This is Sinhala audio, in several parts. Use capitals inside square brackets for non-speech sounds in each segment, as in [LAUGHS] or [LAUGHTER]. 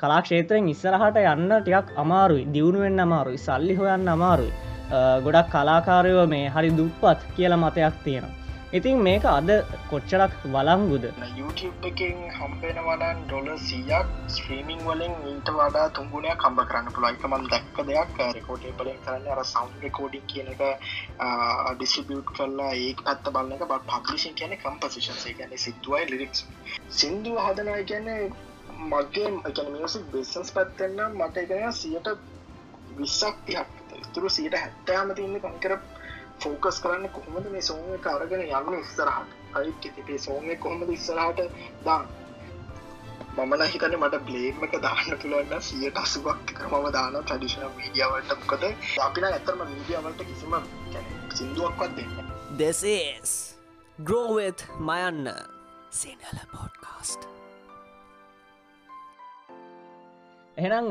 කලාක්ෂේත්‍රයෙන් ඉස්සරහට යන්න ටිකක් අමාරුයි. දියුණුවෙන් අමාරුයි. සල්ලි හොයන්න අමාරුයි. ගොඩක් කලාකාරයෝ මේ හරි දුප්පත් කියලා මතයක් තියෙනවා. ඉතින් මේක අද කොච්චරක් වලංගුද YouTube එකෙන් හම්පෙනවනන් ඩොල සියක් ස්ත්‍රීමිං වලින් ඊට වඩා තුන්ගුණයක් කම්බ කරන්න පුළයිකමන් දැක්ක දෙයක් රෙකෝඩේ බලෙන් කරන්න අර සෞන්් රෙකෝඩින් කියන එක ඩිස්ිබියට් කරලා ඒ පැත්ත බලන්න එක බත් පබ්ලිෂන් කියන කම්පසිෂන්සේ ගැන සිදුවයි ලිරික්ස් සිින්දුව හදනය කියන්නේ මගේ එකන මියසික් බිස්සන්ස් පැත්තෙන්න්න මට එකන සියට විස්සක් තියක්. තුරු සියට හැත්තෑම තින්න කංකර ෆෝකස් කරන්න කොහොමද මේ සෝම කාරගෙන යන්න ඉස්සරහට? අයිත් තිපේ සෝම කොහොමද ඉස්සරහට දාන්න? මමන හිතන මට බ්ලේම් එක දාන්න තුළන්න සියට අසුවක් මම දාන ටඩිෂන මීඩියවලට මොකද අපින ඇතරම මීඩියවලට කිසිම සිින්දුවක්වත් දෙන්න දෙසේස් ග්‍රෝවෙත් මයන්න සිනල පොඩ්කාස්ට එහෙනම්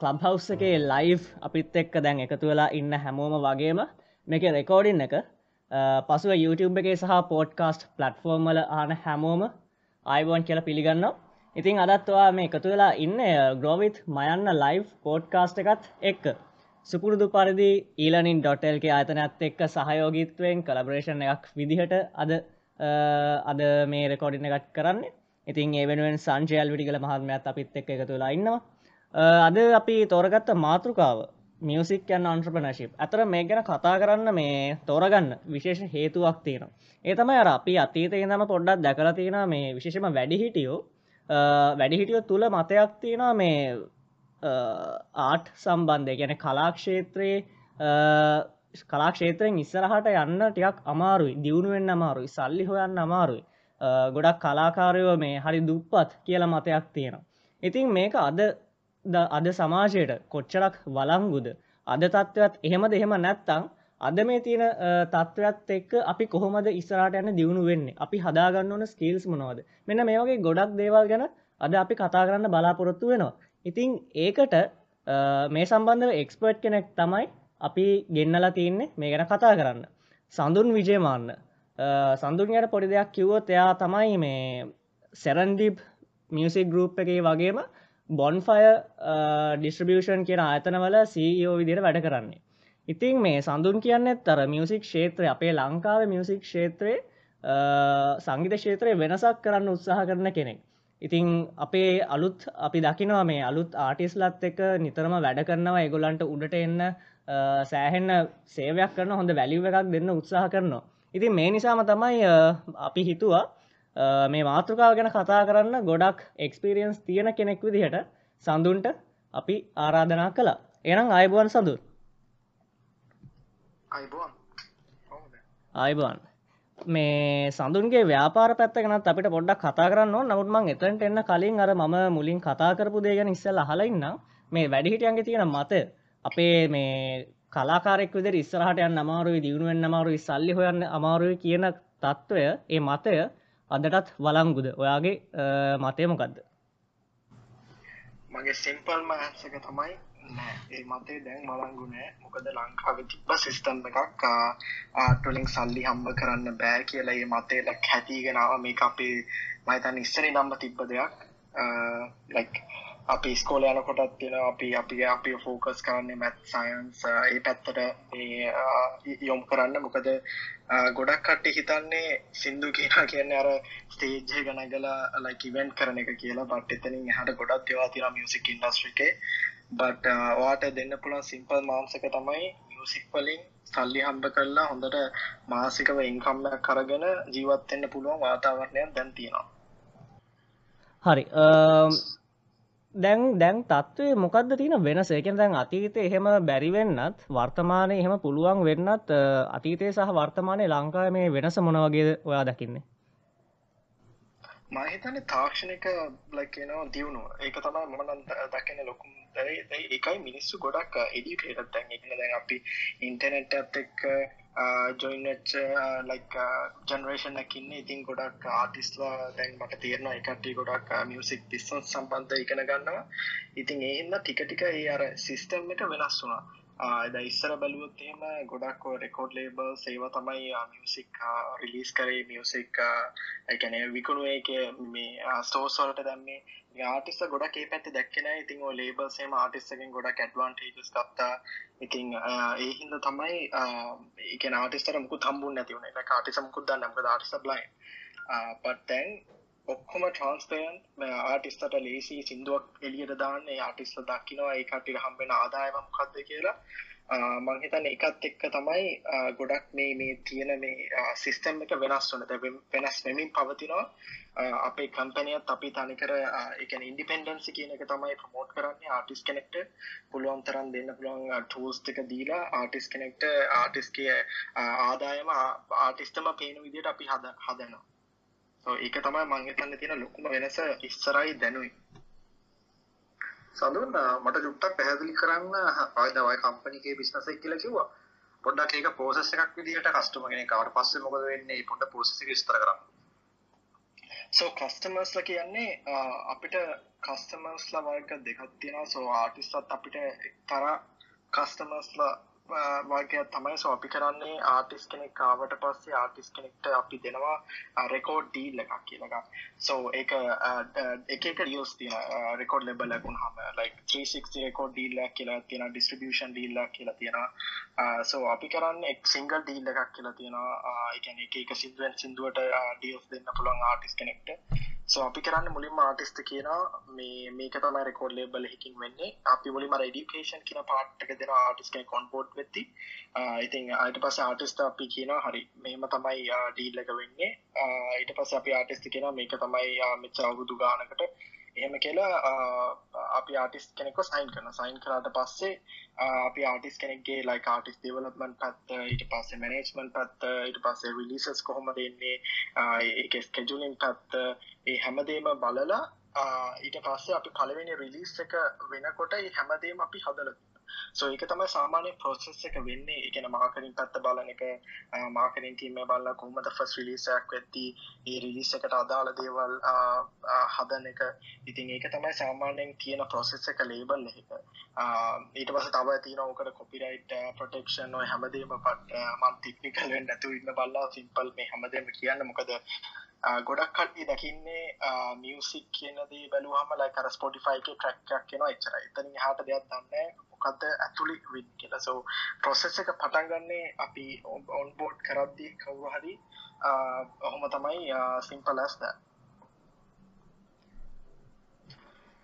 කලබ් හවස් එකේ ලයිව් අපිත් එක්ක දැන් එකතු වෙලා ඉන්න හැමෝම වගේම මේක රෙකෝඩින් එක පසුව YouTube එකේ සහ පෝඩ්කාස්ට් පලට්ෆෝර්ම් වල ආන හැමෝම අයිබෝන් කියලා පිළිගන්න ඉතින් අදත්වා මේ එකතු වෙලා ඉන්න ග්‍රෝවිත් මයන්න ලයිව් පෝඩ්කාස්ට් එකත් එක්ක. සුපුරුදු පරිදි ඊලනින් ඩොටල්ගේ අතනත් එක්ක සහයෝගීත්වයෙන් කලබරේෂන් එකක් විදිහට අද අද මේ රෙකෝඩින එකත් කරන්න. ඉතින් ඒ වෙනුවෙන් සංජයල් විටිකල මහත්මයත් අපිත් එක් එකතු වෙලා ඉන්නවා අද අපි තෝරගත්ත මාතෘකාව මියසික් යන් අන්ට්‍රපනශිප් ඇතර මේ ගැන කතා කරන්න මේ තෝරගන්න විශේෂ හේතුවක් තියෙනවා. ඒ තමයි අර අපි අතීතය දම පොඩ්ඩක් දැකලා තියෙන මේ විශේෂම වැඩිහිටියෝ. වැඩිහිටියෝ තුළ මතයක් තියෙනවා මේ ආට් සම්බන්ධය. ගැන කලාක්ෂේත්‍රයේ කලාක්ෂේත්‍රයෙන් ඉස්සරහට යන්න ටිකක් අමාරුයි. දියුණුවෙන් අමාරුයි. සල්ලි හොයන්න අමාරුයි. ගොඩක් කලාකාරයෝ මේ හරි දුප්පත් කියලා මතයක් තියෙනවා. ඉතින් මේක අද අද සමාජයට කොච්චරක් වලංගුද අද තත්ත්වත් එහෙමද එහෙම නැත්තං අද මේ තියෙන තත්ත්වත් එක්ක අපි කොහොමද ඉස්සරට යන දියුණු වෙන්නේ? අපි හදාගන්න ඕන ස්කීල්ස් මොනවද? මෙන්න මේ වගේ ගොඩක් දේවල් ගැන අද අපි කතා කරන්න බලාපොරොත්තු වෙනවා. ඉතිං ඒකට මේ සම්බන්ධව එක්ස්පර්ට් කෙනෙක් තමයි අපි ගෙන්නලා තියන්නේ මේ ගැන කතා කරන්න. සඳුන් විජයමාන්න සඳුන්යට පොඩි දෙයක් කිව්වොත් එයා තමයි මේ සැරන්ඩිබ් මියසික් ගරුප් එකේ වගේම බොන්ෆය ඩිස්ට්‍රබියෂන් කියන ආතනවල සීෝ e විදිර වැඩ කරන්නේ. ඉතින් මේ සඳුන් කියන්නෙත් තර මියසික් ෂේත්‍රය අපේ ලංකාව මියසික් ෂේත්‍රයේ සංගීත ෂේත්‍රය වෙනසක් කරන්න උත්සාහ කරන කෙනෙක්. ඉතිං අපේ අලුත් අපි දකිනවා මේ අලුත් ආටිස්ලත් එක නිතරම වැඩ කරනවා එගොලන්ට උඩට එන්න සෑහෙන්න සේවයක් කරන හොඳ වැලිව එකක් දෙන්න උත්සාහ කරනවා. ඉතින් මේ නිසාම තමයි අපි හිතුවා මේ මාතෘකාව ගැන කතා කරන්න ගොඩක් එක්ස්පිරියන්ස් තියෙන කෙනෙක් විදිහට සඳුන්ට අපි ආරාධනා කළා. එනම් අයිබුවන් සඳු අයිබුවන් මේ සඳුන්ගේ ව්‍යාපාර පැත්ත ගැනත් අපිට පොඩ්ඩක් කතා කරන්න නමුත්මං එතන්ට එන්න කලින් අර මම මුලින් කතා කරපු දේ ගැන ඉස්සල් අහලඉන්න මේ වැඩිහිටියන්ගේ තියෙන මත අපේ මේ කලාකාරෙක් විදිර ඉස්සරහට යන්න අමාරුයි දියුණුවෙන් අමාරුයි සල්ලි හොයන්න අමාරුයි කියන තත්ත්වය ඒ මතය අදටත් වලංගුද ඔයාගේ මතය මොකක්ද මගේ සිම්පල්ම ඇසක තමයි නෑ. ඒ මතේ දැන් මලංගුනෑ මොකද ලංකාව තිබ්බ සිිස්ටම් එකක් ආටලින් සල්ලි හම්බ කරන්න බෑ කියලා ඒ මතේලක් හැතිගෙනාව මේ අපේ මහිතන් ඉස්සරි නම්බ තිබ්බ දෙයක්. ලයික් අපි ස්කෝල යනකොටත් තියෙන අපි අපි අපි ෆෝකස් කරන්නේ මැත් සයන්ස් ඒ පැත්තට යොම් කරන්න. මොකද ගොඩක් කට්ටි හිතන්නේ සිින්දු කියන කියන්න අර ස්ටේජ්ය ගනගලා ලයිකිවෙන්ට් කරන එක කියලා. බට් එතනින් හට ගොඩක් දෙවා තින මියසික් ඉන්ඩස්ට්‍රිකේ බට වාට දෙන්න පුළන් සිම්පල් මාංසක තමයි මියසික් වලින් සල්ලි හම්බ කරලා හොඳට මාසිකව ඉන්කම්මයක් කරගෙන ජීවත්වෙන්න පුළුවන් වාතාවරණයක් දැන් තියෙනවා. හරි. දැන් දැන් තත්ත්වය මොකක්ද තියෙන වෙනස? එකෙන් දැන් අතීතය එහෙම බැරිවෙන්නත් වර්තමානය එහෙම පුළුවන් වෙන්නත් අතීතය සහ වර්තමානය ලංකාව මේ වෙනස මොනවගේ ඔයා දකින්නේ? මහිතන තාක්ෂණක ලක්කනවා දියුණු ඒක තමයි මනන් දකින ලොකුම් ඒකයි මිනිස්සු ගොඩක් uh, එඩියුකේටත් දැන් එකන දැන් අපි ඉන්ටනෙට් ඇත් එක්ක ජොයිනච් ලයික් ජනරේෂන් එකන්න ඉතින් ගොඩක් ආටිස්ලා දැන් මට තේරන එකටි ගොඩක් මියසික් පිස්සන් සම්බන්ධ ඉගෙන ගන්නවා ඉතින් ඒහින්න ටික ටික ඒ අර සිිස්ටම් එක වෙනස් වුනා ද ඉස්සර බැලුවොත් එහෙම ගොඩක් රෙකෝඩ් ලේබල් සේව තමයි මියසික් රිලිස් කරේ. මියසික් එකන විකුණු එක මේ ස්ටෝසෝලට දැම්මේ. ආටිස්ස ගොඩක් ඒ පැත්ති දැක්කෙන ඉතින් ඕ ලේබල් සේම ආටිස්සකින් ගොඩක් ඇඩ්වාන්ටේජස් කත්තා ඉතින් ඒ හින්ද තමයි ඒක ආටිස්තර මුකු තම්බුන් නැතිවුණ එක කාටිස මුකුත් දන්නම්ක ආටිස බ්ලයි පටැන් ඔක්කොම ට්‍රන්ස්පයන් ආටිස්තට ලේසි සිින්දුවක් එලියට දාන්න ආටිස්ට දක්කිනවා ඒ කටිට හම්බෙන ආදායම මොකක්ද කියලා. මංහිතන්න එකත් එක්ක තමයි ගොඩක් මේ මේ තියෙන මේ සිිස්ටම් එක වෙනස් වන වෙනස් වෙමින් පවතිනවා. අපේ කම්පනයත් අපි තනිකර එකන ඉන්ඩිපෙන්ඩන්සි කියන එක තමයි ප්‍රමෝට් කරන්නේ ආටිස් කෙනෙක්ට. පුළුවන් තරන් දෙන්න පුළුවන් ටූස්ටික දීලා ආටිස් කෙනෙක්ට ආටිස්ගේ ආදායම ආටිස්ටම පේන විදිට අපි හද හදනවා ඒක තමයි මංහිතන්න තියෙන ලොකුම වෙනස ඉස්සරයි දැනුයි. සඳුන් මට චුට්ටක් පැහැදිලි කරන්න ආයදවයි කම්පනිගේ බිස්නසෙක් කියලා කිව්වා. පොඩ්ඩක් ඒක ප්‍රෝසෙස් එකක් විදිහට කස්ටමර් කෙනෙක් ආවට පස්සේ මොකද වෙන්නේ? පොඩ්ඩක් ප්‍රෝසෙස් එක විස්තර කරන්න. සෝ කස්ටමර්ස්ලා කියන්නේ අපිට කස්ටමර්ස්ලා වර්ග දෙකක් තියෙනවා. සෝ ආටිස්ට්ලත් අපිට එක්තරා කස්ටමර්ස්ලා වගේ තමයි සෝ අපි කරන්නේ ආටිස් කෙනෙක් කාවට පස්සේ ආටිස් කෙනෙක්ට අපි දෙනවා uh, රෙකෝඩ් ඩීල් එකක් කියලක සෝ ඒක uh, එක එක ියස් තින රෙකෝඩ් ලෙබල් ලකුණ හම ලයික් 360 රෙකෝඩ් ඩීල්ලක් කියලා තියෙන ඩිස්ට්‍රිබියෂන් ඩීල්ලක් කියලා තියෙනවා. සෝ අපි කරන්න එක් සිංගල් ඩීල් එකක් කියලා තියෙනවා. එකන uh, එක එක සිදුවෙන් සිින්දුවට ඩියස් දෙන්න පුළුවන් ආටිස් කෙනෙක්ට. සෝ අපි කරන්න මුලින්ම ආටිස්ට කියනවා. මේ මේක තමයි රෙකෝඩ් ලේබල් එකකින් වෙන්නේ. අපි මුලින්ම එඩියුකේෂන් කියන පාර්ට් එක දෙනවා ආටිස් කෙනෙක් ඔන්බෝඩ් වෙද්දි ඉතින් ඊට පස්සේ ආටිස්ට අපි කියනවා හරි මෙහෙම තමයි ඩීල් එක වෙන්නේ. ඊට පස්සේ අපි ආටිස්ට කියනවා මේක තමයි මෙච්චර අවුරුදු ගානකට එහෙම කියලා අපි ආටිස් කෙනෙක්ව සයින් කරන සයින් කරාට පස්සේ අපි ආටිස් කෙනෙක්ගේ ලයි ආටිස් දෙවලපමන් පත්ත ඊට පස්සේ මැනේජ්මන් පත්ත ඊට පස්සේ විලිසස් කොහොම දෙන්නේ ඒක ස්කෙජුලින් පත්ත ඒ හැමදේම බලලා ඊට පස්සේ අපි පළවෙනි රිලිස් එක වෙනකොට ඒ හැමදේම අපි හදල සෝ ඒක තමයි සාමාන්‍ය ප්‍රොසෙස් එක වෙන්නේ. එකන මාකරින් පැත්ත බලන එක මාකරින් ටීම බලලා කොහොමද ෆස් රිලිසයක් වෙද්දී ඒ රිලිස් එකට අදාළ දේවල් හදන එක. ඉතින් ඒක තමයි සාමාන්‍යයෙන් තියෙන ප්‍රොසෙස් එක ලේබල් එක. ඊට පස්සේ තව තියෙන ඕකට කොපිරයිට් ප්‍රොටෙක්ෂන් ඔය හැමදේම මම ටෙක්නිකල් වෙන්න නැතුව ඉන්න බලලා සිම්පල් මේ හැමදේම කියන්න. මොකද ගොඩක් කට්ටි දකින්නේ මියසික් කියනදේ බැලුවහම ලයි කර ස්පොටිෆයික ට්‍රක්යක් කියෙන එච්චර එතනින් හට දෙයක් දන්න මොකක්ද ඇතුළි වින් කියලා. සෝ ප්‍රොසෙස් එක පටන්ගන්නේ අපි ඔන්බෝඩ් කරද්දි කවුරු හරි. ඔහොම තමයි සිම්පල් ඇස්ද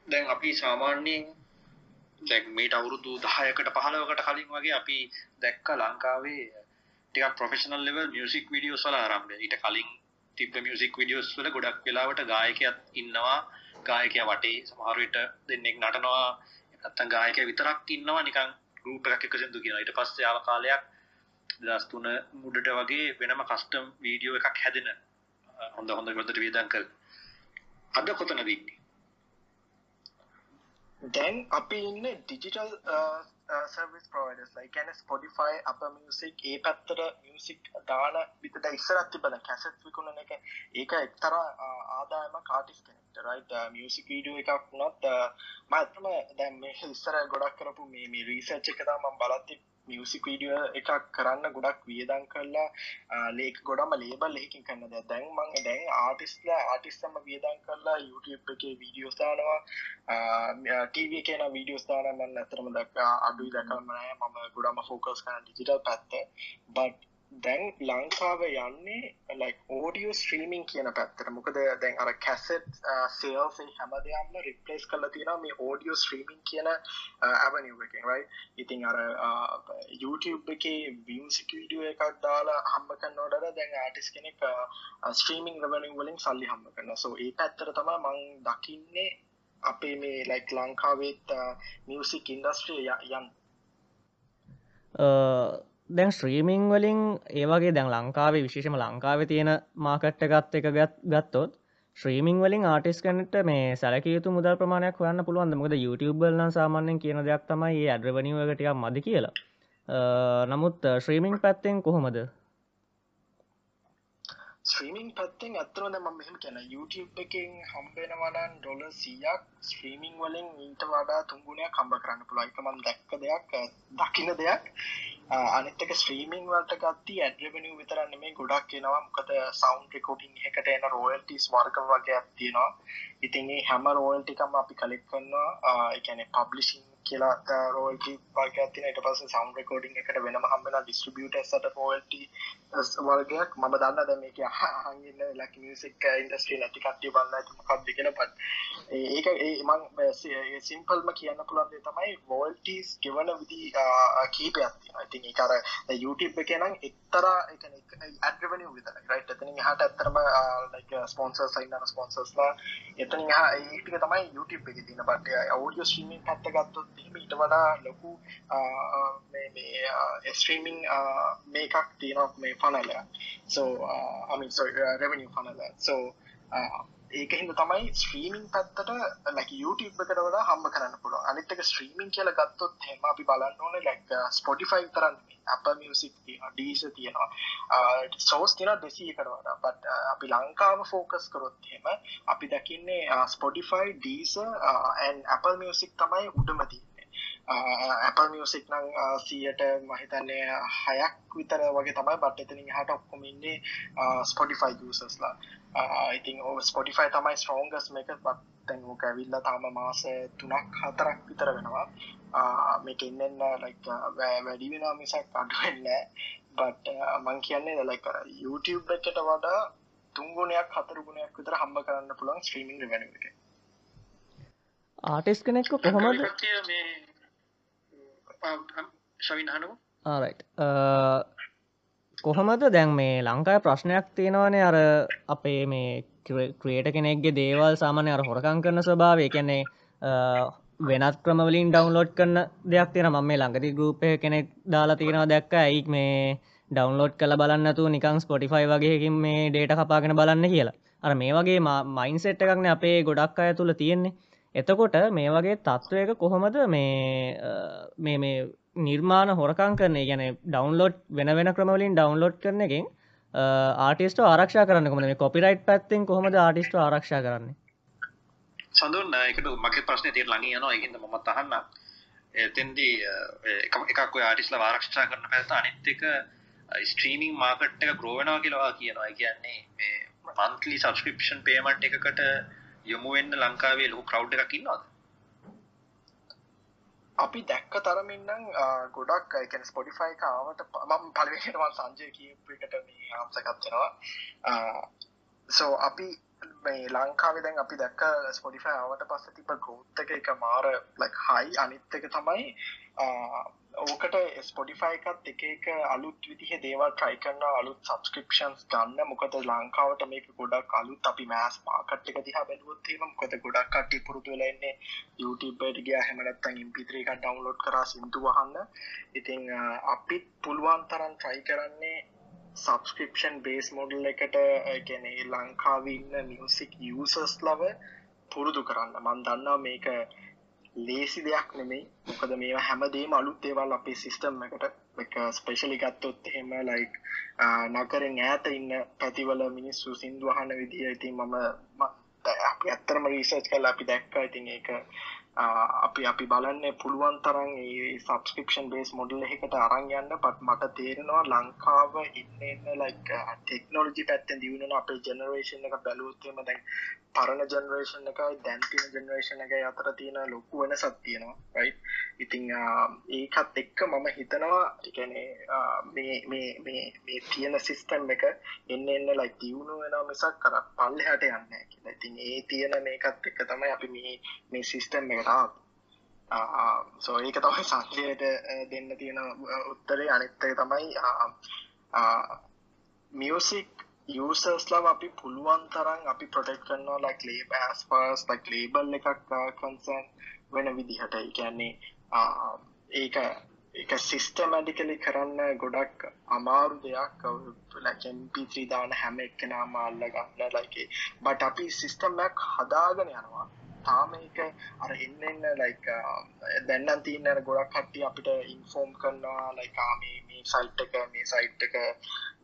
දැන් අපි සාමාන්‍යයෙන් දැන් මේට අවුරුදු දහයකට පහලවකට කලින් වගේ අපි දැක්ක ලංකාවේ ටිකක් ප්‍රොෆෙෂනල් ලෙවල් මියසික් වීඩියෝස් වල ආරම්භය. ඊට කලින් තිබ්බ මියසික් වීඩියෝස් වල ගොඩක් වෙලාවට ගායකයක් ඉන්නවා. ගායකයා වටේ සමහර විට දෙන්නෙක් නටනවා. නැත්තම් ගායකයා විතරක් ඉන්නවා. නිකන් ගෲප් එකක් එක්ක සින්දු කියනවා. ඊට පස්සේ ආව කාලයක් 2003 මුඩට වගේ වෙනම කස්ටම් වීඩියෝ එකක් හැදෙන හොඳ හොඳ විදිහට වියදම් කර අද කොතනද ඉන්නේ? දැන් අපි ඉන්න ඩිජිටල් සර්විස් ප්‍රෝවයිඩර්ස් ලයි ගැන ස්පොඩිෆයි අප මියසික් ඒ පැත්තට මියසික් දාන විතට ඉස්සරත් තිබන කැසට් විකුණන එක. ඒක එක්තර uh, ආදායම කාටිස් කෙනෙක්ට රයිට මියසික් වීඩියෝ එකක් වුණත් uh, මඇතම දැම් මේ ඉස්සර ගොඩක් කරපු මේ රීසර්ච් එක තම බලත්ති මියසික් වීඩියෝ එකක් කරන්න ගොඩක් වියදං කරලා ලේක් ගොඩම ලේබල් එකින් කරන්න දැන් මං දැන් ආටිස්ලා ආටිස්සම වියදං කරලා YouTube එක වීඩියෝස් දානවා. ටීව කියන වීඩියෝස් දාන මන්න ඇතරම දක් අඩුයි දැකම නෑ. මම ගොඩම ෆෝකස් කරන ඩිජිටල් පැත්ත. බට් දැන් ලංකාව යන්නේ ලයික් ඕඩියෝ ස්ට්‍රීමින් කියන පැත්තර මොකද දැන් අර කැසෙට් uh, සේල්ස් හැම දෙයක්ම රිප්ලේස් කරලා තියෙනවා මේ ඕඩියෝ ස්ට්‍රීමින් කියන uh, ඇවනිව් එකෙන් රයිට් ඉතින් අර uh, YouTube එකේ මියුසික් වීඩියෝ එකක් දාලා හම්බ කරනකොට දැන් ආටිස් කෙනෙක් ස්ට්‍රීමින් රෙවෙනිව් වලින් සල්ලි හම්බ කරනවා. සෝ ඒ පැත්තට තමයි මම දකින්නේ අපේ මේ ලයික් ලංකාවේත් මියසික් ඉන්ඩස්ට්‍රිය යන් දැන් ශ්‍රීමිං වලින් ඒවගේ දැන් ලංකාවේ විශේෂම ලංකාව තියෙන මාකට්ට ගත් එක ගත් ගත්තොත් ශ්‍රීමිං වලින් ආටිස් කනට මේ සැලකයුතු මුදල් ප්‍රමාණයක් වන්න පුළුවන් මොකද YouTubeබල්න සාමාන්‍යෙන් කියන දෙයක් තමයි ඒ ඇඩ්‍රවනිවගටයක් මද කියලා. නමුත් ශ්‍රීමිං පැත්තෙන් කොහොමද? ස්ත්‍රීමිං පැත්තෙන් ඇත්තන ම මෙහම කියන YouTube එකෙන් හම්බෙනවනන් ඩොල සියක් ස්ත්‍රීමිං වලින් ඊට වඩා තුන්ගුණයක් කම්බ කරන්න පුළයිකමන් දැක්ක දෙයක් දකින දෙයක්. අනිත්තක ස්ත්‍රීමිං වලට ගත්ති ඇඩ්‍රවෙනිය විතරන්න මේ ගොඩක් කෙනවා මොකද සෞන්් රෙකෝඩිං එකට එන රෝයල්ටිස් වර්ග වගේ ඇත්තිනවා ඉතින් හැම රෝයල්ටිකම අපි කලෙක් කන්නවා එකන පබ්ලිසිං කියලා රෝල්ටි වර්ගයක් තියෙන ඊට පස්සේ සවුන්ඩ් රෙකෝඩින් එකට වෙනම හම්බෙන ඩිස්ට්‍රිබියුටර්ස්ට රෝයල්ටි වර්ගයක්. මම දන්නා දැන් මේක අහන් ඉන්න ලක් මියුසික් ඉන්ඩස්ට්‍රි නැති කට්ටිය බලන්න ඇති මොකක්ද කියලා බට් ඒක ඒ මම සිම්පල්ම කියන්න පුළුවන් දේ තමයි රෝයල්ටිස් ගෙවන විදි කීපයක් තියෙනවා. ඉතින් ඒක අර YouTube එකේ නම් එක්තරා ඒ කියන්නේ ඇඩ් රෙවෙනියු විතරයි රයිට් එතනින් එහාට ඇත්තටම ලයික් ස්පොන්සර්ස් අයින්න ස්පොන්සර්ස්ලා එතනින් එහා ඒ ටික තමයි YouTube එකේ තියෙන බට් ඔඩියෝ ස්ට්‍රීමින් පැත්ත ගත්තොත් ඊට වඩා ලොකු ස්ට්‍රීමිං මේකක් තියෙනක් මේ පනල සෝ අමි රෙවනිිය පනල සෝ ඒක හිද තමයි ස්ත්‍රීමිං පැත්තට ලැක YouTube එකට වඩා හම්ම කරන්න පුළුව අනිත්තක ස්ත්‍රීමිං කියල ගත්තොත් හෙම අපි බලන්න ඕන ලැක් ස්පොටිෆයි තරන්න අප මියසික් තියෙන ඩීස තියෙනවා සෝස් තින දෙසී කරවට පට අපි ලංකාව ෆෝකස් කරොත් හෙම අපි දකින්නේ Spotify Deezer and Apple music තමයි උඩමතින්නේ uh, Apple මියසික් නං uh, සියට මහිතන්නේ uh, හයක් විතර වගේ තමයි බට එතනින් හට ඔක්කොමින්නේ ස්පොටිෆයි යසස්ලා ඉතින් ඕ ස්පොටිෆයි තමයි ස්ට්‍රෝංගස් මේක. තැන් ඕක ඇවිල්ල තාම මාස තුනක් හතරක් විතර වෙනවා. මේක ඉන්නන්න ලයික් වැඩි වෙන මිසක් අඩුවෙන්න බට මං කියන්නේ ලයික YouTube එකට වඩා තුන්ගුණයක් හතරුගුණයක් විතර හම්බ කරන්න පුළුවන් ස්ත්‍රීමිං වෙන එක. ආටිස් කෙනෙක්ක කොහොමද? ශවින් හනුව ආරයිට් කොහොමද දැන් මේ ලංකාය ප්‍රශ්නයක් තියෙනවනේ? අර අපේ මේ ක්‍රියට කෙනෙක්ගේ දේවල් සාමානය අර හොරකං කරන ස්වභාවය. කියන්නේ වෙනත් ක්‍රමවලින් ඩවන්ලෝඩ් කරන දෙයක් තියෙන මම මේ ළඟති ගරුපය කෙනෙක් දාලා තියෙනවා දැක්ක. ඇයි මේ ඩවන්ලෝඩ් කළ බලන්නතු නිකං ස්පොටිෆයි වගේකින් මේ ડේට කපාගෙන බලන්න කියලා. අර මේ වගේ මයින් සෙට් එකක්න අපේ ගොඩක් අය තුළ තියෙන්නේ. එතකොට මේ වගේ තත්ත්වයක කොහොමද මේ මේ නිර්මාණ හොරකං කරන ගැන ඩවන්ලෝඩ් වෙන වෙන ක්‍රමවලින් ඩවන්ලෝඩ් කරන එකින් ආටිස්ට ආරක්ෂ කරන්න කොම මේ කොපිරයිට් පැත්තෙන් කොහොමද ආටිස්ට ආරක්ෂ කරන්නේ? සඳුන් එකට මගේ ප්‍රශ්නය තිය ලඟ යනවා. එකද මම තහන්න එතෙන්දී එකක් ආටිස්ල ආරක්ෂා කරන පැත අනිත්තක ස්ට්‍රීමිං මාකට් එක ග්‍රෝවෙනවා කියලවා කියනවා. කියන්නේ මේ මන්තලි සබස්ක්‍රපෂන් පේමන්ට් එකකට යොමුවෙන්න ලංකාවේ ලොකු කව් එකක් ඉන්නවාද? අපි දැක්ක තරමින්නම් ගොඩක් එකන ස්පොඩිෆයි කාවට මම පලවෙෙනවා සංජය කියපකට මේ ආම්සකත්වෙනවා සෝ අපි මේ ලංකාව දැන් අපි දැක්ක ස්පොඩිෆයි ආවට පස්ස තිබ ගෝත්තක එක මාර ලක් හයි අනිත්තක තමයි ඕකට ස්පොඩිෆයි එකත් එක එක අලුත් විදිහ දේවල් ට්‍රයි කරන්න අලුත් සබස්ක්‍රපෂන්ස් ගන්න මොකද ලංකාවට මේක ගොඩක් අලුත් අපි මෑස් පාකට් එක දිහා බැලුවොත් එහෙම මොකද ගොඩක් කට්ටිය පුරුදු වෙලා ඉන්නේ YouTube එකට ගියා එහෙම නැත්නම් MP3 එකක් ඩවුන්ලෝඩ් කරා සින්දු වහන්න. ඉතින් අපිත් පුළුවන් තරම් try කරන්නේ සබස්ක්‍රපෂන් බේස් මොඩල් එකට කියන්නේ ලංකාවේ ඉන්න මියුසික් යූසර්ස් ලව පුරුදු කරන්න. මම දන්නවා මේක ලේසි දෙයක් නෙමෙයි. මොකද මේවා හැමදේම අලුත් දේවල් අපේ සිස්ටම් එකට uh, එක ස්පෙෂලි ගත්තොත් එහෙම ලයික් uh, නගරෙන් ඈත ඉන්න පැතිවල මිනිස්සු සින්දු අහන විදිය ඉතින් මම අපි ඇත්තරම රීසර්ච් කරලා අපි දැක්කා. ඉතින් ඒක අපි අපි බලන්න පුළුවන් තරන් ඒ සබස්ක්‍රපෂන් බේස් මොඩල් එකට අරන් යන්න පත් මට තේරෙනවා ලංකාව ඉන්න එන්න ලයික් ටෙක්නෝලජි පැත්තෙන් දියුණුන අපේ ජෙනරේෂන් එක බැලුවොත්තේම දැන් පරණ ජෙනරේෂන් එකයි දැන් තියෙන ජෙනරේෂන් එකයි අතර තියෙන ලොකු වෙනසක් තියෙනවා රයිට් ඉතින් ඒකත් එක්ක මම හිතනවා කියන්නේ මේ මේ මේ මේ තියෙන සිස්ටම් එක එන්න එන්න ලයික් දියුණු වෙනවා මිසක් අර පල්ලෙහාට යන්නේ නැහැ කියලා. ඉතින් ඒ තියෙන මේකත් එක්ක තමයි අපි මේ මේ සිස්ටම් එකට ආවේ. සෝ ඒක තමයි [LAUGHS] සංජයට දෙන්න තියෙන උත්තරේ. අනිත් එක තමයි මියසික් යසර්ස්ලාව අපි පුළුවන් තරන් අපි ප්‍රොටෙක්් කරනවා ලක් ලේබ ඇස්පස් ලක් ලේබල් එකක් කන්සන් වෙන විදිහට. කියන්නේ ඒක එක සිස්ටමඩිකලි කරන්න ගොඩක් අමාරු දෙයක්. ලැකම්පිත්‍රී දාන හැම එක්කෙනා මාල්ල ගන්න ලයිකේ බට අපි සිස්ටම්මක් හදාගෙන යනවා. තාම එක අර එන්න එන්න ලයික් දැන්නන් තියන්න ගොඩක් කට්ටි අපිට ඉන්ෆෝර්ම් කරනවා ලයිකාමේ මේ සයිට් එක මේ සයිට් එක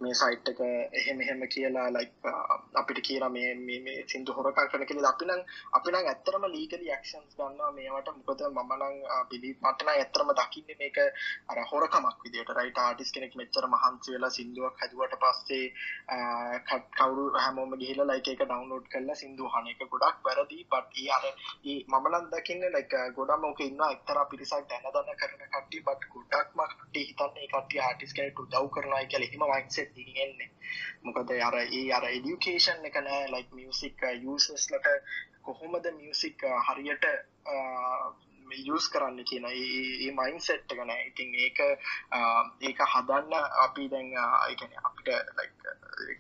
මේ සයිට් එක එහෙම එහෙම කියලා ලයික් අපිට කියලා මේ මේ සිින්දු හොරකා කරන කෙ අපිනම් අපිනම් ඇත්තරම ලීගලි ක්ෂන්ස් ගන්නවා. මේවට මොකද මමනං බිලි මටන ඇත්තරම දකින්න මේක අර හොරකමක් විදිට රයිට ආටිස් කෙනෙක් මෙච්චර මහන්සි වෙලා සිින්දුවක් හැදුවට පස්සේ කට් කවරු හැමෝම ගිහිල ලයික එක ඩවන්ලෝඩ් කරලා සිින්දු හනක ගොඩක් වැරදි. පට ඒ අර ඒ මමනන් දකින්න ලයික ගොඩම ඕක ඉන්න එක්තර පිරිසක් දැන දන්න කරන කට්ටි බට ගොඩක්ම කට්ටි හිතන්නේ කට්ටිය ආටිස් කෙනෙට දව් කරනවා කියල. හිම වයින්සෙත් එන්නේ. මොකද අර ඒ අර එඩියුකේෂන් එක නෑ. ලයික් මියසික් යසස්ලට කොහොමද මියසික් uh, හරියට uh, යස් කරන්න කියන ඒ මයින් සෙට් ගන ඉතින් ඒක ඒක හදන්න අපි දැන් ඒකන අපිට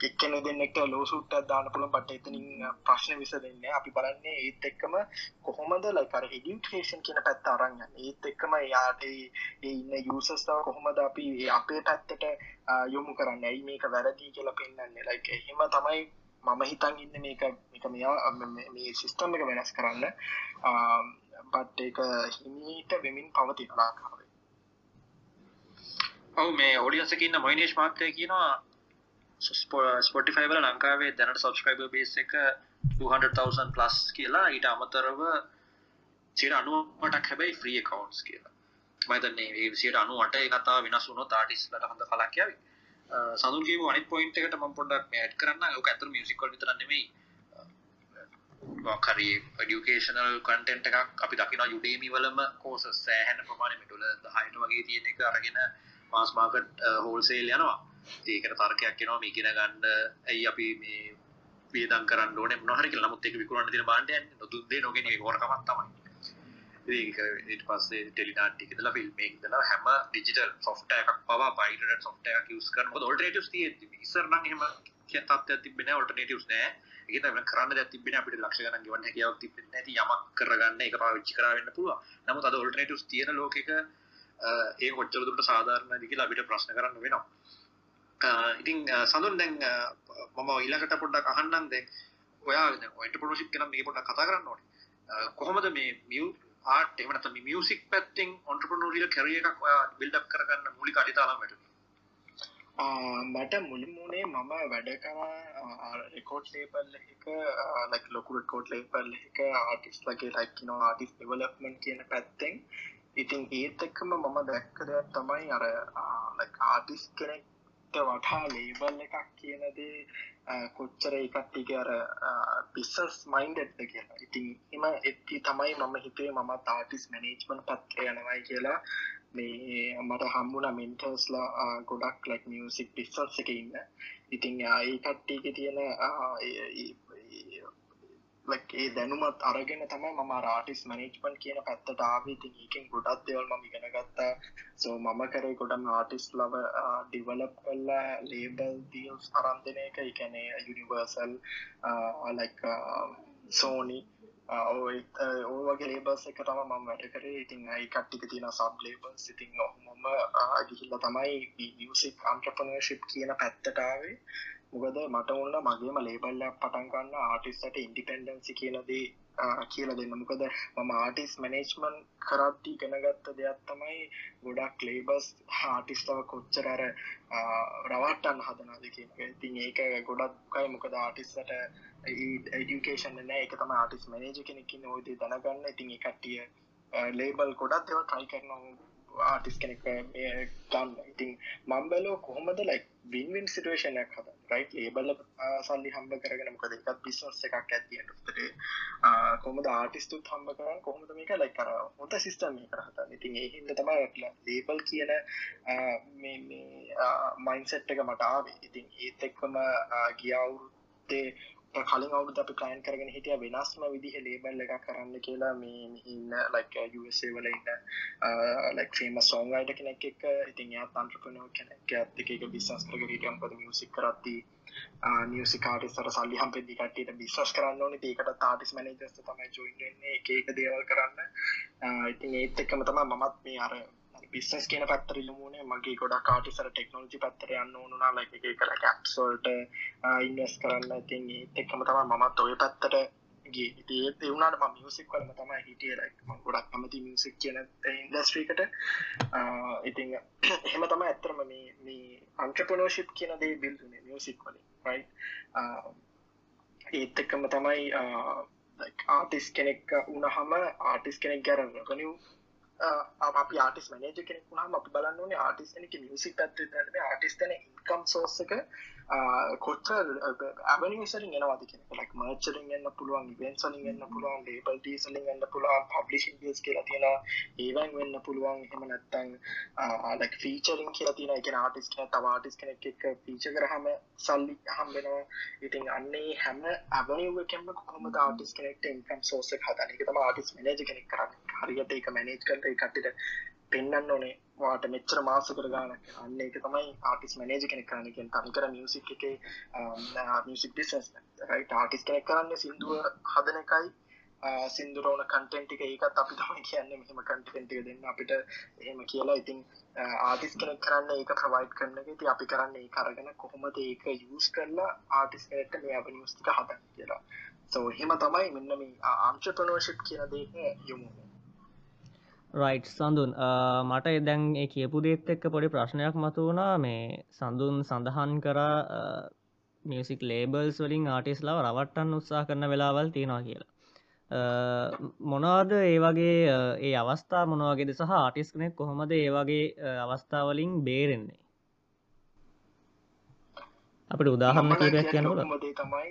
එක්කන දෙන්නෙක්ට ලෝසුට්ට දාන පුළන් පට එතනින් ප්‍රශ්න විස දෙන්න අපි බලන්නේ ඒත් එක්කම කොහොමද ලයිකර එඩියුකේෂන් කියන පැත්ත අරන්න ඒත් එක්කම යාට ඒ ඉන්න යුසස්තාව කොහොමද අපි අපේ පැත්තට යොමු කරන්න? ඇයි මේක වැරදි කියලා පෙන්න්නන්නේ ලයික එහෙම තමයි මම හිතන් ඉන්න මේක එක මෙයා මේ සිිස්ටම් එක වෙනස් කරන්න. බට් එක හිමීට වෙමින් පවති ලාකාවේ. ඔව මේ ඔඩියන්සකන්න මොයිනේශ් මාත්‍යය කියනවා ස්පොටිෆයිවල ලංකාවේ දැනට සබස්ක්‍රයිබ බේස් එක 200,000 ප්ලස් කියලා. ඊට අමතරව සිට අනුවටක් හැබැයි ෆ්‍රිය කවන්ස් කියලා. මතන්නේ සියට අනුවට කතා වෙනස් වුණු තාටිස්ලට හඳ කලක්යාවයි සඳුන්ගේ අනි පොයින්ට එකට ම පොඩක් ඇඩ් කරන්න ලක ඇතර මියසිකල් විතර නෙමයි. කරි ඩියුකේෂනල් කටෙන්ට එකක් අපි දකින යුඩේමි වලම කෝස සෑහැන ප්‍රමාණ මිටුල හයිට වගේ තියෙන එක අරගෙන මාස් මාකට් හෝල්සේල් යනවා. ඒකට තර්කයක් කෙනවා මේ කියෙන ගන්න. ඇයි අපි මේ පේදන් කරන්න ඕන නොහරි නමුත් එක විකුරන්න තින බාන්ඩයන් නොදුදේ නොගෙන හොරකමත් තමයි. ඊට පස්සේ ටෙලිනාටික දලා ෆිල්ම් දලා හැම ඩිජිටල් සොෆ්ට එකක් පවා පයිට සොෆ්ට එකක් යස් කරන ඔල්ටනටස් ඉසරන හෙම තත්ය තිබෙන ඔල්ටනටස් නෑ. ඒ කරන්න තිබෙන අපිට ලක්ෂ ගන ගවන්න හැකියාවක් තිබෙන ඇති යමක් කරගන්න එක පාවිච්චි කරන්න පුළුව නමුත් අද ඔල්ටනටස් තියෙන ලෝකක ඒ කොච්චරදුට සාධාරණ දිකි අපිට ප්‍රශ්න කරන්න වෙනවා. ඉතින් සඳුන් දැන් මම ඉල්ලකට පොඩ්ඩක් අහන්නම් දැන්. ඔයා ඔයිට පොඩසික් කනම් මේ පොඩ්ඩක් කතා කරන්න ඕනේ. කොහොමද මේ මියු ආට් එමනත මියසික් පැත්තිෙන් ඔන්ට්‍රපනෝරිය කැරිය එකක් ඔයා බිල්ඩක් කරගන්න මුලි අඩිතාලම් වැට මට මුලිමුණේ මම වැඩ කරා රෙකෝඩ් ලේබල් එක ලක් ලොකු රෙකෝඩ් ලේබල් එක ආටිස් ලගේ ලයික් නෝ ආටිස් නිවලක්මන් කියන පැත්තෙන්. ඉතින් ඒත් එක්කම මම දැක්කද තමයි අර ආටිස් කෙනෙක්ට වටා ලේබල් එකක් කියනදේ කොච්චර එකත්තික අර පිස්සස් මයින්ඩ්ද කියලා. ඉතින් එම එත්ති තමයි මම හිතේ මම තාටිස් මැනේජ්මන් පත්‍රය යනවයි කියලා. මේ මට හම්බුන මෙන්ටර්ස්ලා ගොඩක් ලක් මියසික් පිස්සස් එක ඉන්න. ඉතින් ඒ කට්ටික තියෙන ඒ දැනුමත් අරගෙන තමයි මම රාටිස් මනේජ්මන් කියන පැත්තට ආවේ. ඉතින් ඒකෙන් ගොඩක් දේවල් මම ඉගෙන ගත්තා. සෝ මම කරේ ගොඩක් ආටිස් ලව ඩිවලොප් කරලා ලේබල් ඩීල්ස් අරන් දෙන එක. ඒ කියන්නේ යුනිවර්සල් ලයික් සෝනි ඔය ඔය වගේ ලේබල්ස් එක තමයි මම වැඩ කරේ. ඉතින් ඒ කට්ටික තියෙන සබ් ලේබල්ස් ඉතින් මම ගිහිල්ලා තමයි මියුසික් අන්ටර්ප්‍රනර්ෂිප් කියන පැත්තට ආවේ. මොකද මට ඔන්න මගේම ලේබල්ලක් පටන් ගන්න ආටිස්ට ඉන්ඩිපෙන්ඩන්සි කියලදී කියල දෙන්න. මොකද මම ආටිස් මනේජ්මන් කරද්දී ගෙනගත්ත දෙයක් තමයි ගොඩක් ලේබස් ආටිස්ටව කොච්චරර රවට්ටන් හදනාද කියක ඉතින් ඒක ගොඩක්කයි මොකද ආටිස්සට ඒඩිකේෂන් නෑ එක තම ආටිස් මනේජ කෙනෙකින් ඔයද දැනගන්න. ඉතින් එකට්ටිය ලේබල් ගොඩක් දෙව ට්‍රයි කරනවා. ආටිස් කෙනෙක් ගන්න. ඉතින් මම්බලෝ කොහොමද ලයික් වින්වින් සිටුවේෂනයක් හද රයි් ඒබල සල්ලි හම්බ කරගෙන මොකද එකත් බිස්නස් එකක් ඇතියට කොමද ආටිස්තුත් හම්බ කරන්න? කොහොමද මේක? ලයි කර හොත සිිස්ටම් මේ කරහත ඉතින් ඒහින්ද තමයි ලේබල් කියන මයින්සෙට් එක මට ආවේ. ඉතින් ඒත් එක්කම ගියවුරුත්තේ කලින් අවුරුදු අපි ප්ලෑන් කරගෙන හිටිය වෙනස්ම විදිහ ලේබල් එකක් කරන්න කියලා. මේ ඉන්න ලයික් uh, USA වල ඉන්න ලයික් ෆේමස් සෝන්ග්‍රයිටර් කෙනෙක් එක්ක. ඉතින් එයාත් අන්ටර්ප්‍රෙනර් කෙනෙක්. එයාත් එක්ක ඒක බිස්නස් කරගෙන හිටියා. මොකද මියුසික් කරද්දී uh, මියසික් ආටිස්ටට සල්ලි හම්පෙද්දි කට්ටියට බිස්නස් කරන්න ඕනේ. ඒකට ආටිස් මැනේජර්ස් තමයි ජොයින් වෙන්නේ. එක එක දේවල් කරන්න. Uh, ඉතින් ඒත් එක්කම තමයි මමත් මේ අර බිස්නස් කියන පැත්තර ඉල්මුණේ මගේ ගොඩක් කාටිසර ටෙක්නෝජි පැත්තර යන්න ඕනුනා ලැක කල කැප්සෝල්ට ඉන්වස් කරන්න. ඉතින් එක්කම තම මමත් ඔය පැත්තට ගේ ඒත් එවුණට ම මියසික් කලම තමයි හිටිය. ලයික් ම ගොඩක් කමති මියසික් කියන ඉන්දස්ට්‍රීකට ඉතිං [CLEARS THROAT] එහෙම තම ඇත්තරම මේ මේ අංටපනෝශිප් කියන දේ බිල්දුනේ මියසික් වලින් ඒත් එක්කම තමයි ආටිස් කෙනෙක් උනහම ආටිස් කෙනෙක් ගැරන්න කනිව් අපි ආටිස් මනජ කෙනෙක් වුණාම අපි බලන්න ඕනේ ආටිස් කෙනෙක් මියුසික් පැත්තේ දැනන්නේ ආටිස් කෙනෙක් ඉන්කම් සෝස් එක කොච්චර ඇවනිසරින් එනවාද කෙනෙක් ලයික් මර්ච් වලින් එන්න පුළුවන් ඉවෙන්ට්ස් වලින් එන්න පුළුවන් ලේබල් ඩීල්ස් වලින් එන්න පුළුවන් පබ්ලිෂින් ඩීල්ස් කියලා තියෙනවා ඒවෙන් වෙන්න පුළුවන් එහෙම නැත්නම් ලයික් ෆීචරින් කියලා තියෙනවා. ඒ කියන්නේ ආටිස් කෙනෙක් තව ආටිස් කෙනෙක් එක්ක ෆීචර් කරාම සල්ලි හම්බ වෙනවා. ඉතින් අන්නේ හැම ඇවනිව් එකෙන්ම කොහොමද ආටිස් කෙනෙක්ට ඉන්කම් සෝස් එක හදන්නේ? ඒක තමයි ආටිස් මැනේජර් කෙනෙක් කරන්නේ. හරියට ඒක මැනේජ් කරලා ඒ කට්ටියට පෙන්න්න ඕනේ. වාට මෙච්චර මාසකර ගානක් අන්න එක තමයි ආටිස් මනේජ කෙනෙක් කරන්න කියෙන් තනිකර මියසික් එක මියසික් බිස්නස් රයි ආටිස් කෙනෙක් කරන්න සිින්දුව හදන එකයි. සිින්දුරෝන කන්ටෙන්ටික ඒකත් අපි තමයි කියන්න. මෙහම කන්ටෙන්ටික දෙන්න අපිට එහෙම කියලා. ඉතින් ආටිස් කෙනෙක් කරන්න ඒක ප්‍රවයිට් කරන්න ති අපි කරන්න ඒ කරගෙන කොහොමද ඒක යස් කරලා ආටිස් කෙනෙක්ට මේ අප නිස්තික හදන්න කියලා. සෝ හෙම තමයි මෙන්න මේ ආංචපනෝශිප් කියන දේක යොමුණ රයිට් සඳුන් මට එදැන් කියපු දේත් එක්ක පොඩි ප්‍රශ්නයක් මතු වුණා මේ සඳුන් සඳහන් කරා මියසික් ලේබල්ස් වලින් ආටිස් ලව රවට්ටන් උත්සා කරන වෙලාවල් තියෙනවා කියලා. මොනවාද ඒ වගේ ඒ අවස්ථා මොනවගේද සහ ආටිස් කනෙක් කොහොමද ඒ වගේ අවස්ථාවලින් බේරෙන්නේ? අපට උදාහරණ කීපයක් කියනකොට තමයි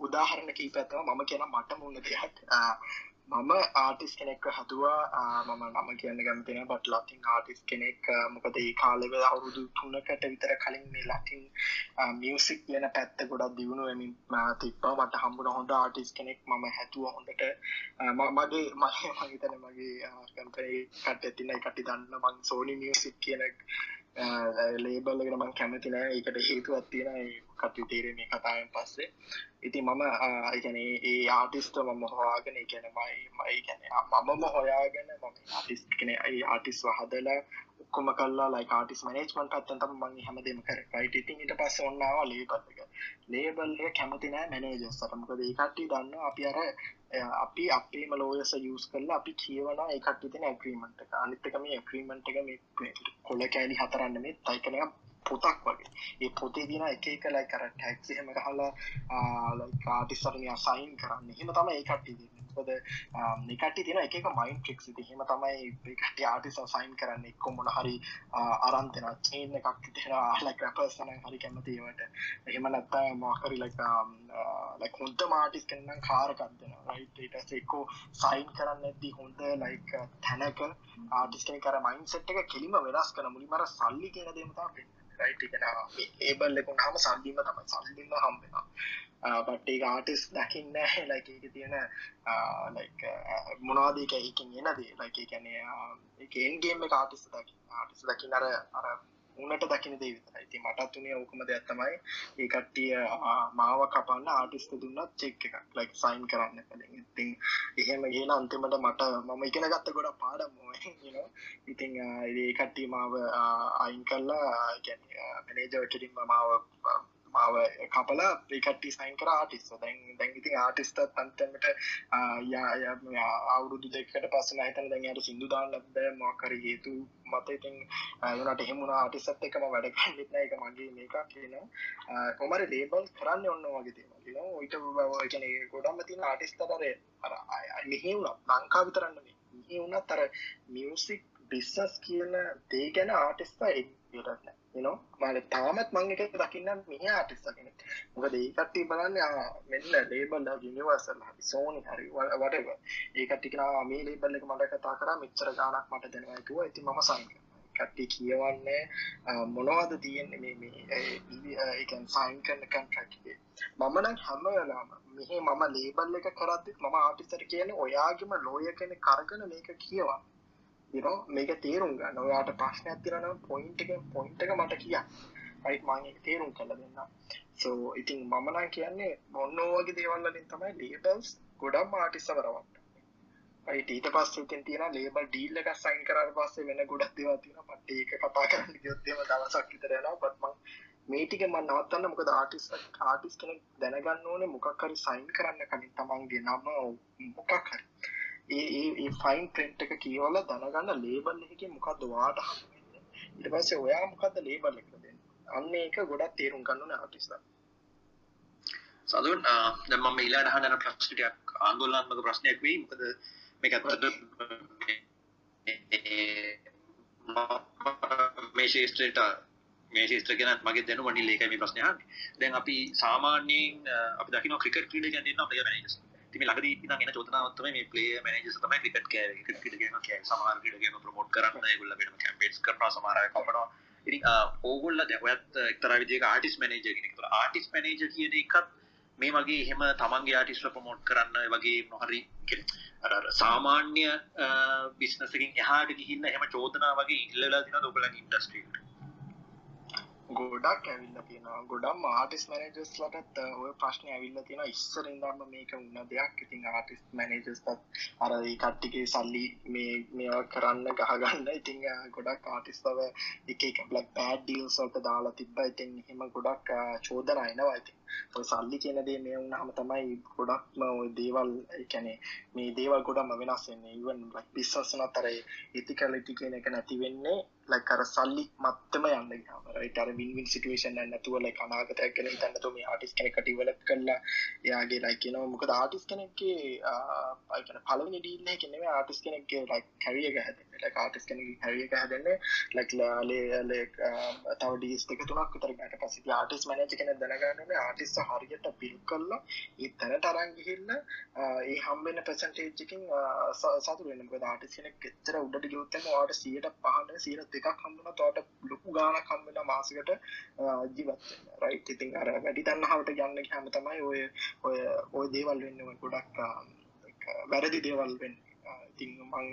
උදාහරණ කීපැත්තව මම කියන මට මුන්න දෙයක් මම ආටිස් කෙනෙක් හතුවා මම නම කියන්න ගමතින බට ලතින් ආටිස් කෙනෙක්. මොකද ඒ කාලෙව අවුරුදු තුනකට විතර කලින් මේ ලටින් මියසික් කියන පැත්ත ගොඩක් දියුණුවමින් තිබ්බා. මට හම්බුන හොඳ ආටිස් කෙනෙක් මම හැතුව හොඳට. මගේ මගේ මහිතන මගේ කම්පේ කට ඇතින කටි දන්න මං සෝනි මියසික් කියනක් ලේබල්ලගෙන මං කැමති නෑ. ඒකට හේතුවත් තියෙන කටි තේරේ මේ කතාවෙන් පස්සේ. ඉතින් මම ඒකනේ ඒ ආටිස්ට මම හොයාගෙන කියන මයි මයි ගැන මමම හොයාගෙන මම ආටිස් කෙන ඒ ආටිස් හදලා ඔක්කොම කල්ලා ලයි ආටිස් මනේජ්මන්ට් පැත්තෙන් තමයි මම හැමදේම කරේ. රයිට් ඉතින් ඊට පස්සේ ඔන්න ආවා ලේබල් එක. ලේබල් එක කැමති නෑ මැනේජර්ස්ට මොකද ඒ කට්ටිය දන්නවා අපි අර අපි අපේම ලෝයස යස් කරලා අපි කියවන එකට තින ඇග්‍රීමට එක. අනිත්තක මේ ඇග්‍රීමට එක මේ කොල කෑලි හතරන්න මේ තයිකනය පොතක් වගේ. ඒ පොතේ දින එක එක ලයි කර ටැක්සිහම හලා කාටිස්සරනය සයින් කරන්න. හෙම තම ඒ කට්ටි ොද නිකට තින එක මයින් ට්‍රික් හෙම තමයි කට ආටිස සයින් කරන්න. එක්කො මොන හරි අරන්තෙන චේන එකක් තිෙන ලක් රැපර්සන හරි කැමතිවට එහෙම නැත්තා මොකරි ලක් ලක් හොන්ත මාටිස් කන්න කාරකක්දෙන රයිට එක්කෝ සයින් කරන්න ඇති හොඳ ලයික් තැනක ආටිස්කන කර මයින්සට් එක කෙලිම වෙනස් කන මුලිමර සල්ලි කියෙන දෙමතා පෙන්න්න රයිට් ඒබල් එකු හම සල්ලිම තමයි. සල්ලිම හම්බෙන බට්ටේ ආටිස් දකින්න ලයික එක තියෙන මොනවාදක එකින් එනදේ ලයික කැනේ එකන්ගේම ආටිස් දකි ආටිස් දකින්න අර අර උනට දකින දේ විතරයි. ඉතින් මටත් උනේ ඕකම දෙයක් තමයි ඒ කට්ටිය මාව කපන්න ආටිස්ට දුන්නත් චෙක් එකක්. ලයික් සයින් කරන්න කලින් ඉතින් එහෙම ගිහලා අන්තිමට මට මම ඉගෙන ගත්ත ගොඩක් පාඩම් you know. ඉතින් ඒ කට්ටිය මාව අයින් කළා. කියන්නේ මැනේජර් කෙලින්ම මාව මාව කපලා ඒකට්ටි සයින් කර ආටිස් දැන් දැන් ඉතින් ආටිස්ට අන්තමට අවුරුදු දෙකට පස්සන හිතන දැන් යට සිින්දු දාන්න ලැබ මොකර හේතු මත ඉතින් යනට එහෙමුණ ආටිසත් එකම වැඩ කන්නෙත්න එක මගේ මේක කියන කොමර ලේබල් කරන්න ඔන්න වගේ තේම කියන ඔයිට බවගෙන ගොඩම්ම තින ආටිස්තරය මෙහෙවුණ ලංකා විතරන්න මෙහි වුණත් අර මියසික් බිස්සස් කියන දේ ගැන ආටිස්තා එක් යටන්න you මල තාමත් මං එක දකින්න මෙහ ආටිස්සගෙන මොකද ඒ කට්ටිය බලන්න මෙන්න ලේබල් යුනිවර්සල් හරි සෝනි හරි වටව ඒ කට්ටිය කියනවා මේ ලේබල් එක මට කතා කරා මෙච්චර ගාණක් මට දෙනවා කිව්වා. ඉතින් මම සයින් කරනවා. කට්ටිය කියවන්නේ මොනවද තියෙන්නේ මේ මේ ඒ කියන්නේ සයින් කරන කන්ට්‍රැක්ට් එකේ. මම නම් හැම වෙලාවම මෙහි මම ලේබල් එක කරද්දිත් මම ආටිස්ට් කියන්නේ ඔයාගේම ලෝයර් කෙනෙක් කරගෙන මේක කියවන්න. You මේක තේරුම් ගන්න. ඔයාට ප්‍රශ්නයක් තියෙනවා නම් පොයින්ට් එක පොයින්ට් එක මට කියන්න. රයිට් මම ඒක තේරුම් කරලා දෙන්නම්. සෝ ඉතින් මම නම් කියන්නේ මොන වගේ දේවල් වලින් තමයි ලේබල්ස් ගොඩක් ආටිස්ට් කරවන්න රයිට් ඊට පස්සේ ඉතින් තියෙන ලේබල් ඩීල් එකක් සයින් කරාට පස්සේ වෙන ගොඩක් දේවල් තියෙනවා. මට ඒක කතා කරන්න ගියොත් එහෙම දවසක් විතර යනවා. බත් මම මේටික ම නවත්තන්න මොකද ආටිස් ආටිස් කෙනෙක් දැනගන්න ඕනේ මොකක් හරි සයින් කරන්න කලින් තමන්ගේ නම මොකක් හරි. ඒ ඒ ඒ ෆයින් ප්‍රෙන්ට් එක කියවල දැනගන්න ලේබල් එක මොකක්ද වාට හම්බෙන්නේ ඊට පස්සේ ඔයා මොකක්ද ලේබල් එක දෙන්නේ අන්න ඒක ගොඩක් තේරුම් ගන්න ඕනේ ආටිස්ලා සදුන් දැන් මම ඊළඟට අහන්න යන ප්‍රශ්න ටිකක් ආందోලනාත්මක ප්‍රශ්නයක් වෙයි මොකද මේක ඇත්තට මේ ශේෂත්‍රයට මේ ශේෂත්‍ර ගැන මගේ දැනුම නිල් ඒකයි මේ ප්‍රශ්නය අහන්නේ. දැන් අපි සාමාන්‍යයෙන් අපි දකිනවා ක්‍රිකට් ක්‍රීඩකයන් දෙන්නවා ප්ලේයර් මැනේජර්ස්. ඉතින් මේ ළඟදී ඉඳන් එන චෝදනාවක් තමයි මේ ප්ලේයර් මැනේජර්ස් තමයි ක්‍රිකට් කෑවේ. ක්‍රිකට් ක්‍රීඩකයන් කෑවේ. සමහර ක්‍රීඩකයන් ප්‍රොමෝට් කරන්න ඒගොල්ලෝ වෙනම කැම්පේන්ස් කරනවා සමහර අය කපනවා. ඉතින් ඕගොල්ලෝ දැන් ඔයත් එක්තරා විදිහක ආටිස්ට් මැනේජර් කෙනෙක්. ඒතකොට ආටිස්ට් මැනේජර් කියන එකත් මේ වගේ එහෙම තමන්ගේ ආටිස්ට්ලා ප්‍රොමෝට් කරන්න වගේ මොහරි කියන්නේ සාමාන්‍ය බිස්නසකින් එහාට ගිහිල්ලා එහෙම චෝදනා වගේ ඉල්ලලා තියෙනවද ඔයගොල්ලන්ගේ ඉන්ඩස්ට්‍රියට? ගොඩක් ඇවිල්ල තියෙනවා. ගොඩම් ආටිස් මැනජස් ලටත් ඔය ප්‍රශ්නය ඇවිල්ල තියෙන ඉස්සර ඉදම්ම මේක උන්න දෙයක්. ඉතින් ආටිස් මැනජස්තත් අර කට්ටිගේ සල්ලි මේ මේවා කරන්න ගහගන්න. ඉතිං ගොඩක් ආටිස්තව එක එක බ්ලක් පෑඩ් ඩියල් සොල්ට දාලා තිබ්බ. ඉතින් එහෙම ගොඩක් චෝදන අයනවා ඉතින් ඔය සල්ලි කියන දේ මේ වුණාම තමයි ගොඩක්ම ඔය දේවල් කැනේ මේ දේවල් ගොඩම වෙනස් වෙන්නේ. ඉවන් බිස්සස් වුණත් අර ඉතිකලිටි කියන එක නැති වෙන්නේ ලයික් අර සල්ලි මත්තම යන්න ගියාම. රයිට් අර වින් වින් සිටුේෂන් එකක් නැතුව ලයික් අනාගතයක් ගැන හිතන්න නැතුව මේ ආටිස්ට් කෙනෙක්ට ඩෙවලොප් කරලා එයාගේ ලයික් you know මොකද ආටිස්ට් කෙනෙක්ගේ අය කියන පළවෙනි ඩීල් එකේ නෙමෙයි ආටිස්ට් කෙනෙක්ගේ ලයික් කැරියර් එක හැදෙන්නේ. ලයික් ආටිස්ට් කෙනෙක්ගේ කැරියර් එක හැදෙන්නේ ලයික් ලයික් තව ඩීල්ස් දෙක තුනක් විතර ගියාට පස්සේ ඉතින් ආටිස්ට් මැනේජර් කෙනෙක් දැනගන්න ඕනේ. ආටිස්ට් හරියට බිල් කරලා ඒ තැනට අරන් ගිහිල්ලා ඒ හම්බෙන පර්සන්ටේජ් එකකින් සතුට වෙන්න. මොකද ආටිස්ට් කෙනෙක් එච්චර උඩට ගියොත් එම ඔයාලට 105 100 දෙකක් හම්බුණා තවට ලොකු ගානක් හම්බෙලා මාසෙකට ජීවත් වෙන්න රයිට් ඉතින් අර වැඩි තණ්හාවට යන්න ගියාම තමයි ඔය ඔය ඔය දේවල් වෙන්නේ. ඔය ගොඩක් වැරදි දේවල් වෙන්නේ. ඉතින් මං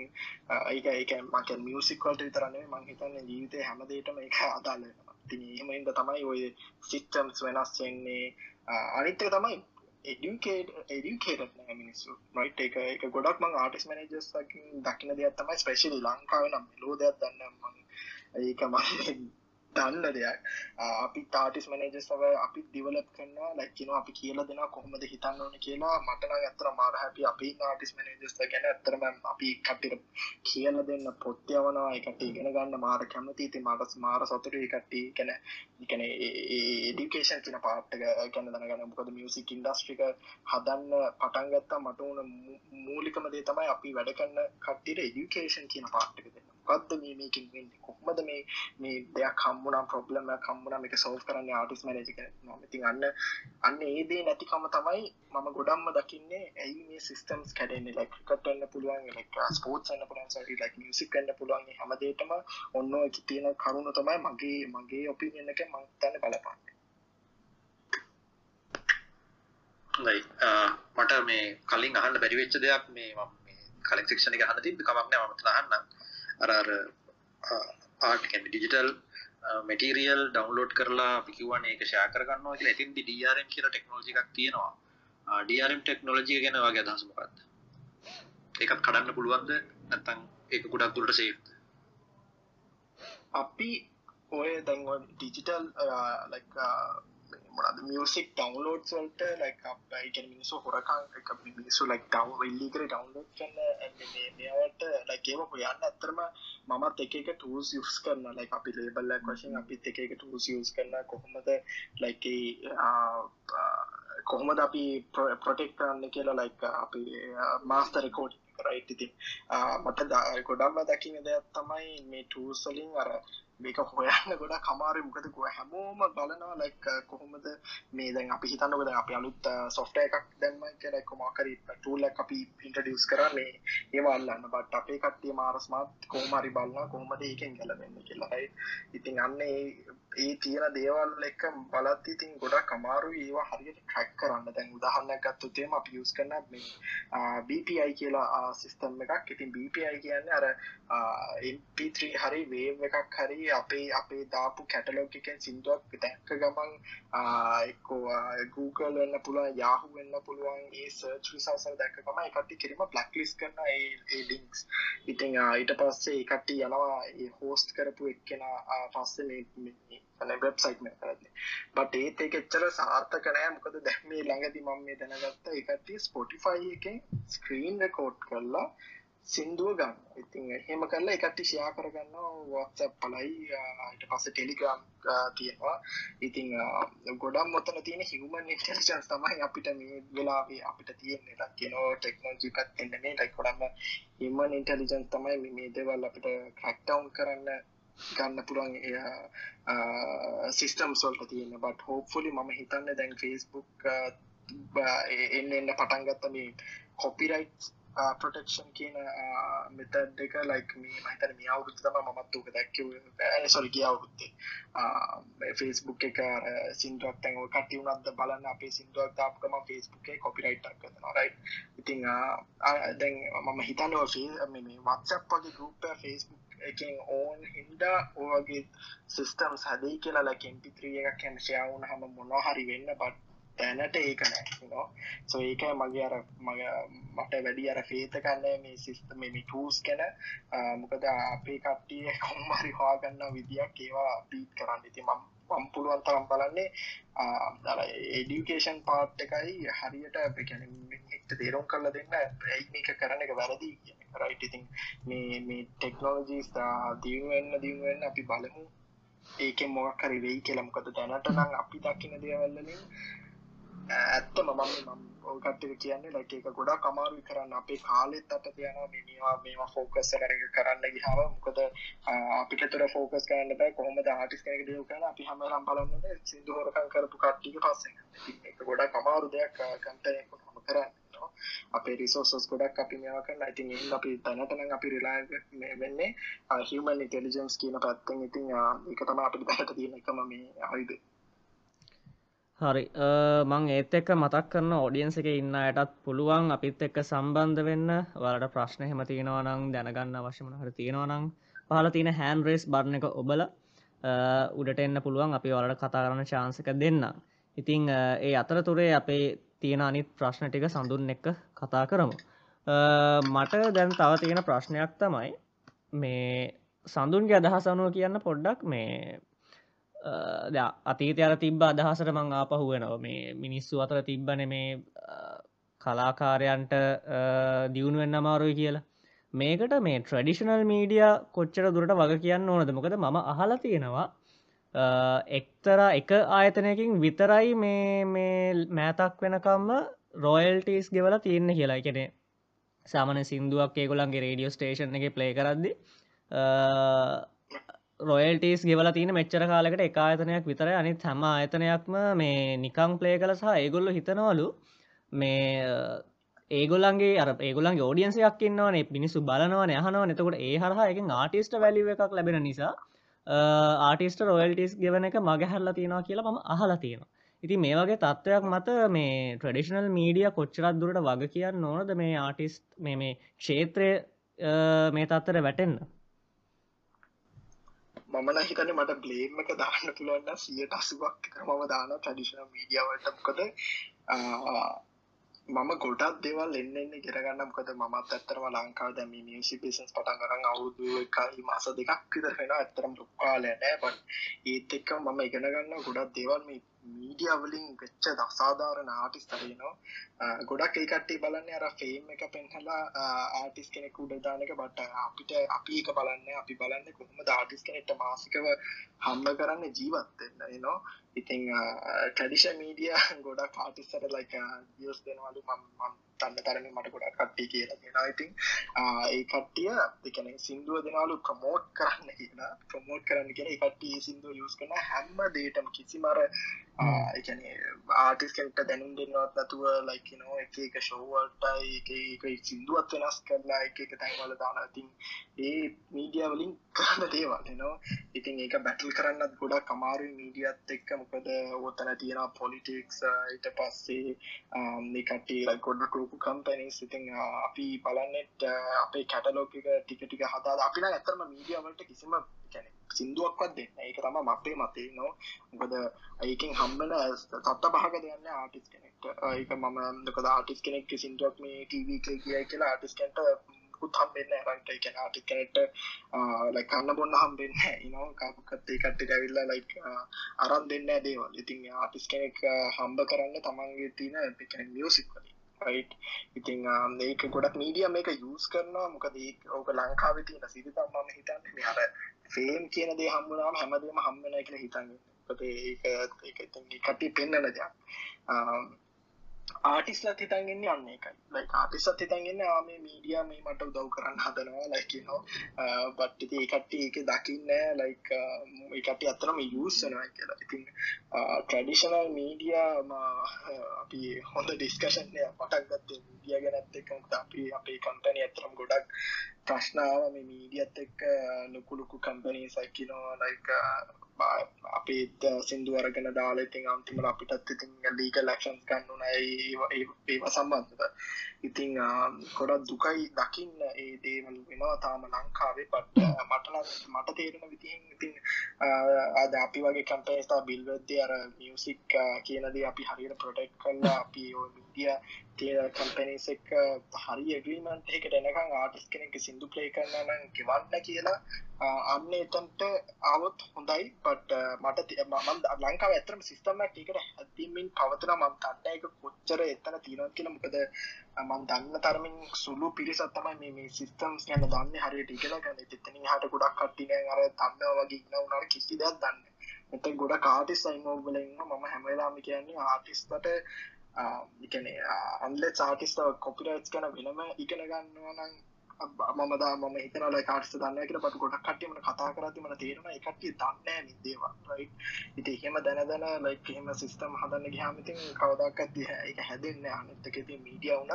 ඒක ඒක මක මියසික් වලට විතර නෙවෙයි මං හිතන්නේ ජීවිතේ හැම දෙයකටම ඒක අදාළ වෙනවා. ඉතින් එහෙම ඉඳ තමයි ඔය සිස්ටම්ස් වෙනස් වෙන්නේ. අනිත් එක තමයි එඩියුකේට් එඩියුකේටඩ් නෑ මිනිස්සු. රයිට් ඒක ඒක ගොඩක් මං ආටිස්ට් මැනේජර්ස් ලකින් දකින්න දෙයක් තමයි ස්පෙෂලි ලංකාවේ නම් මෙලෝ දෙයක් දන්නේ මං. ඒක මම දන්න දෙයක්. අපි තාටිස් මනේජ සව අපි දිවලප් කරන්න ලැක්කින අපි කියල දෙෙන කොහොමද හිතන්න ඕන කියලා. මටන ඇතර මාර හැපි අපි නාටිස් මනේජස්ත ගැන ඇතරම අපි කට්ටිට කියල දෙන්න පොත්්‍යවනවා එකට ඉගෙන ගන්න මාර කැමති. ති මටස් මාර සතුර කට්ටි ගැන. එකන ඒඩිකේෂන් කියන පාට්ට ගැන දනගන්න. මොකද මියසික් ඉන්ඩස්ට්‍රික හදන්න පටන්ගත්තා මට ඕන මූලිකම දේ තමයි අපි වැඩ කන්න කට්ටිට එඩිකේෂන් කියන පාට්ටක දෙන්න මොකක්ද මේ මේකින් වෙන්නේ? කොහොමද මේ මේ දෙයක් හම්බුණා ප්‍රොබ්ලම් එකක් හම්බුණා මේක සෝල්ව් කරන්නේ ආටිස්ට් මැනේජර් කෙනෙක් මම ඉතින් අන්න අන්න ඒ දේ නැතිකම තමයි මම ගොඩක්ම දකින්නේ ඇයි මේ සිස්ටම්ස් කැඩෙන්නේ? ලයික් ක්‍රිකට් වෙන්න පුළුවන් ලයික් ස්පෝර්ට්ස් uh, වෙන්න පුළුවන් සෝරි ලයික් මියුසික් වෙන්න පුළුවන්. මේ හැම දෙයකම ඔන්න ඔය තියෙන කරුණ තමයි මගේ මගේ ඔපිනියන් එක මම හිතන්නේ බලපාන්නේ. හොඳයි. Uh, මට මේ කලින් අහන්න බැරි වෙච්ච දෙයක් මේ මම මේ කලින් සෙක්ෂන් එක අහන්න තිබ්බ කමක් නෑ. මම අහන්නම් අර අර ආර්ට් කියන්නේ ඩිජිටල් මැටීරියල් ඩවුන්ලෝඩ් කරලා අපි කියවනේ ඒක ෂෙයා කරගන්නවා කියලා. එතින්දි DRM කියලා ටෙක්නොලොජි එකක් තියෙනවා. DRM ටෙක්නොලොජි එක ගැන ඔයාගේ අදහස මොකක්ද? ඒකත් කඩන්න පුළුවන්ද? නැත්නම් ඒක ගොඩක් දුරට සේෆ්ද? අපි ඔය දැන් ඔය ඩිජිටල් ලයික් මොනද මියසික් ඩවන්ලෝඩ් වලට ලයික් අපයි කියන මිනිස්සු හොරකම් එක මිනිස්සු ලයික් ඩවුන් ඉල්ලීගලි ඩවන්ලෝඩ් කරන මේවට ලයික් ඒව හොයන්න ඇත්තටම මමත් එක එක ටූල්ස් යූස් කරන ලයික් අපි ලේබල් එකක් වශයෙන් අපිත් එක එක ටූල්ස් යූස් කරන කොහොමද ලයික් කොහොමද අපි ප්‍රොටෙක්ට් කරන්න කියලා ලයික් අපි මාස්ටර් රෙකෝඩින් රයිට් ඉතින් මට ගොඩක්ම දකින්න දෙයක් තමයි මේ ටූල්ස් වලින් අර මේක හොයන්න ගොඩ කමාරු මොකද හැමෝම බලනවා ලයික් කොහොමද මේ දැන් අපි හිතන්නක දැන් අපි අලුත් සොෆ්ට්වෙයාර් එකක් දැම්ම කියලා කොහොම හරි ටූල් එකක් අපි ඉන්ට්‍රොඩියුස් කරා මේ ඒව අල්ලන්න. බට් අපේ කට්ටිය මාර ස්මාර්ට් කොහොම හරි බලනවා කොහොමද ඒකෙන් ගැලවෙන්නේ කියලා. රයිට් ඉතින් අන්න ඒ ඒ තියෙන දේවල් එක බලද්දි ඉතින් ගොඩක් අමාරුයි. ඒවා හරියට ට්‍රැක් කරන්න. දැන් උදාහරණයක් ගත්තොත් එහෙම අපි යූස් කරන මේ BPI කියලා සිස්ටම් එකක්. ඉතින් BPI කියන්නේ අර MP3 හරි වේව් එකක් හරි අපේ අපේ දාපු කැටලොග් එකෙන් සිින්දුවක් දැක්ක ගමන් එක්කෝ Google වෙන්න පුළුවන් Yahoo වෙන්න පුළුවන් ඒ සර්ච් රිසල්ට් දැක්ක ගමන් ඒකට කිරීම බ්ලැක් ලිස්ට් කරන ඒ ඒ ලින්ක්ස් ඉතිං ඊට පස්සේ කට යනවා හෝස්ට කරපු එක්කෙන පස්සේ වෙබ්සයිට් කරන්නේ බට ඒත් එක එච්චර සාර්ථක නෑ. මොකද දැම්මේ ළඟදි මම මේ දැනගත්ත එකට ස්පොටිෆයි එකෙන් ස්ක්‍රීන් රෙකෝඩ් කරලා සින්දුව ගන්න. ඉතින් එහෙම කරලා එකට ෂයා කරගන්න වත්සප් පලයි ඊට පස්ස ටෙලිග්‍රම් තියෙනවා. ඉතිං ගොඩම් මොතන තියෙන හිවමන් ඉන්ටලිජන්ස් තමයි අපිට මේ වෙලාවේ අපිට තියෙන්නේ. ලක් කියනෝ ටෙක්නෝජි පත් එන්න මේ ලයි කොඩන්න හිමන් ඉන්ටලිජන්ස් තමයි මේ දේවල් අපිට ක්‍රක්ටවුන් කරන්න ගන්න පුළන් සිිස්ටම් සොල්ට තියෙන. බට හෝප්ෆොලි මම හිතන්න දැන් ෆෙස්බුක් එන්න එන්න පටන්ගත්ත මේ කොපිරයිට් ප්‍රොටෙක්ෂන් කියන මෙතඩ් එක ලයික් මේ මහිතන මේ අවුරුත් තම මමත්තුක දැක්ක සොරි කිය අවුරුත්තේ ෆේස්බුක් එක සිින්දුවක් තැන් කටි වුනත්ද බලන්න අපේ සිින්දුවක් තාපකම ෆේස්බුක් එක කොපිරයිට් කරන රයි ඉතිං දැන් මම හිතනව මේ වත්සප් වගේ ගරුප ෆේස්බුක් එකෙන් ඕන් හින්දා ඕගේ සිිස්ටම්ස් හදයි කියලා ලැකෙන්පිත්‍රිය එකක් කැන්ශයාවුන හම මොනොහරි වෙන්න බට් තැනට ඒක නෑ සෝ ඒක මගේ අර මග මට වැඩි අර ෆේත කන්න මේ සිස්තම මේ ටූස් කැන මොකද අපේ කට්ටිය කොම්මරි හවාගන්න විදියක් ඒවා පීත් කරන්න. ඉති මම් මම් පුළුවන් තරම් බලන්නේ දර එඩියුකේෂන් පාට් එකයි හරියට එක්ට තේරුම් කරල දෙන්න ඇයි මේක කරන එක වැරදි රයිට ඉතින් මේ මේ ටෙක්නෝලජීස් දියුවෙන්න දියුවෙන්න අපි බලමු. ඒක මොක් හරි වෙයි කියලා. මොකද දැනට නම් අපි දකින දේවල්ලින් ඇත්තම මම ඕකට්ටික කියන්නේ ලැක එක ගොඩා කමාරුයි කරන්න. අපේ කාලෙත් අට තියනවා මේවා මේවා ෆෝකස් කරක කරන්න ගිහාව මොකද අපිට තුර ෆෝකස් කරන්න බෑ. කොහොම ආටිස් කෙනෙක දියු කරන අපි හැමරම් බලන්න සිදු හොරකන් කරපු කට්ටික පස්සේ. එක ගොඩා කමාරු දෙයක් කන්ටනයක් හොම කරන්න අපේ රිසෝසස් ගොඩක් අපි මේවා කරන්න ඉතින් ඒ අපි තැනටනම් අපි රිලාය වෙන්නේ හිමන් ඉටෙලිජන්ස් කියන පැත්තෙන්. ඉතින් එක තම අපිට දැට තියෙන එකම මේ අයිද හරි. මං ඒත් එක්ක මතක් කරන ඔඩියන්ස එක ඉන්න අයටත් පුළුවන් අපිත් එක්ක සම්බන්ධ වෙන්න. වලට ප්‍රශ්න හෙම තියෙනවනං දැනගන්න අවශ්‍යමන හර තියෙනවනං පහල තියෙන හැන් රේස් බරණ එක ඔබල උඩට එන්න පුළුවන්. අපි වලට කතා කරන චාන්සක දෙන්න. ඉතිං ඒ අතර තුරේ අපේ තියෙන අනිත් ප්‍රශ්න ටික සඳුන් එක්ක කතා කරමු. මට දැන් තව තියෙන ප්‍රශ්නයක් තමයි මේ සඳුන්ගේ අදහස් අනුව කියන්න පොඩ්ඩක් මේ අතීතය අර තිබ්බ අදහසට මං ආපහුවෙනව මේ මිනිස්සු අතර තිබ්බන මේ කලාකාරයන්ට දියුණුවෙන් අමාරුයි කියලා. මේකට මේ ට්‍රඩිෂනල් මීඩිය කොච්චර දුරට වග කියන්න ඕනද? මොකද මම අහලා තියෙනවා එක්තර එක ආයතනයකින් විතරයි මේ මේ මෑතක් වෙනකම්ම රොයල්ටස් ගෙවල තියන්න කියලා. එකනෙ සාමන සිින්දුවක් ඒගොලන්ගේ රේඩියෝ ස්ටේෂන් එක ප්ලේ කරද්දි රොයල්ටස් ගෙවල තින මෙච්චර කාලකට එක ආයතනයක් විතර අනිත් හැම ආයතනයක්ම මේ නිකං ප්ලේ කළ සහ ඒගොල්ල හිතනවලු මේ ඒගොලන්ගේ අර ඒගොලන් ෝඩියන්සයක් න්නවනේ පිනිසු බලනවන යහනව නතකොට ඒ හරහා එක ආටිස්ට වැලිව එකක් ලැබෙන නිසා ආටිස්ට රොයල්ටස් ගෙවන එක මගහැරලා තියෙනවා කියලා ම අහලා තියෙනවා. ඉති මේ වගේ තත්ත්වයක් මත මේ ට්‍රඩිෂනල් මීඩිය කොච්චරත් දුරට වග කියන්න ඕනද? මේ ආටිස්ට මේ මේ ක්ෂේත්‍රය මේ තත්තර වැටෙන්න්න මමන හිතන මට බ්ලේම් එක දාන්න පුළුවන්න සියට අසුවක් මම දාන ටඩිෂන මීඩියාවට මොකද මම ගොඩක් දෙවල් එන්න ගෙරගන්න මොකද මත් ඇත්තරම ලංකාව දැම මියසි පිසස් පටන් කරන්න අවුදු එකයි මාස දෙකක් විතරෙන ඇත්තරම් ලොක්කාලෑ නෑ. බන් ඒත් එක්ක මම ඉගෙන ගන්න ගොඩක් දේවල් මේ මීඩියවලින් වෙච්ච දසාධාරණ ආටිස් තරයනවා ගොඩක් ඒකට්ටේ බලන්න අර ෆේම් එක පෙන්හලා ආටිස් කෙනෙක් උඩදාන එක. බට අපිට අපි එක බලන්න අපි බලන්න කොහොම ආටිස් කෙනෙක්ට මාසිකව හම්බ කරන්න ජීවත්වෙන්න නවා ඉතිං ටඩිෂ මීඩිය ගොඩක් ආටිස්සට ලයික දියස් දෙනවලු. මම් තන්න තරන මට ගොඩක් කට්ටි කියලා දෙෙන ඉතින් ඒ කට්ටිය දෙකන සිින්දුව දෙනවලු ප්‍රමෝට් කරන්න කියලා. ප්‍රමෝට් කරන්න කියෙන කට්ටිය සිින්දුව යස් කන හැම්ම දේටම කිසි මර එකන ආටිස් කෙන්ට දැනුම් දෙන්නවත් නැතුව ලයික නෝ එක එක ශෝවල්ටයි එක සිින්දුවත් වෙනස් කරලා එක එක තැන්වල දානතින් ඒ මීඩිය වලින් කරන්න දේවල් නවා ඉතින් ඒක බැටල් කරන්නත් ගොඩක් කමාරු මීඩියත් එක්ක. මොකද ඔතන තියෙන පොලිටික්ස් ඊට පස්සේ මේකටේ ගොඩ කරුපු කම්පැනිස් ඉතින් අපි බලන්නෙත් අපේ කැටලෝක ටික ටික හදා අපින ඇතරම මීඩියවලට කිසිම කැනෙ සිින්දුවක්වත් දෙන්න ඒක තම මපේ මතේ නෝ මොකද ඒකින් හම්බල තත්ත පහක දෙන්න ආටිස් කෙනෙක්ට ඒක මම දකද ආටිස් කෙනෙක් සිින්දුවක් මේ ටීවී කියයි කියලා ආටිස් කෙන්ට මුකුත් හම්බෙන්න රට එක ආටි කනට ලයි කන්න බොන්න හම්බෙන්න ඉනෝ කාපකත් ඒ කට්ට ඇවිල්ලා ලයික් අරන් දෙන්න දේවල්. ඉතින් ආටිස් කෙනෙක් හම්බ කරන්න තමන්ගේ තියන මියසික් වලින්. රයිට් ඉතිං මේක ගොඩක් මීඩිය මේක යස් කරනවා. මොකද ඕක ලංකාව තියන සිරි තම්මම හිතන්න මේ අර ෆේම් කියන දේ හම්බුනාම හැමදේම හම්බෙන කියලා හිතන්න. ඒක ඒක කටි පෙන්න්නන දෙයක්. ආටිස්ලත් හිතන්ගන්නේ අන්න එකයි ලයි ආටිසත් හිතන්ගන්න ආම මීඩිය මේ මට උදව් කරන්න හදනවා. ලයිකනෝ බට්ටති ඒකට්ටි ඒක දකින්න ලයික් ඒකට අතරම යසනවා කියලා. ඉතින් ට්‍රඩිෂනල් මීඩිය අපි හොඳ ඩිස්කශන්ය පටක් ගත්තේ මීඩිය ගැනත් එක අපි අපේ කම්පැනි ඇතරම් ගොඩක් ප්‍රශ්නාව මේ මීඩියත් එක්ක ලොකුලොකු කම්පනී සයිකිනෝ ලයික අපේත් සිින්දු අරගෙන දාලා ඉතින් අන්තිමට අපිටත් ඉතින් ලීක ලක්ෂන්ස් ගන්න නයි ඒව සම්බන්ධද ඉතිං ගොඩත් දුකයි දකින්න ඒ දේවල් වෙනවා. තාම ලංකාවේ පට මටන මට තේරෙන විතිහින් ඉතින් අද අපි වගේ කම්පේස්තා බිල්වද්‍ය අර මියසික් කියනද අපි හරියට ප්‍රොටෙක්් කල්ලා අපි ඔ මිඩිය තිය කම්පැනිස් එක් හරි ඇග්‍රීමන්ට එකට එනකං ආටිස් කෙනෙක සිින්දු ප්ලේ කරන්න නම් ගෙවන්න කියලා. අන්න එතන්ට අවුත් හොඳයි. පට මට මන් ලංකාව ඇතරම සිිස්ටම ටිකට හැදීමින් පවතන. මම් තන්න එක කොච්චර එතන තිීනොත් කියල. මොකද මන් දන්න තරමින් සුළු පිරිසත්තමයි මේ සිිස්ටම්ස් ගැන දන්න. හරියට ඉගෙන ගන්න එතන හට ගොඩක් කට්ටින අර තන්න වගේ ඉන්න උනාට කිසි දෙයක් දන්න එත ගොඩ කාටිස් සයිමෝබලන්න මම හැමලාම කියන්නේ ආටිස්ට ඉකන අන්ල චාටිස්ට කොපිරයිස් කන වෙනම ඉගෙන ගන්නවනම් මමදා මම හිතනල කාටස දන්න කියල පට ගොඩක් කට්ටියමට කතා කරතිමට තේරෙන එකට්ටිය දන්න නිදේවා රයි ඉති එහෙම දැන දැන ලයික් එහෙම සිිස්ටම් හදන්න ගහමතින් කවදක් ඇති එක හැදෙන්න්න අනත්තකති මීඩිය වුනත්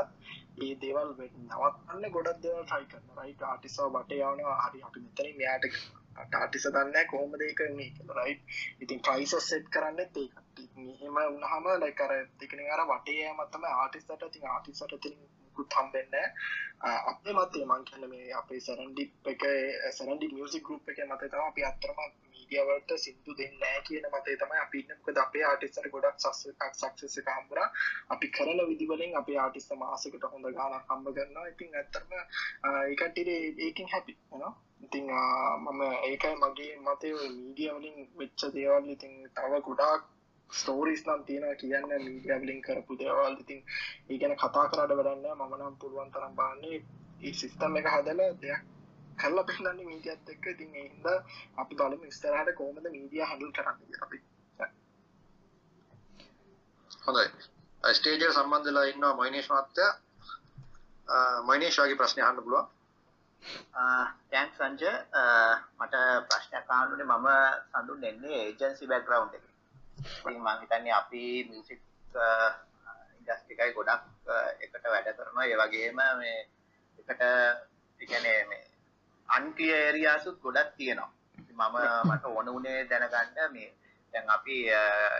ඒ දේවල් නවත්න්න ගොඩක් දේවල් ටයි කරන්න රයි ආටිසාව බට යවනවා හරි අපි මෙතන මෙයාට ටාටිස දන්න කොහොම දෙක මේ රයි ඉතින් ප්‍රයිස සෙට් කරන්න ඒකට මෙහෙම උනහම ලයිකර දෙකන අර වටේ මත්තම ආටිස්ට ති ආටිසට තිරින් මුකුත් හම්බෙන්න අපේ මතේ මං කියන්න මේ අපේ සැරන්ඩිප් එක සැරන්ඩි මියසික් ගරුප් එක මත තම අපි අත්තරම මීඩියවලට සිින්දු දෙන්න කියන මතේ තමයි අපි ඉන්නකද අපේ ආටිස්සට ගොඩක් සස්සක් සක්සස හම්බර අපි කරන විදිවලින් අපේ ආටිස්ත මාසකට හොඳ ගාන හම්බ ගන්න ඉතින් ඇත්තරම ඒකටේ ඒකින් හැපි නවා ඉතිං මම ඒකයි මගේ මතය මීඩියවලින් වෙච්ච දේවල්. ඉතින් තව ගොඩාක් ස්ටෝරිස් නම් තියෙන කියන්න මීඩියවලින් කරපු දේවල්. ඉතින් ඒ ගැන කතා කරට වැඩන්න මම නම් පුළුවන් තරම් බාන්නේ ඒ සිිස්ටම් එක හදල දෙයක් කල්ල පෙන්නන්නේ මීඩියත් එක්ක. ඉතින් එහින්ද අපි බලම ස්තරහට කෝමද මීඩිය හඩල් කරන්න අපි. හොඳයි. ස්ටේජය සම්බන්ධලා ඉන්නවා මයිනේශ් මත්තය මයිනේශවාගේ ප්‍රශ්නය හන්න පුළුවන්. තැන් සංජ මට ප්‍රශ්නයක් කානුනේ මම සඳුන් එන්නේ ඒජන්සි බැක්ග්‍රවන්් එක. මං හිතන්නේ අපි මියසික් ඉන්ඩස්ටිකයි ගොඩක් එකට වැඩ කරනවා. ඒ වගේම මේ එකට එකනේ මේ අන්ක්ලිය ඒරියාසුත් ගොඩක් තියෙනවා මම මට ඕන උනේ දැනගන්න මේ දැන් අපි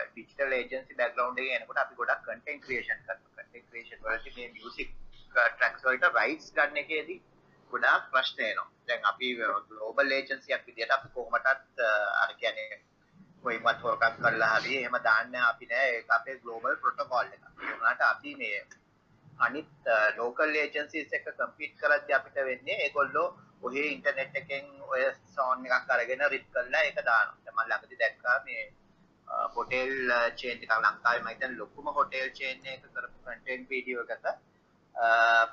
ඩිජිටල් ඒජන්සි බැක්ග්‍රවුන්ඩ් එකේ එනකොට අපි ගොඩක් කන්ටෙන්ට් ක්‍රියේෂන් කරනවා කන්ටෙන්ට් ක්‍රියේෂන් වලදී මේ මියුසික් ට්‍රැක්ස් වලට රයිට්ස් ගන්න එකේදී ගොඩාක් ප්‍රශ්න එනවා. දැන් අපි ග්ලෝබල් ඒජන්සියක් විදිහට අපි කොහොමටත් අර කියන්නේ කොයිමත් හොරකම් කරලා හරි එහෙම දාන්න අපි නෑ ඒක අපේ ග්ලෝබල් ප්‍රොටෝකෝල් එක. ඒ වුණාට අපි මේ අනිත් ලෝකල් ඒජන්සිස් එක්ක කම්පීට් කරද්දී අපිට වෙන්නේ ඒගොල්ලෝ ඔහේ ඉන්ටර්නෙට් එකෙන් ඔය සෝන් එකක් අරගෙන රිප් කරලා ඒක දානවා. දැන් මම ළඟදී දැක්කා මේ හොටෙල් චේන් එකක් ලංකාවේ මම හිතන්නේ ලොකුම හොටෙල් චේන් එක කරපු කන්ටෙන්ට් වීඩියෝ එකක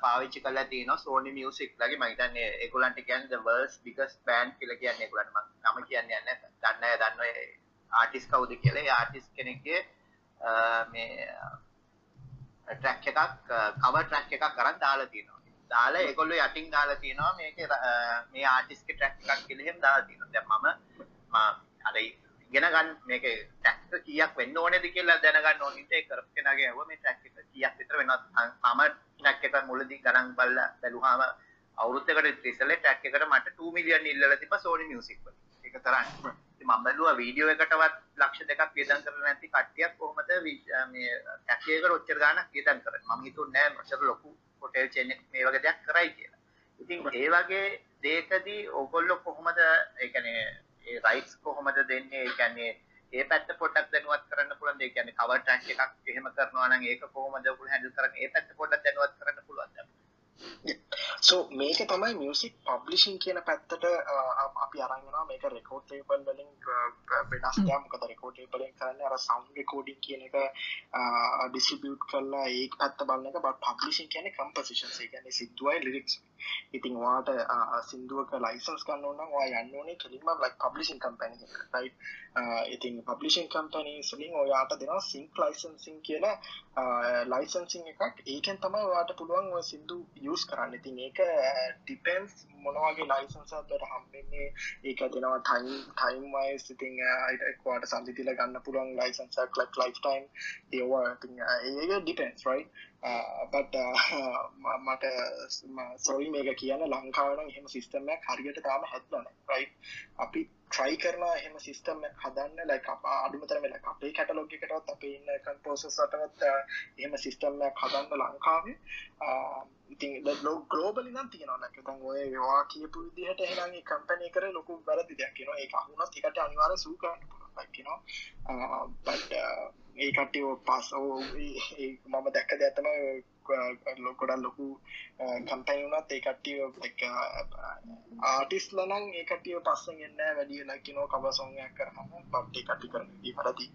පාවිච්චි කලා තියන සෝනි මියසික් ලගේ මහිතන්නේ එකුලන්ට කියන්න වර්ස් බිකස් බෑන්් කියල කියන්න එකුලට නම කියන්න යන්න දන්න දන්න ආටිස් කවුද කියල. ආටිස් කෙනෙක්ගේ මේ ට්‍රැක් එකක් කව ට්‍රැක් එකක් කරන්න දාලා තියනවා. දාලා එකොල්ල යටින් දාලා තියෙනවා මේක මේ ආටිස්ක ට්‍රැක් එකක් කෙලෙහෙම දාලා තියෙනවා දැන් මම අර ඉගෙන ගන්න මේක ට්‍රැක් කීයක් වෙන්න ඕනේද කියලා දැනගන්න ඕන ඉතින් ඒ කරපු කෙනාගේ අහුව මේ ට්‍රැක් එක කීයක් විතර වෙනවද මම ට්‍රැක් එක මුලදී ගණන් බලලා බැලුවාම අවුරුද්දකට ඉස්සෙල්ලා ට්‍රැක් එකට මට 2 මිලියන් ඉල්ලලා තිබ්බා Sony Music වල. ඒක තරම්. ඉතින් මම බැලුවා වීඩියෝ එකටවත් ලක්ෂ දෙකක් වියදම් කරලා නැති කට්ටියක් කොහොමද මේ ට්‍රැක් එකකට ඔච්චර ගාණක් වියදම් කරන්නේ. මම හිතුන්නේ නෑ ඔච්චර ලොකු හොටෙල් චේන් එකක් මේ වගේ දෙයක් කරයි කියලා. ඉතින් ඒ වගේ දෙයකදී ඕගොල්ලෝ කොහොමද ඒ කියන්නේ ඒ රයිට්ස් කොහොමද දෙන්නේ? ඒ කියන්නේ ඒ පැත්ත පොඩ්ඩක් දැනුවත් කරන්න පුළුවන් ඒ කියන්නේ කවර් ට්‍රැක් එකක් එහෙම කරනවා නම් ඒක කොහොමද ඔයගොල්ලෝ හැන්ඩල් කරන්නේ? ඒ පැත්ත පොඩ්ඩක් දැනුවත් කරන්න පුළුවන්ද? සෝ මේක තමයි මියසික් පබ්ලිෂන් කියන පැත්තට අපි අරංගනා මේක රෙකෝඩ් ලේබල් වලින් වෙනස් මොකද රෙකෝඩ් ලේබලෙන් කරන්න අර සවුන්ඩ් රෙකෝඩින් කියන එක ඩිස්ට්‍රිබියුට් කරලා ඒක පැත්ත බලන එක. බට පබ්ලිෂන් කියන්නේ කම්පොසිෂන්ස් ඒ කියන්නේ සිද්දුවයි ලිරික්ස් ඉතින් වාට සිින්දුවක ලයිසන්ස් කන්න ඕන්න වා යන්න ඕනේ කෙලින්ම ලයික් පබ්ලිෂන් කම්පැනි රයි ඉතින් පබ්ලිෂන් කම්පැනී සලින් ඔයාට දෙෙන සිංක් ලයිසන්සින් කියලා ලයිසන්සිං එකක්. ඒකෙන් තමයි වාට පුළුවන් ඔය සිින්දු යස් කරන්න. ඉතින් ඒක ටිපෙන්ස් මොනවගේ ලයිසන්සත් හම්බෙන්නේ. ඒක දෙනවා ටයිම් ටයිම් වයි සිතිං අයිටක්වාට සල්ලිතිල ගන්න පුළුවන් ලයිසන්සක් ලක් ලයිෆ් ටයිම් ඒවා ඒක ඩිපෙන්ස් රයි බට මට සොරි මේක කියන්න ලංකාවන එහෙම සිිස්ටම්මයක් හරියට තාම හැත්ලන රයි අපි ට්‍රයි කරන එහම සිිස්ටම් හදන්න ලයි අඩුමතර වෙල අපේ කැටලෝග එකටත් අප ඉන්න කන්පෝසසටවත් එහම සිිස්ටම්මයක් හදන්න ලංකාවේ. ඉතින් ලෝ ගලෝබලි නම් තියෙනවා ලැක තන් ඔය වා කියපු විදිහට එහෙනගේ කම්පනය කර ලොකු වැරදි දෙයක් කියෙනවා ඒ අහුනත් එකට අනිවාර සූකරන්න ලක්කිනවා බට ඒ කට්ටිය පස් මම දැක්ක දැතම ලොකොඩල් ලොකු කම්පැනි වුණත් ඒ කට්ටිය ආටිස් ලනං ඒ කටිය පස්සෙන් එන්න වැඩිය ලක්කිනෝ කව සෝගයක් කරහම බට්ටේ කටි කරන පරදි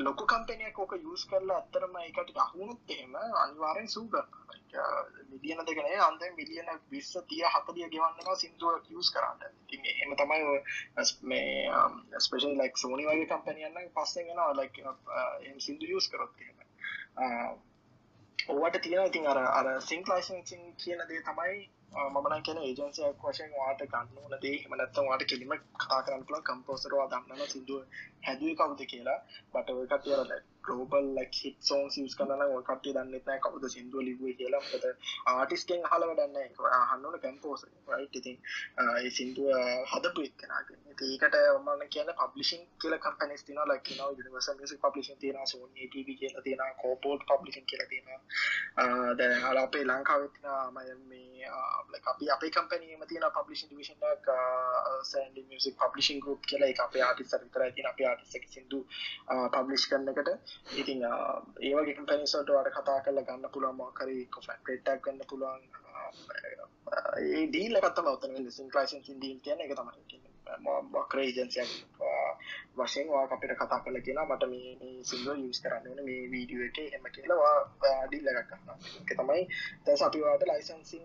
ලොකු කම්පනයක් ඕක යස් කරලා ඇත්තරම එකට අහුණුත් එහෙම අනිවාරෙන් සූ කරන්න මිලියන දෙකනේ අන්ද මිලියන විස්ස තිය හතදිය ගෙවන්නවා සිින්දුව යස් කරන්න. ඉතින් එම තමයි මේ ස්පේෂල් ලක් සෝනි වගේ කම්පනියන්න පස්සෙන් ගෙන ලක් සිින්දු යස් කරොත් uh, ඕවට තියෙන ඉතින් අර අර සිංක් ලයිසන්සින් කියන දේ තමයි මමන කියන ඒජන්සියක් වශයෙන් වාට ගන්න ඕන දේ හමනත්තම් වාට කෙලිම කතා කරන්න පුළ කම්පෝසරවා දන්නන සිින්දුව හැදුව කවුද කියලා. බට ඔය කතියරල ගලෝබල් ලක් හිට සෝන් සිස් කරන කටේ දන්නත කවුද සිින්දුව ලිබුව කියලා. ොද ආටිස්කෙන් හල වැඩන්න හන්නන කැම්පෝස ඉතින් ඒ සිින්දුව හදපු එක්කෙනගෙන ඒකට ඔමන්න කියන පබ්ලිසින් කියල කම්පනස් තින ලක් න නිවස මිසි පබ්ලිසින් තියෙන සෝන් ටව කියලා තියෙන කෝපෝට් පබ්ලිසින් කියලා තියෙන දැ හල අපේ ලංකාවතින මය මේ අපි අපේ කම්පනීම තියෙන පබ්ලිසින් ඩිවිෂන්ක් සෑන්ඩි මියසික් පබ්ලිසින් ගරුප් කියලා. එක අපේ ආටිස් විතර තින අපේ ආටිස්සක සිදු පබ්ලිෂ් කරන්නකට ඉතින් ඒවගේ කම්පැනිසට වට කතා කරල ගන්න පුළුවන් මකරි කොෆටක් ගන්න පුළුවන්. ඒ දීල කත්තම ඔතන සිංක්ලයිසන් සිදීල් කියන එක තමයි. මක්‍රේජන්සියක් වශයෙන් වා අපිට කතා කල කියලා මට මේ සිංහල යස් කරන්න මේ වීඩියෝ එක එම කියලවා ඩිල්ල ගන්න එක තමයි දැස් අපිවාට ලයිසන්සිං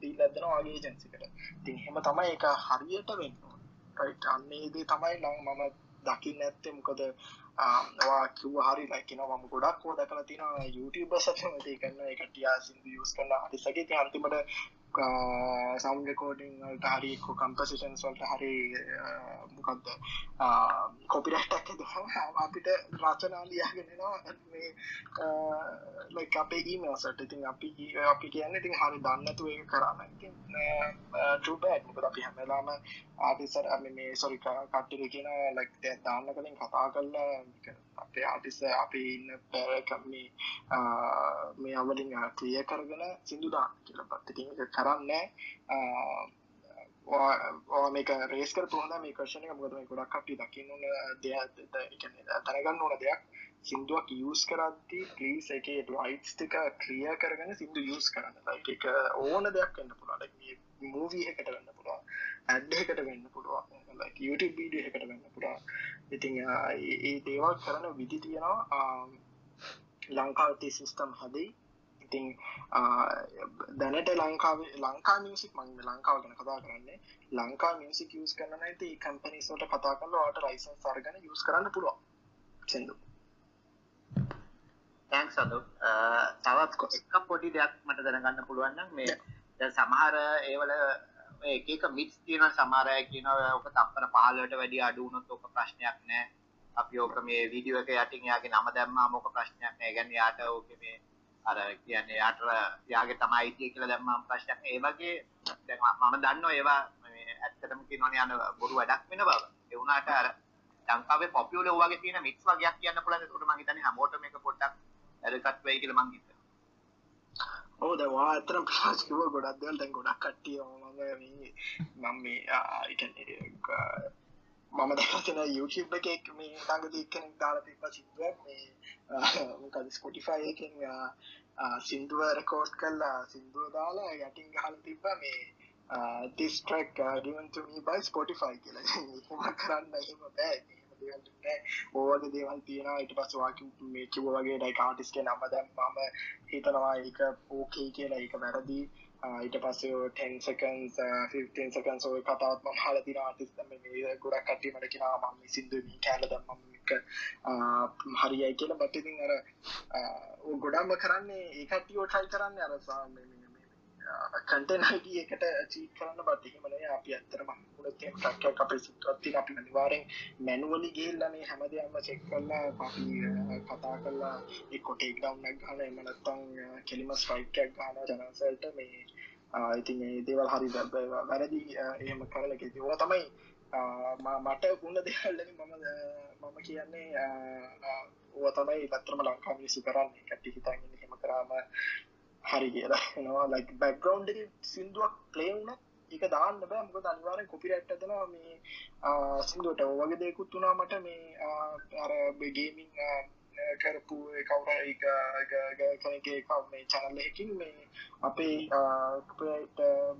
දීල් ඇදන වගේ ජන්සිකට තින් හෙම තමයි එක හරියට වෙන්න. අන්නේදී තමයි ලං මම දකින්න ඇත්තේ මොකද? වා කිව්ව හරි ලයිකන ම ගොඩක් හෝ දකල තින YouTube සමති කන්න එකටියා සිදු යස් කරන්න හරිසගේ අන්තිමට සෞන්ඩකෝඩිං වලට හරි කො කම්පසිෂන්ස් වලට හරි මොකක්ද කොපිරටක් අපිට රචනා ලියගෙනවා මේ ලයි අපේ ඊමසට ඉතින් අපි අපි කියන්න ඉතින් හරි දන්නතු ඒ කරන්න ටබෑට් මොකද අපි හැමලාම ආටිසර අම මේ සොරි කට්ටිර කියන ලක් දාන්න කලින් කතා කරලා අපේ ආටිස අපි ඉන්න පැරකම්මි මේ අවලින් ක්‍රිය කරගෙන සිින්දු දාන්න කියල පත්ති කරන්න මේක රේස්කර පුහන මේ කර්ශණය මොකද ගොඩක් කටි දකින්න දෙයක් තැනගන්න ඕන දෙයක්. සිින්දුවක් යස් කරද්දි පලිස් එක ලයිට්ස් ටික ක්‍රිය කරගෙන සිින්දු යස් කරන්න. එක ඕන දෙයක් එන්න පුළා මූවී එකට වෙන්න පුළුවන්. ඇඩ් එකට වෙන්න පුළුවන්. YouTube වීඩිය එකට වෙන්න පුළා ඉතින් ඒ දේවල් කරන විදි තියෙනවා. ලංකාවති සිිස්ටම් හදයි ඉතින් දැනට ලංකාවේ ලංකා මියසික් මං ලංකාව ගැන කතා කරන්නේ. ලංකා මියසික් යස් කරන ඇති කම්පනිස්වට කතා කරල ට ලයිසන් සර්ගන යස් කරන්න පුළුවන්. සිදු තැන්ක් සඳු තවත් එක පොඩි දෙයක් මට දැනගන්න පුළුවන්න මේ සමහර ඒවල ඒක මිස් තියන සමාරය කියන ඕක තපර පහලට වැඩි අඩුවනොත් ඕක ප්‍රශ්නයක් නෑ. අපි ඕක මේ වීඩියෝ එක යටින් යාගේ නම දැම්මා මොක ප්‍රශ්නයක් නෑ. ගැන යාට ඕක මේ අර කියන්නේ යාට යාගේ තමයි අයිතිය කියලා දැම්මම ප්‍රශ්නයක් ඒ වගේ දැන් මම දන්නවා ඒවා මේ ඇත්තටම කියනවනේ යන බොරු වැඩක් වෙන බව. ඒ වුණාට අර ලංකාවේ පොපියුලර් වගේ තියෙන මික්ස් වගේක් කියන්න පුළුවන්. ඒකට මම හිතන්නේ හැමෝටම මේක පොඩ්ඩක් වැදගත් වෙයි කියලා මං හිතනවා. ඕ දවා ඇතරම් ප්‍රශ් කිව ගොඩක් දෙවල්. දැන් ගොඩක් කට්ටිය මම මම මේ මම දැකතින YouTube එක මේ ළඟ දෙක්කෙනෙක් දාලා තිබ්බ සිින්දුවක්. මේ මොකද ස්පොටිෆයි එකෙන් සිින්දුව රෙකෝඩ් කල්ලා සිින්දුව දාලා යටින් ගහල තිබ්බ මේ තිස්ට්‍රක් ගවන්තුමී බයි ස්පොටිෆයි කියලා. [LAUGHS] හම කරන්න එහෙම බෑ. ඕවගේ දේවල් තියෙන ඉට පස් වාක මේ කිව වගේ ඩයි කාටිස්ක නම්ම දැම් මම හිතනවා ඒක ඕකේ කියලා. ඒක වැරදි. ඊට පස්සේ 10 seconds 15 seconds ඔය කතාවත් මම අහලා තියෙන ආටිස්ට් මේ ගොඩක් කට්ටිය මට කියනවා මම මේ සින්දු මේ කැල දැම්මම එක හරියයි කියලා. බට ඉතින් අර ඔය ගොඩක්ම කරන්නේ ඒ කට්ටිය try කරන්නේ අර කටන් හයිඩ එකට චීට කරන්න බත්. එහෙමනේ අපි ඇත්තරම හුණත් ටක්යක් අපේ සිත්වත්ති අපි අනිවාරෙන් මැනුවලි ගේල්ලනේ හැමදයම්ම චෙක් කරලා අපි කතා කරලා එකොටේක් ඩවන්නක් ගන්න එමනත්තං කෙලිම ස්වයිකයක් ගාන ජනසල්ට මේ ඉතින් ඒ දේවල් හරි වැරදි එහෙම කරලක ඒවා තමයි මට උන්න දෙහල්ලන මම මම කියන්නේ ඕ තමයි ලත්‍රම ලංකා මිනිසු කරන්නේ. කට්ටි හිතන්න හෙම කරාම හරි කියලා. නවා ලයික් බැක්ග්‍රවන්් එක සිින්දුවක් ප්ලේවුන එක දාන්න බෑ. මොක අනිවාරෙන් කොපිරට් ඇතනවා මේ සිින්දුවට වගේ දෙකුත් වුණා මට. මේ අර බෙගේමින් කරපු කවුර එක කනගේ එකක් මේ චැනල්ල එකින් මේ අපේ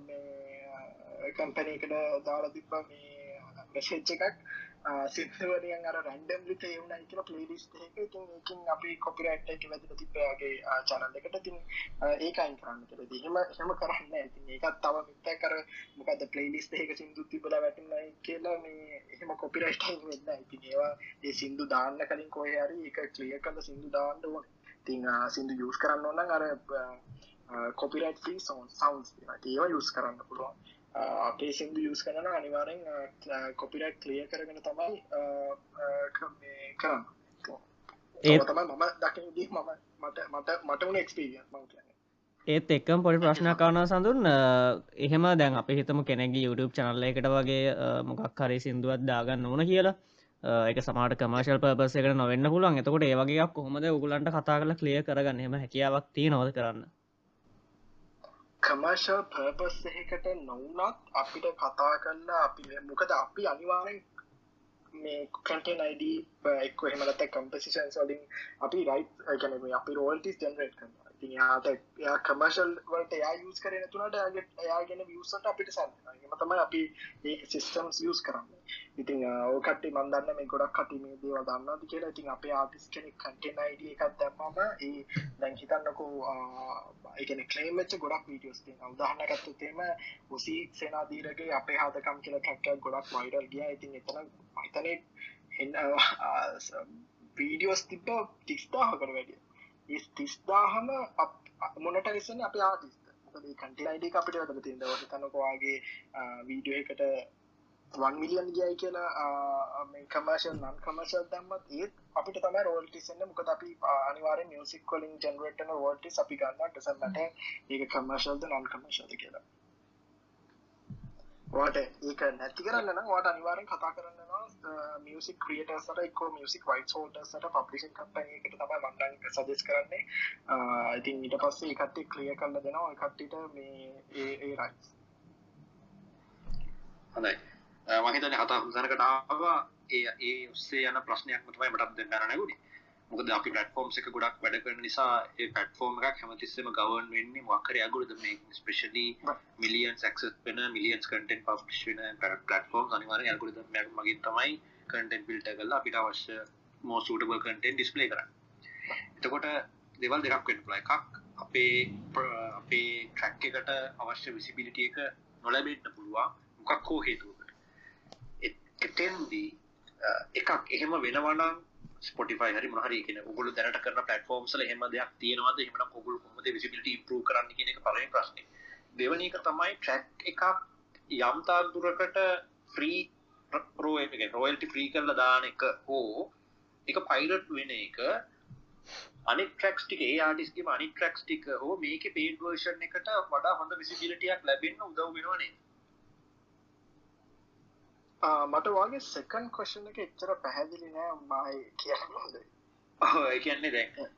මේ කම්පනයකට දාලා තිබ්බ මේ මෙසෙච්ච එකක්. සිත්වරියන් අර රැන්ඩම්ලි තේවුණයි කියලා ප්ලේලිස්ට් එක ඉතින් ඒකින් අපි කොපිරයිට් එක වැදලා තිබ්බාගේ channel එකට ඉතින් ඒක අයින් කරන්න කියලා. ඉතින් එහෙම එහෙම කරන්නේ නැහැ. ඉතින් ඒකත් තව මිත්‍යක් අර මොකද්ද ප්ලේලිස්ට් එකක සින්දු තිබ්බලා වැටුණයි කියලා මේ එහෙම කොපිරයිට් අයින් වෙන්නේ නැහැ. ඉතින් ඒවා ඒ සින්දු දාන්න කලින් කොහේ හරි ඒක ක්ලියර් කරලා සින්දු දාන්න ඕනේ. ඉතින් සින්දු යූස් කරන්න ඕන නම් අර කොපිරයිට් ෆ්‍රී සවුන්ඩ්ස් ඒවා යූස් කරන්න පුළුවන්. අපේ සිදු යස් කරන අනිවාරෙන් කොපිරට් කලිය කරගෙන තමයි කරන්න. ඒ තමයි මම දකිදී මම මට මට මට වුණ එක්ස්පිරිය ඒත් එක්කම් පොඩි ප්‍රශ්න කාරණ සඳුන්. එහෙම දැන් අප හිතම කෙනෙගේ YouTube චනල්ල එකට වගේ මොකක් හරි සිින්දුවත් දාගන්න ඕන කියලා. එක සමට කමශල් පපස එකට නොවෙන්න පුළුවන්. එතකොට ඒවගේයක් කොහොමද උගලන්ට කතා කල කලිය කරගන්න? එම හැකියාවක් තිය නොද කරන්න කමර්ශල් පර්පස් එකට නොවනත් අපිට කතා කරන්න අපි මොකද අපි අනිවාරෙන් මේ කටන් අයිඩ එක් එහමලත කම්පසිෂන් සලින් අපි රයි් ගැන අපි රෝල්ටිස් ජනරේට් කරනවා. ඉතින් යාට එයා කමර්ශල් වලට එයා යස් කරන තුනට ඇගේ එයා ගැන වියසට අපිට සැ තමයි අපි ඒ සිස්ටම්ස් යස් කරන්න. ඉතින් ඕකට මන්දන්න මේ ගොඩක් කට මේ දේව දන්නද කියලා. ඉතින් අපේ ආටිස් කෙනෙක් කටෙන් අයිඩ එකක් දැම්මම ඒ දැන් හිතන්නකෝ එකන කලේමච්ච ගොඩක් වීඩියෝස් තින උදාහන්න ගත්තතේම ඔසි සේනාදීරගේ අපේ හාදකම් කියල ටක්කයක් ගොඩක් වයිඩල් ගිය. ඉතින් එතන හිතනේ වීඩියෝස් තිබ්බ තිස්දාහකට වැඩිය. ඒ තිස්දාහම මොනට රිසන අප ආටිස්ට කටිලයිඩ අපිට වැදල තින්ද තනකවාගේ වීඩියෝ එකට වන් මිලියන් ගියයි කියලා කමර්ශල් නන් කමර්ශල් දම්මත් ඒත් අපිට තම රෝල්ටිසන්න මොකද අපි අනිවාර මියසික් කොලින් ජනරටන ෝල්ටි අපි ගන්න ටසන්නට ඒක කමර්ශල්ද නන් කමර්ශල්ද කියලා. වාට ඒක නැති කරන්න වාට අනිවාරෙන් කතා කරන්නවා මියසික් ක්‍රියටසට එක්කෝ මියසික් වයිස් හෝටසට පබ්ලිෂන් කම්පන එකට තමයි මන්ඩන් සජස් කරන්නේ. ඉතින් ඊට පස්සේ එකටේ ක්‍රිය කල්ල දෙනවා එකට්ටිට මේ ඒ ඒ රයිස් හොඳයි. මහිතන කතා උසනකට ආවා. ඒ ඒ ඔස්සේ යන ප්‍රශ්නයක් තමයි මටත් දෙන්න නැගුණේ. මොකද අපි පලටෆෝර්ම් එක ගොඩක් වැඩ කරන නිසා ඒ පටෆෝර්ම් එකක් හැමතිස්සම ගවන් වෙන්නේ මොක්කර අගුරුද මේ ස්පේෂලි මිලියන් සක්ස් වෙන මිලියන්ස් කටෙන් පබ්ලිෂ් වෙන පලටෆෝර්ම් අනිවාර අගුරුද මගේ තමයි කටෙන් පිල්ට කල්ලා අපිට අවශ්‍ය මෝ සූටබල් කටෙන් ඩිස්පලේ කරන්න. එතකොට දෙවල් දෙකක් වෙන්න පුළ එකක් අපේ අපේ ට්‍රැක් එකට අවශ්‍ය විසිබිලිටිය එක නොලැබෙන්න්න පුළුවන්. මොකක් හෝ හේතුවකට. එතෙන්දී එකක් එහෙම වෙනවනම් ස්පොටිෆයි හරි මහරි කියන උගුල දැනට කරන පලටෆෝර්ම්සල හෙම දෙයක් තියෙනවාද? එහම ඔගුල් කොමද විසිබිලිට ඉම්පරූ කරන්න කියන එක පලවෙනි ප්‍රශ්නය දෙවනි එක තමයි ට්‍රැක් එකක් යම්තා දුරකට ෆ්‍රී රෝ රෝයල්ටි ෆ්‍රී කරලා දාන එක හෝ එක පයිරට් වෙන එක අනි ට්‍රක්ස්ටික ඒ ආඩිස්ගේ අනි ට්‍රක්ස්ටික හෝ මේක පේඩ් වර්ෂන් එකට වඩා හොඳ විසිබිලිටියක් ලැබෙන්න්න උදව් වෙනවානේ මට වගේ සෙකන් කොෂන එක එච්චර පැහැදිලි නෑ මයි කියන්නද කියන්නේ දැන්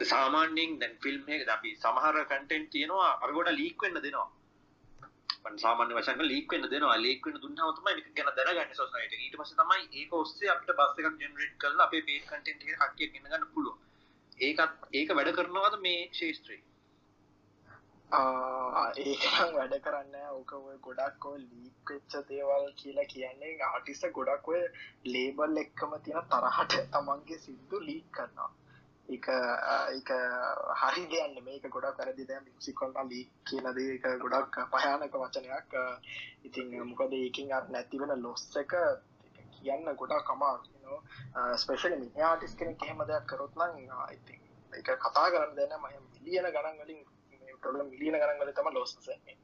සාමාන්‍යෙන් දැන් ෆිල්ම් එක අපි සමහර කටෙන්ට් තියෙනවා අරගොඩ ලීක් වෙන්න දෙනවා සාමාන්‍ය වශයෙන් ලීක් වෙන්න දෙනවා ලීක් වෙන්න දුන්නාම තමයි මේක ගැන දැනගන්නේ සොසයිටි එක. ඊට පස්සේ තමයි ඒක ඔස්සේ අපිට බස් එකක් ජෙනරේට් කරලා අපේ පේජ් කන්ටෙන්ට් එක කට්ටියක් ගෙන ගන්න පුළුවන්. ඒකත් ඒක වැඩ කරනවාද මේ ශේෂත්‍රයේ? ඒකනම් වැඩ කරන්න ඕක ඔය ගොඩක් ඔය ලීක් වෙච්ච දේවල් කියලා කියන්නේ ආටිස්ට ගොඩක් ඔය ලේබල් එක්කම තියෙන තරහට තමන්ගේ සිින්දු ලීක් කරනවා. එක එක හරි දෙයන්න මේක ගොඩක් කරදි දැ මිසිකොල්න්න ලී කියනද එක ගොඩක් පහයානක වචනයක්. ඉතින් මොකද ඒකින් අත් නැති වෙන ලොස්ස එක කියන්න ගොඩා කමා ස්පේෂල මිනිආටිස් කෙන කෙහෙම දෙයක් කරොත්නම් ඉතින් එක කතා කරන්න දෙන්න මය මිලියන ගණන් වලින් ඩොල මිලියන ගණන්වල තම ලෝස්සන්නේ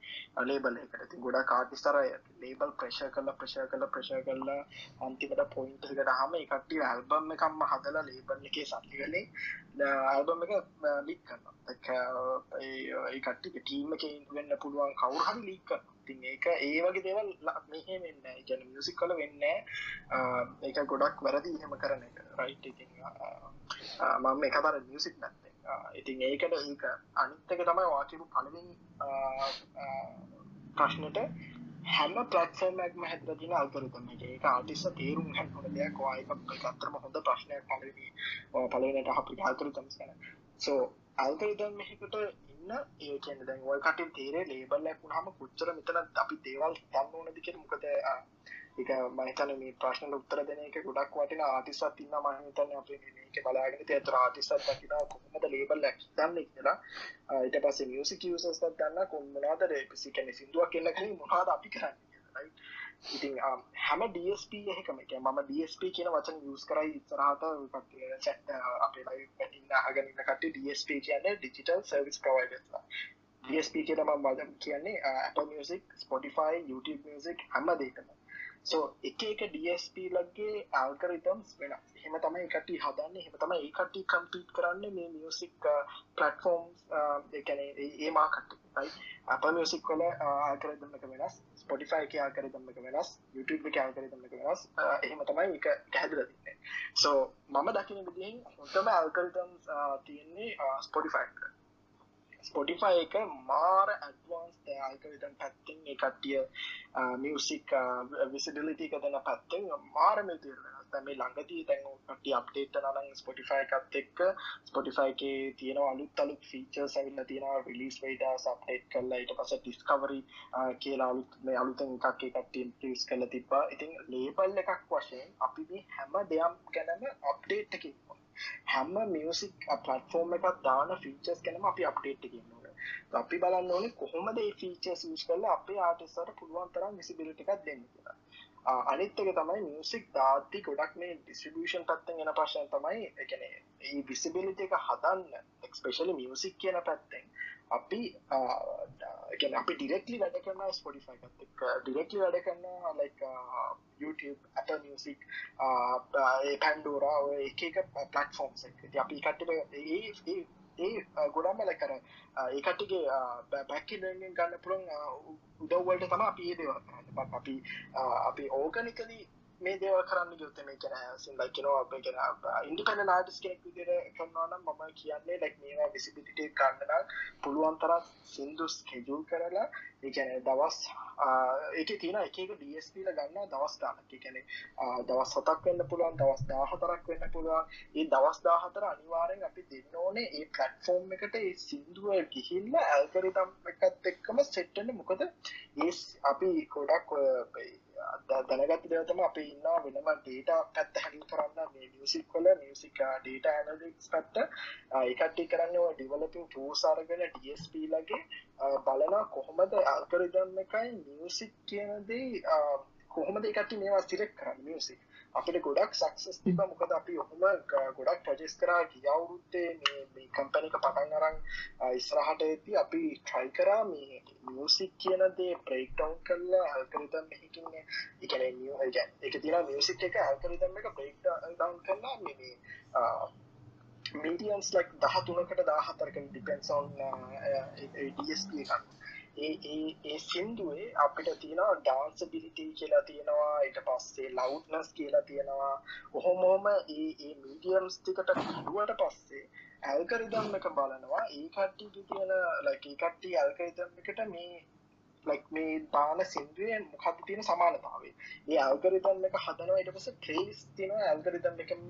ලේබල් එකට. ති ගොඩා කාටිස්තර ලේබල් ප්‍රශ කල්ල ප්‍රශ කල ප්‍රශ කල්ලා අන්තිමට පොයින්ටකට හම එකටි ඇල්බම් එකම්ම හදලා ලේබල් එකේ සල්ලිගලේ ඇල්බම් එක ලික් කරන්න ඒ කට්ටි ටීම එක වෙන්න පුළුවන් කවුරු හරි ලික් තින් ඒක ඒ වගේ දේවල් මෙහෙ වෙන්න ගැන මියසික් කල වෙන්න ඒක ගොඩක් වැරදි එහෙම කරන එක. රයිට් ඉතින් මම එකතර මියසික් නැත්තේ. ඉතින් ඒකට ඒක අනිත්තක තමයි වාකිපු පළවෙනි ප්‍රශ්නට හැම පලට්ෆෝර්මක්ම හැතර තින අල්කරතම ඒක ආටිස්ස තේරුම් හැහොට දෙයක්. වායක ගත්තරම හොඳ ප්‍රශ්නයක් පලවි පලනට අපි අල්කරතම් කන සෝ අල්කරිදම් මෙහිකට ඉන්න ඒ කියන දැන් ඔය කටින් තේරේ ලේබල්ලක් වුණාම කොච්චර මෙතන අපි දේවල් ගන්න ඕනද කියලා මොකද ඒක මම හිතන්නේ මේ ප්‍රශ්නට උත්තර දෙන එක ගොඩක් වටින ආටිස්ට්ස් ඉන්නවා මම හිතන්නේ අපි මේක බලාගෙන ඉතින් අතර ආටිස්ට්ස් දකිනවා කොහොමද ලේබල් එකක් දාන්නේ කියලා. ඊට පස්සේ මියුසික් යූසර්ස් වත් දන්නා කොහොමද ඒ කියන්නේ සින්දුවක් එන්න කලින් මොනවද අපි කරන්නේ රයිට් ඉතින් හැම DSP එකම එක මම DSP කියන වචන යස් කරයි ඉස්සරහට චැට් අපේ ලයිව් ඉන්න අහගෙන ඉන්න කට්ටිය DSP කියන්නේ digital service providers DSP කියලා මම වදන් කියන්නේ Apple Music Spotify YouTube Music හැම දෙයකම. සෝ එක එක DSP ලගේ ඇල්කරිතම්ස් වෙන එහෙම තමයි එකට හදන්න. එහෙම තමයි ඒකට කම්පීට් කරන්න මේ මියසික් පලටෆෝර්ම් එකන ඒ මාකට්ටයි අප මියසික් කොල ආකරදමක වෙනස්. ස්පොටිෆයි එක ආකරදමක වෙනස්. YouTube එක ආකරදමක වෙනස්. Uh, එහෙම තමයි එක හැදල තින්නේ සෝ මම දකින විදිහින් හොතම ඇල්කරිතම්ස් uh, තියෙන්නේ uh, ස්පොටිෆයි ස්පොටිෆයි එක මාර ඇඩ්වාන්ස් තයාල්ක විතන් පැත්තිෙන් එකටිය මියසික් විසිඩිලිටි එක දෙන පැත්තෙන් මාරම තීර වෙනස් මේ ළඟදී තැන් ට අප්ඩේට නං ස්පොටිෆයි එකත් එක්ක. ස්පොටිෆයි එක තියෙන අලුත් අලුත් ෆීචර් සැවිල්ල තියෙන රිලිස් වයිඩ සප්ටේට් කල්ලා ඊට පස ඩිස්කවරි කියලා අලුත් මේ අලුතෙන් එකක් එකටම් පිස් කල තිබා ඉතින් ලේබල් එකක් වශයෙන් අපි මේ හැම දෙයක් ගැනම අප්ඩේට් එකින් හැම මියසික් පලටෆෝර්ම් එකත් දාන ෆීචස් කනම අපි අප්ඩේට් කියන්නට අපි බලන්න ඕනේ කොහොමද ඒ ෆීචර්ස් යස් කරලා අපේ ආටිස්ට පුළුවන් තරම් විසිබිලිට එකක් දෙන්න කියලා. අනිත්තක තමයි මියසික් දාති ගොඩක් මේ ඩිස්ට්‍රිබියෂන් පත්තෙන් එන පශන තමයි එකන ඒ විසිබිලිට එක හදන්න එක්ස්පේශලි මියසික් කියන පැත්තෙන්. අපි ගැන අපි ඩිරෙක්ලි වැඩ කරන්න ස්පොටිෆයි එකක් ඩිරෙක්ලි වැඩ කරන්න like YouTube Apple Music Pandora ඔය එක එක පලටෆෝම්ස් එක අපි කට්ට ඒ ඒ ගොඩම්ම ලැ කර ඒකටගේ බැක්කිගෙන් ගන්න පුළන් උදව්වලට තම අපි ඒ දේව අපි අපි ඕගනිකදී මේ දේව කරන්න යුත්ත මේ කෙන සින් ලයිකනවා අප කෙන ඉන්ඩිපෙන නාටිස් කෙනෙක් විදිර කරන්නවනම් මම කියන්නේ ලැක් මේවා විසිබිලිට කන්නන පුළුවන් තරත් සිින්දුස් කෙජුල් කරලා ඒකැන දවස් ඒක තින එක ඩස්පල ගන්න දවස් දානක කැනෙ දවස් සතක් වෙන්න පුළුවන් දවස් දාහතරක් වෙන්න පුළුවන්. ඒ දවස් දාහතර අනිවාරෙන් අපි දෙන්න ඕනේ ඒ පලට්ෆෝර්ම් එකට ඒ සිින්දුව ගිහිල්ල ඇල්කරිතම් එකත් එක්කම සෙට්ටන්න මොකද ඒ අපි කොඩක් දැනගත් දෙවතම අප ඉන්න වෙනම ඩේට පැත්ත හැඩිල් කරන්න. මේ මියසික් කොල මියසික් ඩේට ඇනලික්ස් පැත්ත. එකටි කරන්න ඩිවලපින් ටූසාරගෙන ඩස්ප ලගේ බලන කොහොමද අල්කරිදන්න එකයි මියසික් කියනදී කොහොමද එකට මේවා සිරෙක් කරන්න? මියසික් අපිට ගොඩක් සක්සස් තිබ මොකද අපි ඔහොම ගොඩක් ප්‍රජෙස් කරා ගියවුරුත්තේ මේ කම්පැනික පටන් අරන් ඉස්රහට ඇති අපි ට්‍රයි කරා මේ මියසික් කියනදේ ප්‍රේක්ටවන්් කරලා ඇල්කරිතම් මෙහිකින්න එකන එක තින මියසික් එක ඇල්කරිතම් එක ප්‍රේක්් ඩවන් කරලා මේ මීඩියන්ස් ලක් දහතුනකට දාහතරක ඩිපෙන්සෝන් ඩස්ප එකන්න ඒ සින්දුවේ අපිට තියෙනවා ඩාන්ස බිලිටි කියලා තියෙනවා ඊට පස්සේ ලව්නස් කියලා තියෙනවා. ඔහොමෝම ඒ මීඩියම්ස් ටිකට පිරුවට පස්සේ ඇල්කරිදම් එක බලනවා. ඒ කට්ටිය තියෙන ලයික් ඒ කට්ටිය ඇල්කරිදම් එකට මේ ලයික් මේ දාන සිින්දුවෙන් මොකක්ද තියෙන සමානතාවේ ඒ ඇල්ගරිතම් එක හදනවා ඊට පස්සේ ප්ලේලිස් තියෙනවා ඇල්ගරිතම් එකම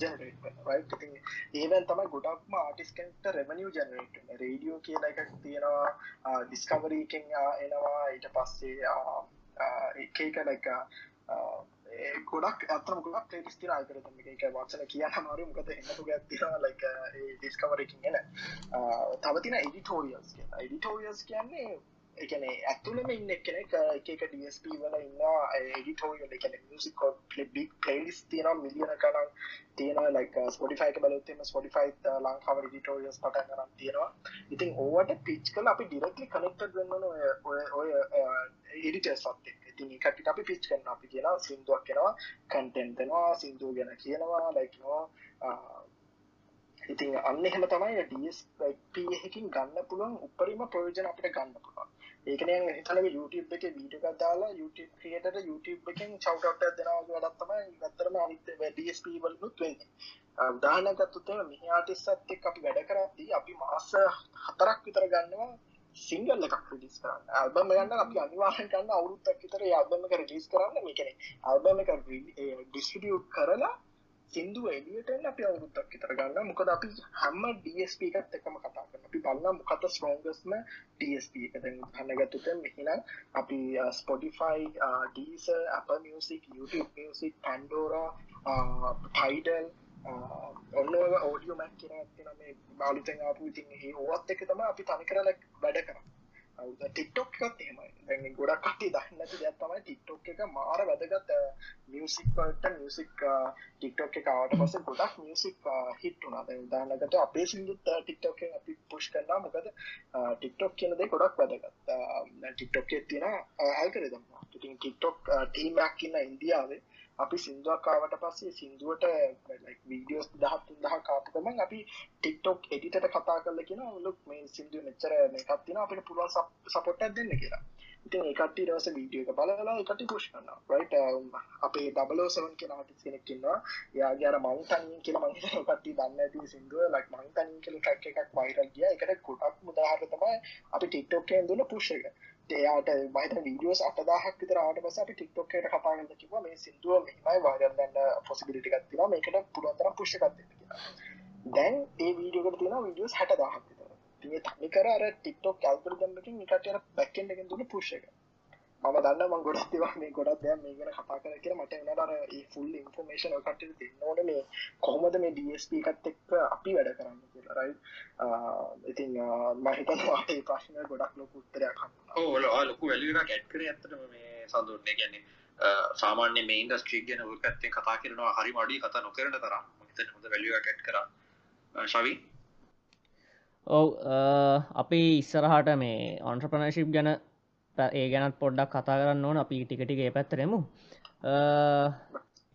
ජෙනරේට් කරනවා රයිට් ඉතින් ඒවෙන් තමයි ගොඩක්ම ආටිස්ට් කෙනෙක්ට රෙවෙනියු ජෙනරේට් වෙන්නේ. රේඩියෝ කියලා එකක් තියෙනවා ඩිස්කවරි එකෙන් එනවා. ඊට පස්සේ එක එක ලයික් ගොඩක් ඇතම ගොඩක් පලේලිස් තියෙන ඇල්ගරිතම් එක. එක වචන කියන්න අමාරු මොකද එන්නතු ගයක් තියෙනවා ලයික් ඩිස්කවර් එකකින් එන. තව තියෙන එඩිටෝරියල්ස් කියලා. එඩිටෝරියල්ස් කියන්නේ එකන ඇතුළම ඉන්න කෙනෙක් එක ඩස්ප වල ඉන්න එඩිටෝරියල් එකන මියසික් බික් පලේලිස් තියෙන මිලියන කනම් තියෙන ලයික් ස්පොටිෆයික බලත්තම ස්පොටිෆයි ලංකාව ඩිටෝරියස් පටන් කරම් තියෙනවා. ඉතින් ඕවට පිච් කල අපි ඩිරක්ලි කනෙක්ට වෙන්න ඔය ඔය එඩිටර්ස් සත් ඉතින් එකට අපි පිච් කරන්න අපි කියන සිින්දුවක් කෙනවා කන්ටෙන්ටෙනවා සිින්දුව ගැන කියනවා ලයික්නවා ඉතින් අන්න එහෙම තමයි ඩස්ප එකකින් ගන්න පුළුවන් උපරිම ප්‍රයෝජන අපිට ගන්න පුළුවන්. ඒකන හිතල YouTube එක වීඩියෝ එකක් දාලා YouTube ක්‍රියේටර් YouTube එකෙන් shout out එකක් දෙනවා වගේ වැඩක් තමයි ඇත්තටම අනිත් DSP වලුත් වෙන්නේ. උදාහරණයක් ගත්තොත් එහෙනම් මෙහි ආටිස්ට්ත් එක්ක අපි වැඩ කරද්දී අපි මාස හතරක් විතර ගන්නවා සිංගල් එකක් රිලිස් කරන්න. ඇල්බම් ගන්න අපි අනිවාර්යෙන් ගන්න අවුරුද්දක් විතර ඒ ඇල්බම් එක රිලීස් කරන්න මේ කියන්නේ ඇල්බම් එක ඩිස්ට්‍රිබියුට් කරලා සිින්දුව එලියටෙන් අපි අවුරුද්දක් විතර ගන්න මොකද අපි හැම DSP එකත් එකම කතා කරන අපි බලන්න මොකද ස්ට්‍රෝංගස්ම DSP එක. දැන් ගන්නගත්තුත මෙහිනම් අපි Spotify Deezer Apple music YouTube music Pandora Tidal ඔන්න ඕඩියෝ මැක් කියෙන ඇතින මේ බාලිතෙන් ආපු ඉතින් ඒ ඕවත් එක තම අපි තනි කරල වැඩ කරන්න. ටික්ටොක් එකත් එහෙමයි. දැන් ගොඩක් කට්ටිය දන්නේ නැති දෙයක් තමයි ටික්ටොක් එක මාර වැදගත් මියුසික් වලට මියුසික් ටික්ටොක් එක ආවට පස්සේ ගොඩක් මියුසික් හිට් වුණා. දැන් උදාහරණයකට අපේ සින්දුත් ටික්ටොක් එකෙන් අපි පුෂ් කරනවා මොකද ටික්ටොක් කියන දේ ගොඩක් වැදගත්. ටික්ටොක් එකේ තියෙන ඇල්ගොරිතම් ඉතින් ටික්ටොක් ටීම් එකක් ඉන්න ඉන්දියාවේ අපි සිින්දුවක් කාවට පස්සේ සිින්දුවට වීඩියෝස් දහත් තුන්දහ කාපු ගමන් අපි ටික්ටොක් එඩිටට කතා කරල කියෙන ලුක් මේ සිින්දුව මෙච්චර මේකත් තින අපිට පුළුවන් සපොට්ටක් දෙන්න කියලා. ඉතින් ඒකට රස වීඩියෝ එක බලලා එකට පුෂ් කරන්න රයිට අපේ ඩබලෝ සවන් oh කියෙන ආටිස් කෙනෙක්කින්නවා යාගේ අර මංතනින් කියල මංහිත කට්ටි දන්න ඇති සිින්දුව. ලක් මංතනින් කියල ටක් එකක් වයිරල් ගිය. එකට ගොඩක් මුදාහර තමයි අපි ටික්ටොක්කෙන් දුන්න පුෂ් එක. එයාට මහිත වීඩියෝස් අටදාහක් විතර ආට පස අපි ටික්ටොක්කට කතාගන්න කිව මේ සිින්දුව මෙමයි වාරල්ලන්න පොසිබිලිටිකක් තින මේකට පුළුවන්තර පුෂ්කත් දැන් ඒ වීඩියෝකට තියෙන වීඩියෝස් හැට දාහක් විතර. තිය තනි කර අර ටික්ටොක් කල්කරදම්මකින් එකට බැක්කෙන් එකෙන් දුන පුෂ් එක. මම දන්න මං ගොඩක් තිවා මේ ගොඩක් දැම් මේ ගැන කතා කර කියෙන මට එනටර ඒ ෆුල් ඉන්ෆර්මේෂන් කට දෙන්න ඕන මේ කොහොමද මේ DSP එකත් එක්ක අපි වැඩ කරන්න කියලා රයි ඉතින් මහිතනවා ඒ ප්‍රශ්නය ගොඩක් ලොක උත්තරයක් ඕල ලොකු වැලික ඇට් කර ඇත්තටම මේ සඳුරන්නේ ගැන්නේ සාමාන්‍ය මේ ඉන්දස්ට්‍රීක් ගැන පැත්තෙන් කතා කරනවා හරි මඩි කතා නොකරන තරම් මත හොඳ වැලිය කැට් කර. ශවී? ඔව් අපි ඉස්සරහට මේ ඔන්ට්‍රපනශිප් ගැන ඒ ගැනත් පොඩ්ඩක් කතා කරන්න ඕන. අපි ටිකටිගේ පැත්තරෙමු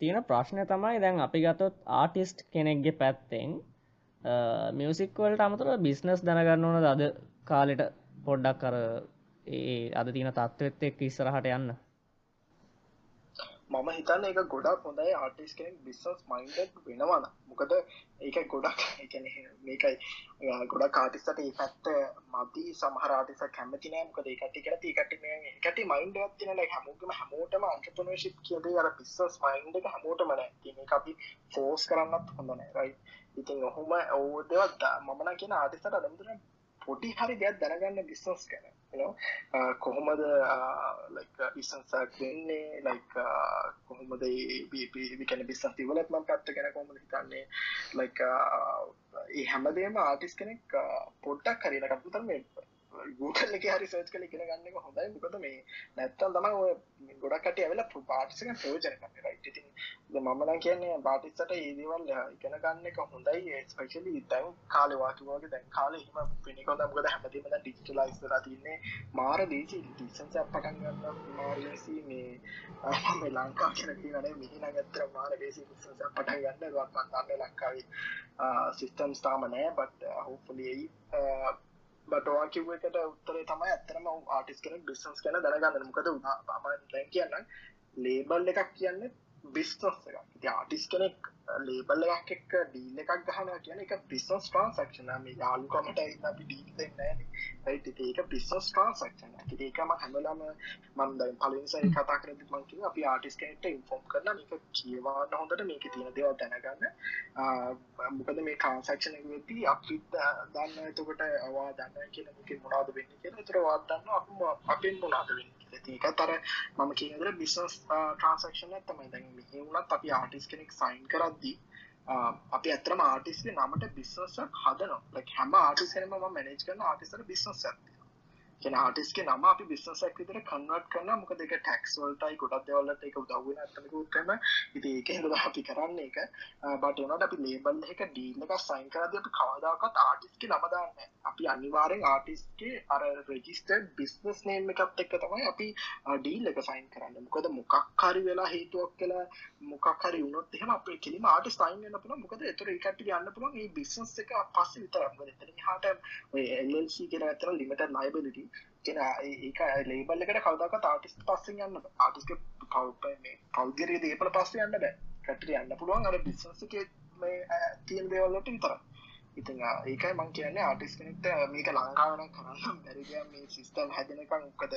තියෙන ප්‍රශ්නය තමයි දැන් අපි ගතොත් ආටිස්ට් කෙනෙක්ගේ පැත්තෙන් මියසික්වලට අමතර බිස්නස් දැනගන්න ඕන අද කාලෙට පොඩ්ඩක් කර ඒ අද තියන තත්ත්වත් එක් ඉස්සරහට යන්න. මම හිතන්න එක ගොඩක් හොඳයි ආටිස් කෙනෙක් බිස්සස් මයින්ඩ වෙනවාන මොකද ඒක ගොඩක් එකන මේකයි. ගොඩක් කාටිස්සට ඒ පැත්ත මති සමහරාටිස කැමතිනෑ මොකද ඒකට කර ඒකට එකට මයින්ඩ තින හැමෝගම හැමෝටම අන්ටපනශිප් කියද අර පිස්සස් මයින්ඩ එක හැමෝටමන තින අපි ෆෝස් කරන්නත් හොඳනෑ රයි ඉතින් ඔහොම ඕදවත් මමන කියෙන ආටිසට අදමතුන පොඩි හරි දෙයක් දැනගන්න බිස්සස් කර කොහොමද ඉසන්සක් වෙන්නේ? ලයික් කොහොමද විකන බිස්සස් තිවලත්ම පත්ත ගැන කොමද හිතන්නේ? ලයික් ඒ හැමදේම ආටිස් කෙනෙක් පොඩ්ඩක් හරින කම්පුතර මේ ගූටල් එක හරි සර්ච් කල ඉගෙන ගන්න හොඳයි. මොකද මේ නැත්තල් තම ඔය ගොඩක්ට ඇවෙල පාටිසක ප්‍රෝජන කන්න රයිට ඉතින් මමන කියන්නේ බාටිස්සට ඒදවල් ඉගෙන ගන්න එක හොඳයි. ස්පේශලි දැන් කාලවාකිවගේ දැන් කාල හිම පිනිකොද මොකද හැමතිම ඩිස්ටලයිස්ර තින්නේ මාර දේසි ඩිසන්ස පටන් ගන්න මාරලසි මේ මේ ලංකා කියනති වන මිහින ගත්තර මාර දේසි පටන් ගන්න. වත්මන්න ලංකාවේ සිිස්ටම් ස්ථාම නෑ. බට හෝපලියයි බටවා කිව් එකට උත්තරේ තමයි ඇත්තරම ආටිස් කෙනෙක් බිස්සන්ස් කන දැනගන්න. මොකද මම දැන් කියන්න ලේබල් එකක් කියන්න බිස්නස් එකක්. ඉති ආටිස් කෙනෙක් ලේබල් එකක් එක්ක ඩීල් එකක් ගහන කියන එක බිස්නස් ට්‍රන්සක්ෂන මේ යාලුකමට අපි ඩීල් දෙන්න ඒක බිස්නස් ට්‍රන්සක්ෂන ඒකම හැමලාම මන්ද පලින්ස කතා කර මංකිව අපි ආටිස් කෙනෙට ඉන්ෆෝම් කරන මේක කියවාන්න හොඳට මේක තියෙන දේව දැනගන්න. මොකද මේ ට්‍රන්සක්ෂන වෙති අපිත් දන්න එතකොට අවා දන්න කියන එක මොනාද වෙන්න කියෙන තුරවාත් දන්න අප අපෙන් මොනාද වෙන්න ඒක තර මම කියදර බිස්නස් ට්‍රන්සක්ෂන තමයි දැන් මෙහුණත් අපි ආටිස් කෙනෙක් සයින් කරද්දී අපි ඇතරම ආටිස්ගේ නමට බිස්නසක් හදනවා. හැම ආටිසනම මැනේජ් කරන ආටිසර බිස්නස් ඇති කෙන ආටිස්ගේ නම අපි බිස්නසක් විතර කන්වර්ට් කරන මොක දෙක ටැක්ස් වලටයි ගොඩක් දෙවල්ලට එක උදව්වෙන ඇත්තමකුත් කරන ඉති ඒක හිද අපි කරන්න එක බට එනට අපි ලේබල් එක ඩීල් එක සයින් කරද අපි කවදාකත් ආටිස්ගේ නමදාන්න අපි අනිවාරෙන් ආටිස්ගේ අර රෙජිස්ටර් බිස්නස් නේම් එකත් එක්ක තමයි අපි ඩීල් එක සයින් කරන්න. මොකද මොකක් හරි වෙලා හේතුවක් කියලා මොකක් හරි වුණොත් එහෙම අපේ කෙලිම ආටිස් සයින් වෙන්න පුළුවන්. මොකද ඒතර ඒකට යන්න පුළුවන්. මේ බිස්නස් එක පස්සේ විතරක්. මොකද එතන එහාට ඔය LLC කියලා ඇත්තට ලිමිටඩ් ලයබිලිටි කෙන ඒක ලේබල් එකට කවදක් තාටිස් පස්සෙන් යන්න ආටිස්ක පව් මේ පෞද්ගරය දේපල පස්ස යන්න බෑ. කටට යන්න පුළුවන් අර බිස්නස එක තියෙන් දේවල්ලට විතර ඉතින් ඒකයි මං කියන්නේ ආටිස් කෙනෙක්ට මේක ලංකාවන කරන්න බැරිග මේ සිිස්ටම් හැදනකං උකද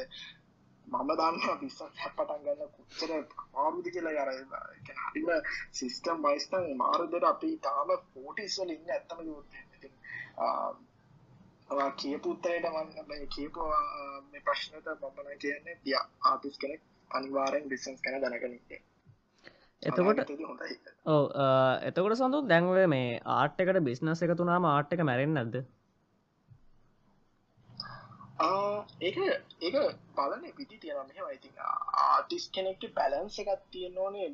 මම දන්න බිස්සක් හැපටන් ගන්න කුච්චර ආරුදි කියලා. යර හරිම සිිස්ටම් වයිස්තන් මාරුදර අපි තාම ෆෝටිස්වල ඉන්න ඇත්තම යුත් කියපුත්තයට මන්න කියපු මේ ප්‍රශ්නත බම්බන කියන්නේ දිය ආතිස් කෙනෙක් අනිවාරෙන් බිසන්ස් කැන දැනගනින්නේ එතකොට ඕ එතකොට සඳු දැන්ව මේ ආට් එකට බිස්නස් එක තුනාම ආට් එක මැරෙන් නැද්ද? ඒක ඒක බලන පිටි තියෙන මෙම ඉති ආටිස් කෙනෙක්ට බැලන්ස එකත් තියෙන ඕනේ.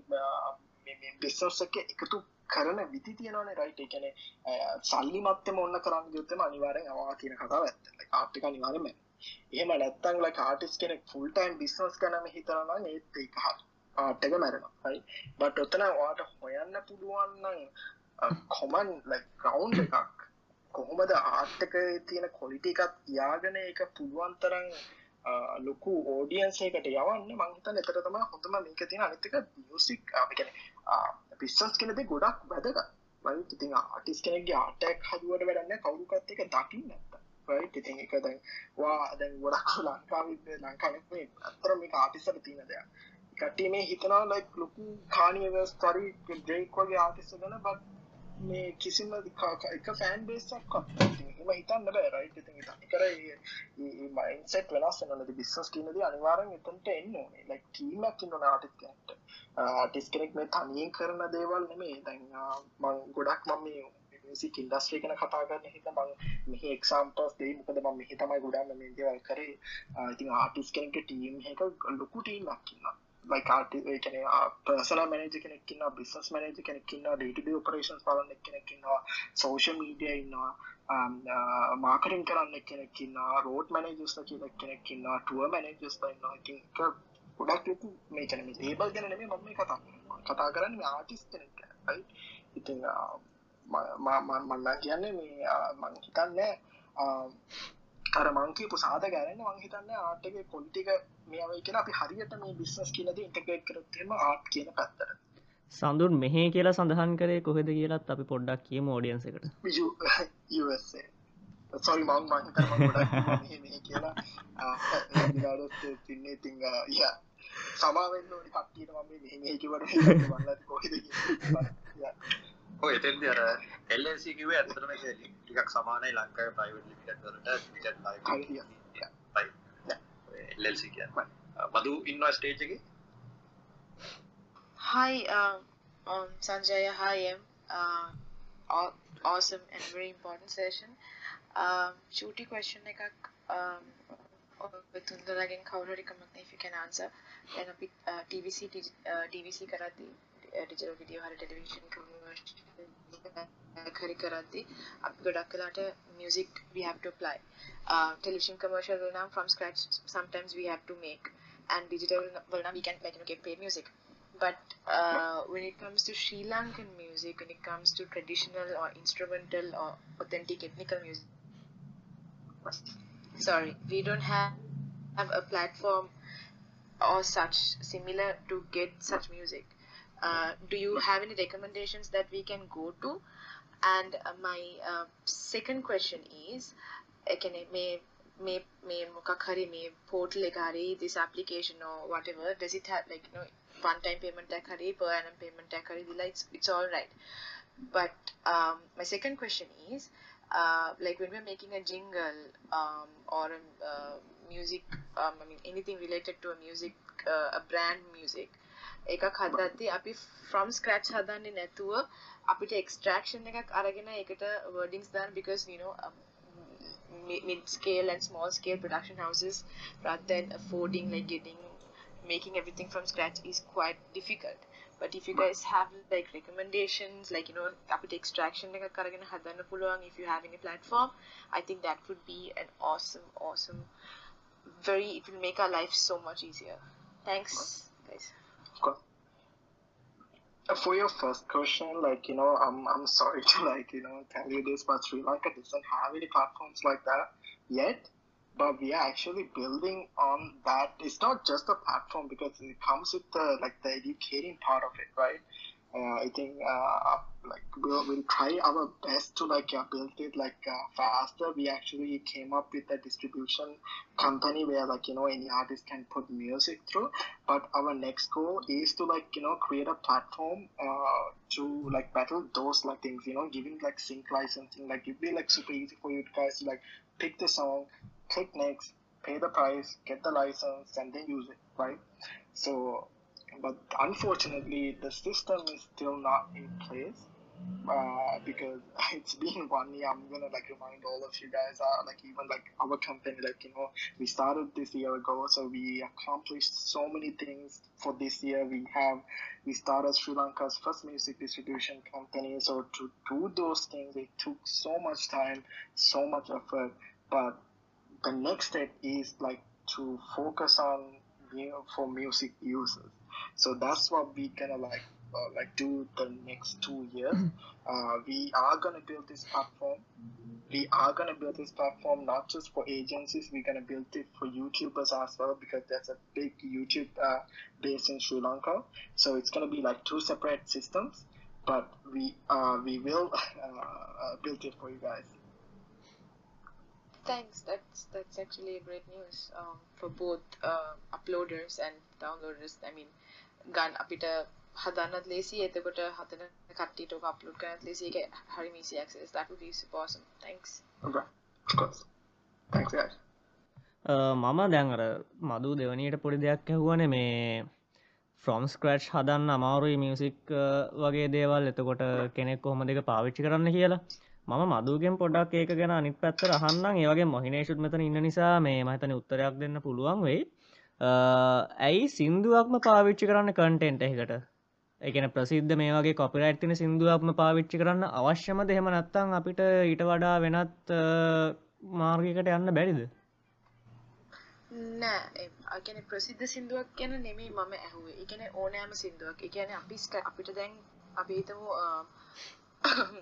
බිස්නස් එක එකතු කරන විදි තියෙනවන රයිට එකන සල්ලි මත්තම ඔන්න කරන්න යුත්තම අනිවාරෙන් අවා කියන කතාව ඇත්ත. ආර්ටික අනිවාරම එහෙම නැත්තං ලයි ආටිස් කෙනෙක් ෆුල්ටයින් බිස්නස් කනම හිතරන්න ඒත් එක හත් ආටක මැරෙනයි බට ඔත්තන වාට හොයන්න පුළුවන්න්න කොමන් ග්‍රවන්් එකක්. කොහොමද ආර්ථක තියෙන කොලිටි එකත් යාගෙන එක පුළුවන්තරන් ලොකු ඕඩියන්සේකට යවන්න මංහිත එතර තම හොඳම මේක තියෙන අනිතක මියසික් අපිකන පිස්සස් කෙනෙද ගොඩක් වැදක වයි ඉතින් ආටිස් කෙනෙක්ගේ ආටක් හදුවට වැඩන්න කවුරුකත් එක දකින්න නැත්ත ඉතින් එක දැන් වා දැන් ගොඩක් ලංකාව ලංකානේ අතර මේ ආටිසට තියෙන දෙයක්. කට්ටිය මේ හිතනවා ලයික් ලොකු කානියවස් තරි ඩ්‍රේක් වගේ ආටිස්ස ගැන බත් මේ කිසිම එක ෆෑන් බේසක් එම හිතන්න බෑ රයිට ඉතින් තනි කර මයින්සෙට් වෙනස් නද? බිස්සස් කියනද අනිවාරෙන් එතන්ට එන්න ඕනේ. ලයික් ටීමක් ඉන්න ආටිස් කෙනෙක්ට ආටිස් කෙනෙක් මේ තනියෙන් කරන දේවල් නෙමේ දැන් මං ගොඩක් මම මේ මියසික් ඉන්ඩස්ට්‍රී ගැන කතා කරන්න හිත මං මෙහි එක්සාම්පස් දෙයි. මොකද මම මෙහි තමයි ගොඩන්න මේ දේවල් කරේ. ඉතින් ආටිස් කෙනෙක්ට ටීම් එක ලොකු ටීමක් ඉන්නවා. ලයිකාට කන පර්සල මනජ කෙනෙක්කින්න බිස්නස් මනජ කෙනෙක්කින්න ඩට ඔපරේෂන් පලන්න කෙනෙක්කින්නවා සෝෂ මීඩිය ඉන්නවා මාකරින් um, uh, කරන්න කෙනෙක්කින්න රෝඩ් මනජස්ල කියලක් කෙනෙක්කින්න ටුව මනජස් ඉන්න ගොඩක් ලොකු මේ කන ඒබල් ගැන නෙේ මම කතා කතා කරන්න ආටිස් කෙනෙක් ඉතින් uh, මන්න කියන්නේ මේ uh, මං හිතන්න අර මංකීපු සාද ගැරන්න මංහිතන්න ආටක කොල්ටික මේවයි කියෙන අපි හරියට මේ බිස්නස් කියලද ඉන්ටගේට් කරත්ම ආට් කියන පැත්තර සඳුන් මෙහ කියලා සඳහන් කරේ කොහෙද කියලත් අපි පොඩ්ඩක් කියම ෝඩියන්ස එකට. සොරි [LAUGHS] මං මං කියලා. තින්නේ තිංග ය. සමාවෙන්න කට්ටියට මම මෙහකිවට වන්න කොහෙද එතෙන්ද අර එල්සි කිව ඇතරම ටිකක් සමානයි ලංකාව ප්‍රයිවට් ලිමිටඩ් වලට කිය මදු ඉන්න ස්ටේජ්ගේ Hi, um, um, Sanjaya. Hi, Em. Uh, aw- awesome and very important session. Um, shooty question එකක් um, ඔය තුන්දෙනාගෙන් කවුරු හරි කමක් නැහැ if you can answer. දැන් අපි uh, TVC digi- uh, DVC කරද්දී ඩිජිටල් වීඩියෝ හරි ටෙලිවිෂන් කමර්ෂල් හරි කරද්දී අපි ගොඩක් වෙලාට music we have to apply. Uh, television commercial වල නම් from scratch sometimes we have to make and digital වල නම් we can like you know get paid music. But uh, when it comes to Sri Lankan music, when it comes to traditional or instrumental or authentic ethnical music, sorry, we don't have, have a platform or such similar to get such music. Uh, do you have any recommendations that we can go to? And uh, my uh, second question is, can I, may may may Mukakhari may portal ekari this application or whatever does it have like you know one time payment ekari per annum payment ekari it's it's all right. But um, my second question is, uh, like when we're making a jingle um, or a uh, music, um, I mean anything related to a music, uh, a brand music, එකක් හදද්දී අපි from scratch හදන්නේ නැතුව අපිට extraction එකක් අරගෙන ඒකට wordings දාන්න because you know um, mi- mid scale and small scale production houses rather than affording like getting making everything from scratch is quite difficult but if you guys have like recommendations like you know අපිට extraction එකක් අරගෙන හදන්න පුළුවන් if you have any platform i think that would be an awesome awesome very it will make our life so much easier thanks guys Of For your first question, like you know, I'm I'm sorry [LAUGHS] to like you know tell you this, but Sri Lanka doesn't have any platforms like that yet. But we are actually building on that. It's not just a platform because it comes with the like the educating part of it, right? I think uh, like we'll, we'll try our best to like uh, build it like uh, faster. We actually came up with a distribution company where like you know any artist can put music through. But our next goal is to like you know create a platform uh, to like battle those like things you know giving like sync licensing. Like it'd be like super easy for you guys to like pick the song click next pay the price get the license and then use it right? So but unfortunately the system is still not in place uh, because [LAUGHS] it's been one year. I'm gonna like remind all of you guys, uh, like even like our company, like you know, we started this year ago, so we accomplished so many things for this year. We have we started Sri Lanka's first music distribution company, so to do those things, it took so much time, so much effort. But the next step is like to focus on you know, for music users. So that's what we gonna like uh, like do the next two years. Uh, we are gonna build this platform. We are gonna build this platform not just for agencies. We're gonna build it for YouTubers as well because there's a big YouTube uh, base in Sri Lanka. So it's gonna be like two separate systems. But we uh, we will [LAUGHS] uh, uh, build it for you guys. Thanks. That's that's actually a great news um, for both uh, uploaders and downloaders. I mean, ගන්න අපිට හදන්නත් ලේසි එතකොට හදන කට්ටියට ඔක අප්ලෝඩ් කරන්නත් ලේසි ඒක හරිම easy access. That would be super awesome. Thanks. Okay, of course. Thanks, guys. මම දැන් අර මදු දෙවනීට පොඩි දෙයක් ඇහුවන මේ ෆ්‍රොම් ස්ක්‍රට් හදන්න අමාරුයි මියසික් වගේ දේවල් එතකොට කෙනෙක් කොහොම දෙක පාවිච්චි කරන්න කියලා මම මදුගෙන් පොඩක් ඒක ගැන අනිත් පැත්තර අහන්නම් ඒවගේ මොහිනේශුත් මෙතන ඉන්න නිසා මේ මහිතන උත්තරයක් දෙන්න පුළුවන් වෙයි ඇයි සින්දුවක්ම පාවිච්චි කරන්න කන්ටෙන්ට් එකට එකන ප්‍රසිද්ධ මේ වගේ කොපිරයිට් තින සිින්දුවක්ම පාවිච්චි කරන්න අවශ්‍යම දෙහෙම නැත්තං අපිට ඊට වඩා වෙනත් මාර්ගකට යන්න බැරිද? නෑ. අගැන ප්‍රසිද්ධ සිින්දුවක් ගැන නෙමේ මම ඇහුවේ. ඉගැන ඕනෑම සිින්දුවක්. එකන අපි අපිට දැන් අපිතමු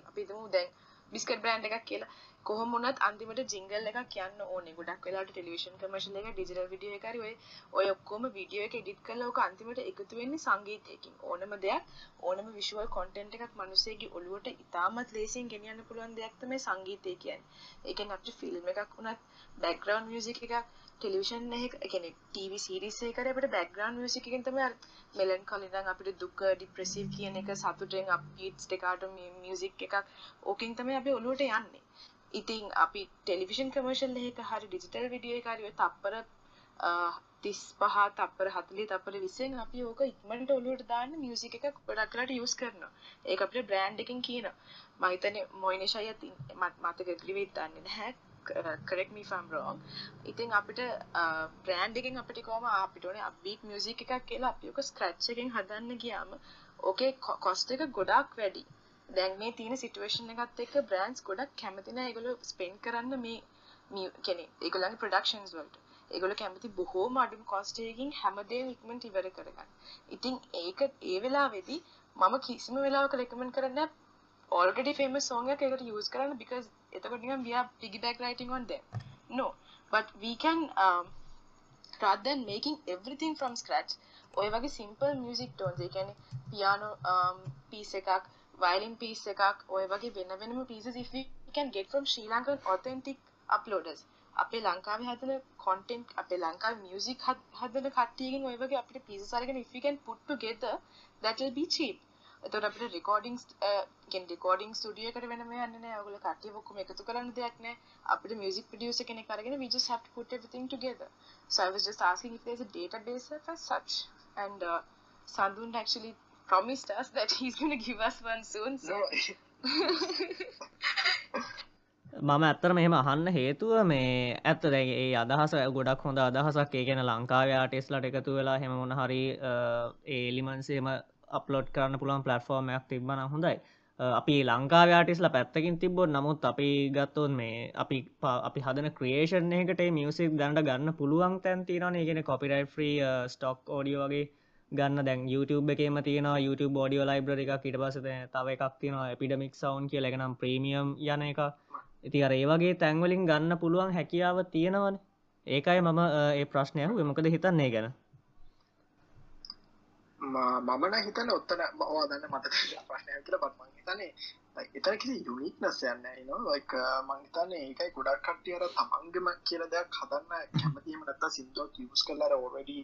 අපිතමු [COUGHS] දැන් බිස්කට් බ්‍රන්් එකක් කියලා. කොහොම වුණත් අන්තිමට ජිංගල් එකක් කියන්න ඕනේ ගොඩක් වෙලාට ටෙලිවිෂන් කමර්ෂල් එක ඩිජිටල් වීඩියෝ එකක් හරි ඔය ඔය ඔක්කොම වීඩියෝ එක එඩිට් කරලා ඔක අන්තිමට එකතු වෙන්නේ සංගීතයකින් ඕනම දෙයක් ඕනම විෂුවල් කොන්ටෙන්ට් එකක් මිනිස්සෙගේ ඔළුවට ඉතාමත් ලේසියෙන් ගෙනියන්න පුළුවන් දෙයක් තමයි සංගීතය කියන්නේ. ඒ කියන්නේ අපිට ෆිල්ම් එකක් වුණත් බෑග්ග්‍රවුන්ඩ් මියුසික් එකක් ටෙලිවිෂන් එක කියන්නේ ටීවී සීරීස් එකකට අපිට බෑග්ග්‍රවුන්ඩ් මියුසික් එකෙන් තමයි අර මෙලන්කොලි නම් අපිට දුක ડિප්‍රෙසිව් කියන එක සතුටෙන් අප්බීට්ස් දෙකට මියුසික් එකක් ඕකෙන් තමයි අපි ඔළුවට යන්නේ. ඉතින් අපි ටෙලිවිෂන් කමර්ශල් එක හරි ඩිජිටල් විඩියෝ එක හරි ඔය තප්පර 35 තප්පර 40 තප්පර 20න් අපි ඕක ඉක්මනට ඔලුවට දාන්න මියුසික් එකක් ගොඩක් වෙලාට යූස් කරනවා. ඒක අපිට බ්‍රෑන්ඩ් එකෙන් කියනවා. මම හිතන්නේ මොයිනිෂ් අයියත් මතක ග්‍රිවිත් දන්නේ නැහැ. correct me if I'm wrong. ඉතින් අපිට බ්‍රෑන්ඩ් එකෙන් අපිට කොහොම අපිට ඕනේ අප්බීට් මියුසික් එකක් කියලා අපි ඔක ස්ක්‍රැච් එකෙන් හදන්න ගියාම ඕකේ කොස්ට් එක ගොඩාක් වැඩි. දැන් මේ තියෙන සිටුවේෂන් එකත් එක්ක බ්‍රෑන්ඩ්ස් ගොඩක් කැමති නැහැ ඒගොල්ලෝ ස්පෙන්ඩ් කරන්න මේ මේ කියන්නේ ඒගොල්ලන්ගේ ප්‍රොඩක්ෂන්ස් වලට. ඒගොල්ලෝ කැමති බොහෝම අඩුම කොස්ට් එකකින් හැමදේම ඉක්මනට ඉවර කරගන්න. ඉතින් ඒක ඒ වෙලාවේදී මම කිසිම වෙලාවක රෙකමන්ඩ් කරන්නේ already famous song එකක් ඒකට use කරන්න because එතකොට නිකන් we are piggyback writing on them. No, but we can um, rather than making everything from scratch ඔය වගේ simple music tones ඒ කියන්නේ piano um, piece එකක් violin piece එකක් ඔය වගේ වෙන වෙනම pieces if we can get from Sri Lankan authentic uploaders අපේ ලංකාවේ හදන content අපේ ලංකාවේ music හදන කට්ටියකින් ඔය වගේ අපිට pieces අරගෙන if we can put together that will be cheap එතකොට අපිට recording කියන්නේ recording studio එකට වෙනම යන්නේ නැහැ. ඔයගොල්ලෝ කට්ටිය ඔක්කොම එකතු කරන්න දෙයක් නැහැ. අපිට music producer කෙනෙක් අරගෙන we just have to put everything together. So I was just asking if there's a database as such and uh, Sandun actually promised us that he's going to give us one soon. So [LAUGHS] මම ඇත්තර මෙහෙම අහන්න හේතුව මේ ඇත්ත දැ ඒ අදහස ගොඩක් හොඳ අදහසක්. ඒ ගැන ලංකාවේ ආටෙස්ලට එකතු වෙලා හෙම මොන හරි ඒලිමන්සේම අප්ලෝඩ් කරන්න පුළුවන් පලටෆෝර්මයක් තිබන හොඳයි. අපි ලංකාවයාටිස්ල පැත්තකින් තිබොත් නමුත් අපි ගත්තොත් මේ අපි අපි හදන ක්‍රේෂන් එකට මියසික් දන්නට ගන්න පුළුවන් තැන් තිරන ගෙන කොපිරයි ්‍රී ස්ටොක් ෝඩියෝ වගේ ගන්න. දැන් YouTube එකේම තියෙන YouTube ෝඩියෝ ලයිබ්‍ර එකක් ඉට පසත තව එකක් තියෙන එපිඩමික් සවන්් කිය ලගෙනම් ප්‍රීමියම් යන එක ඉති අර ඒ වගේ තැන්වලින් ගන්න පුළුවන් හැකියාව තියෙනවන. ඒකයි මම ඒ ප්‍රශ්නය මොකද හිතන්නේ ගැන? මමන හිතන ඔත්තන බවා දන්න මට ප්‍රශ්නය කියල බත්මන් හිතන්නේ එතන කිසි යුනික්නස් යන්න න ලයික මංහිතන්න ඒකයි ගොඩක් කට්ටියර තමන්ගම කියල දෙයක් හදන්න කැමතිීම නත්ත සිින්දුවක් යස් කරලාර ඔරඩි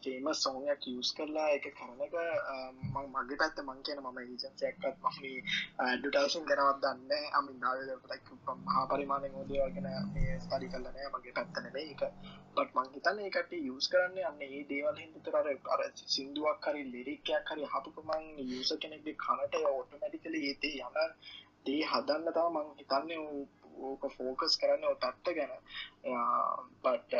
ෆේම සෝනයක් යස් කරලා uh, එක කරනක මං මගේ පැත්ත මං කියන මම ඒජන්සයක්කත් මහි ඩටයිසින් ගැනවත් දන්න අමින් දාවලක් මහා පරිමාණය ෝදයගෙන මේ ස්පරි කලනෑ මගේ පැත්තනේ එක බට මංහිතන්න ඒකට යස් කරන්න යන්න ඒ දේවල් හිතර අර සිින්දුවක් හරි ලිරික්කයක් හරි හපුපමන් යස කෙනෙක්ගේ කනට ඔටමැටිකල ඒතේ යන දේ හදන්න තම මං හිතන්නේ ඕක ෆෝකස් uh, uh, කරන්න ඔටත්ත ගැන බට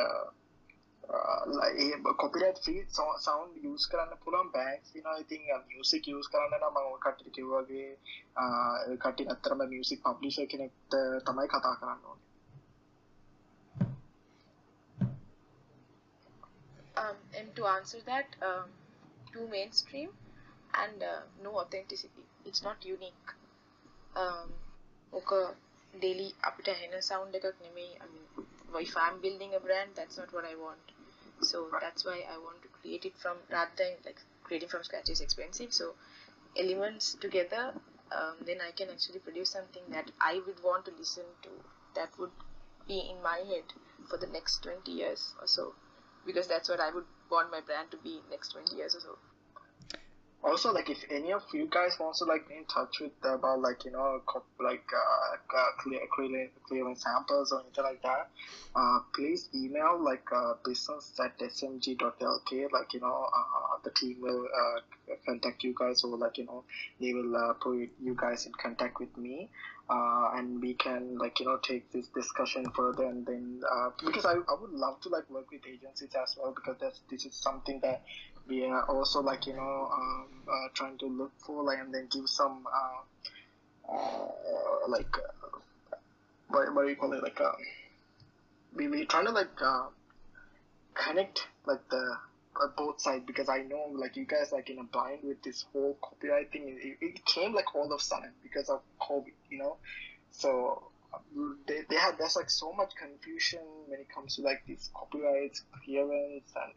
කොපිට ්‍රී සවන් යස් කරන්න පුළන් බෑක් න ඉතින් මියසික් යස් කරන්න නම් මං කට කිව්වගේ කටි අත්තරම මියසික් පබ්ලිෂ කෙනෙක්ට තමයි කතා කරන්න ඕන um, and to answer that, um, too mainstream and uh, no authenticity. It's not unique. Um, ඕක daily අපිට ඇහෙන sound එකක් නෙමෙයි. I mean, if I'm building a brand, that's not what I want. So that's why I want to create it from rather than like creating from scratch is expensive. So elements together, um, then I can actually produce something that I would want to listen to. That would be in my head for the next 20 years or so because that's what I would want my brand to be next 20 years or so. Also, like if any of you guys wants to like be in touch with about like you know like uh, uh clear, clear, samples or anything like that, uh, please email like uh, business at smg.lk. Like you know, uh, the team will uh, contact you guys or like you know they will uh, put you guys in contact with me uh, and we can like you know take this discussion further and then uh, because I, I would love to like work with agencies as well because that's this is something that we are also like you know um, uh, trying to look for like and then give some uh, uh, like uh, what, what do you call it like uh, we we trying to like uh, connect like the uh, both sides because I know like you guys like in a bind with this whole copyright thing. It, it came like all of a sudden because of COVID, you know. So they, they have there's like so much confusion when it comes to like these copyrights, clearance, and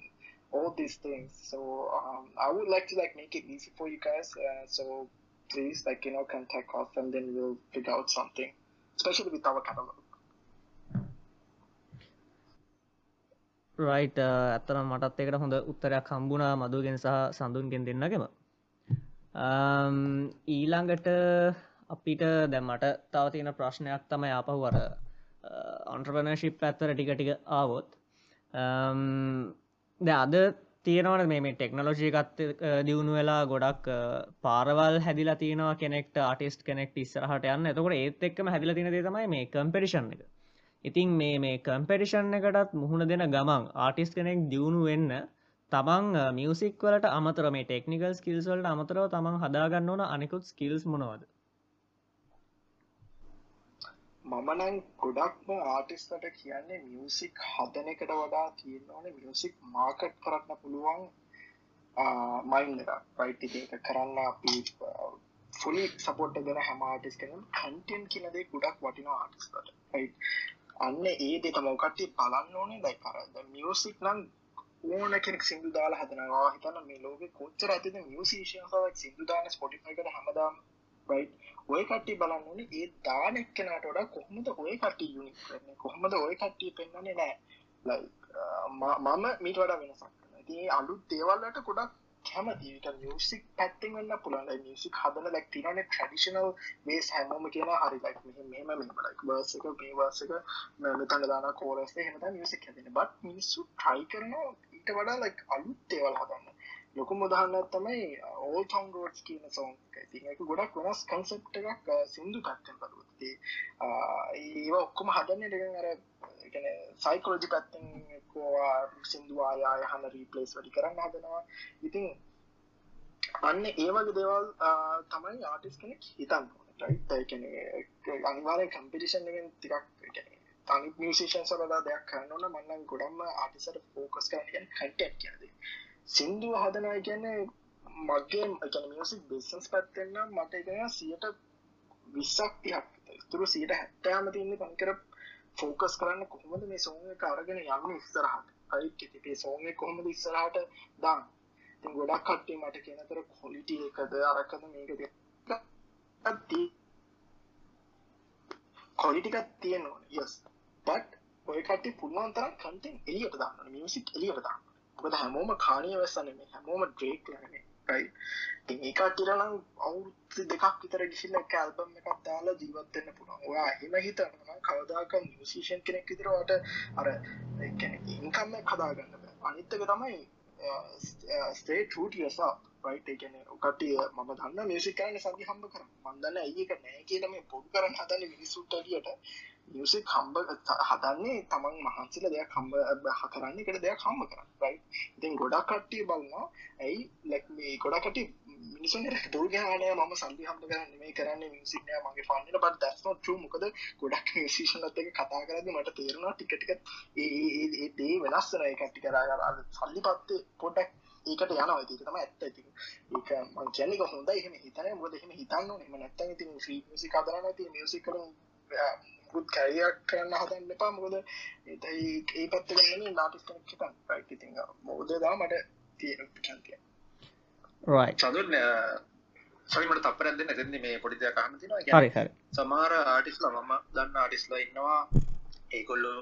all these things. So um, I would like to like make it easy for you guys. Uh, so please like you know contact us and then we'll figure out something, especially with our catalog. Right uh, ඇත්තනම් මටත් එකට හොඳ උත්තරයක් හම්බුණා මදුගෙන් සහ සඳුන්ගෙන් දෙන්නගෙම um, ඊළඟට අපිට දැම්මට තව තියෙන ප්‍රශ්නයක් තමයි ආපහු අර uh, ඔන්ට්‍රපනශිප් ඇත්තර ටික ටික ආවොත් ද අද තියෙනවන මේ ටෙක්නොලෝජිකත් දියුණු වෙලා ගොඩක් පාරවල් හැදිලා තියෙනවා කෙනෙක්ට ආටිස්ට කෙනෙක්ට ඉස්සරහට යන්න. එතකොට ඒත් එක්කම හැදිල තින දේ තමයි මේ කම්පිටිෂන් එක. ඉතින් මේ මේ කම්පෙටිෂන් එකටත් මුහුණ දෙන ගමන් ආටිස් කෙනෙක් දියුණු වෙන්න තමන් මියසික් වලට අමතර මේ ටෙක්නිකල් ස්කිල්ස් වලට අමතරව තමන් හදාගන්න ඕන අනෙකුත් ස්කිල්ස් මොනවද? මමනං ගොඩක්ම ආටිස්ලට කියන්නේ මියසික් හදන එකට වඩා තියෙන්නවන මියසික් මාකට් කරන්න පුළුවන් මයින් එක පයිටි එක කරන්න අපි ෆුලි සපොට් දෙන හැම ආටිස් කෙන කන්ටෙන් කියනදේ ගොඩක් වටින ආටිස්ලට අන්න ඒ දෙ තමකටේ බලන්න ඕනේ. දයි කරද මියසික් නම් ඕන කෙනෙක් සිින්දු දාලා හදනවා. හිතන්න මේ ලෝක කොච්චර ඇතිද මියසිේෂන්සාවක් සිින්දු දාන ස්පොටිෆයිකට හැමදාම්. ඔය කට්ටි බලන්න ඕනේ ඒ දාන එක්කෙනට වඩා කොහොමද ඔය කට්ටි යුනි කරන්නේ කොහොමද ඔය කට්ටිය පෙන්වන්නේ නෑ මම මීට වඩා වෙනසක් ති අලුත් දේවල්ලට ගොඩක් කැමතික මියසික් පැත්තිෙන් වන්න පුළන් මියසික් හදන ලක් තිරන ට්‍රඩිෂනල් වේස් හැමෝම කියන හරි ලක් මෙම මෙම ලක් බර්සක මේ වාසක මෙතන්න දාන කෝරස්ේ හෙමත මියසික් හැදෙන බත් මිනිස්සු ට්‍රයි කරන ඊට වඩා ලක් අලුත් දේවල් හදන්න. ලොකු මුදහන්න තමයි ඕල් ටවන් රෝඩ්ස් කියන සෝන් එක. ගොඩක් වෙනස් කන්සෙප්ට එකක් සිින්දු පැත්තෙන් බලුත්තේ ඒවා ඔක්කොම හදන්න දෙක අර සයිකෝජි පැත්තිෙන් කෝවා සිින්දුවායාය හන රීපලේස් වැඩි කරන්න හදනවා. ඉතින් අන්න ඒවගේ දේවල් තමයි ආටිස් කෙනෙක් හිතන්න ටයිකන අනිවාරය කම්පිටිෂන් එකෙන් ටිකක් තනි මියසිෂන් සලලා දෙයක් කරන්නන මන්නන් ගොඩම්ම ආටිසට ෆෝකස් කරන කටක් කියද සිින්දුව හදනයි කියන්නේ මගේ එකන මියසික් බිසන්ස් පැත්තෙන්න්න මට එකන සියට විස්සක් තියක්. තුරු සියට හැත්තෑම තින්නේ පංකර ෆෝකස් කරන්න කොහොමද මේ සෝන් එක අරගෙන යන්න ඉස්සරහට? අයිත් ඉතින් සෝන් එක කොහොමද ඉස්සරහට දාන්න? ඉතින් ගොඩක් කට්ටිය මට කියනතර ක්වොලිටි එකද අරකද මේකද අත්ති ක්වොලිටි එකක් තියෙනවා. යස් බට් ඔය කට්ටිය පුළුවන් තරම් කන්ටෙන්ට් එළියට දාන්න මියුසික් එළියට දාන්න මොකද හැමෝම කාණිය වෙස්සන්නේ මේ හැමෝම ඩ්‍රේක් ළඟනේ රයිට් ඉතින් ඒ කට්ටියට නම් අවුරුදු දෙකක් විතර ගිහිල්ලා එක ඇල්බම් එකක් දාලා ජීවත් වෙන්න පුළුවන්. ඔයා එහෙම හිතනවා නම් කවදාක මියුසිෂියන් කෙනෙක් විතර ඔයාට අර ඒ කියන්නේ ඉන්කම් එක හදාගන්න බෑ. අනිත් එක තමයි stay true to yourself. right ඒ කියන්නේ කට්ටිය මම දන්න මියුසික් කරන්න සල්ලි හම්බ කරා. මම දන්න ඇයි ඒක නෑ කියලා මේ පොඩු කරන්න හදන්නේ මිනිස්සුන්ට එළියට. මියසික් හම්බ හදන්නේ තමන් මහන්සිල දෙයක් හම්බ කරන්න එකට දෙයක් හම්බ කරන්න රයි ඉතින් ගොඩක් කට්ටිය බලන්නවා ඇයි ලැක් මේ ගොඩකට මිනිසුන් දුල් ගානය ම සල්ලි හම්බ කරන්න මේ කරන්න මිසිනය මගේ පන්නන බට දැස්න ට්‍ර මොකද ගොඩක් විශේෂනත් එක කතා කරද මට තේරුණා ටිකටික ඒ දේ වෙනස්සන කට්ටි කරා සල්ලි පත්තේ පොඩක් ඒකට යන ඒක තම ඇත්ත. ඇති ඒක මං කියන්නක හොඳ එහෙම හිතන මොද එහෙම හිතන්න එම නැත්ත ඉතින් ්‍රී මිසි කදරන ති මියසික් කර පුත් කැරියක් කරන්න හදන්න එපා. මොකද ඒතයි ඒ පැත්ත ගන්න නාටිස් කෙනෙක් හිතන් රයිට් ඉතින් මොකද දා මට තියෙන චන්තිය right. චඳුන් සරිමට තපරක් දෙන්න. එතෙන්දි මේ පොඩි දෙයක් අහන්න තියෙනවා. ඒ හරි කියන්නේ හරි සමහර ආටිස්ලා මම දන්න ආටිස්ලා ඉන්නවා. ඒගොල්ලෝ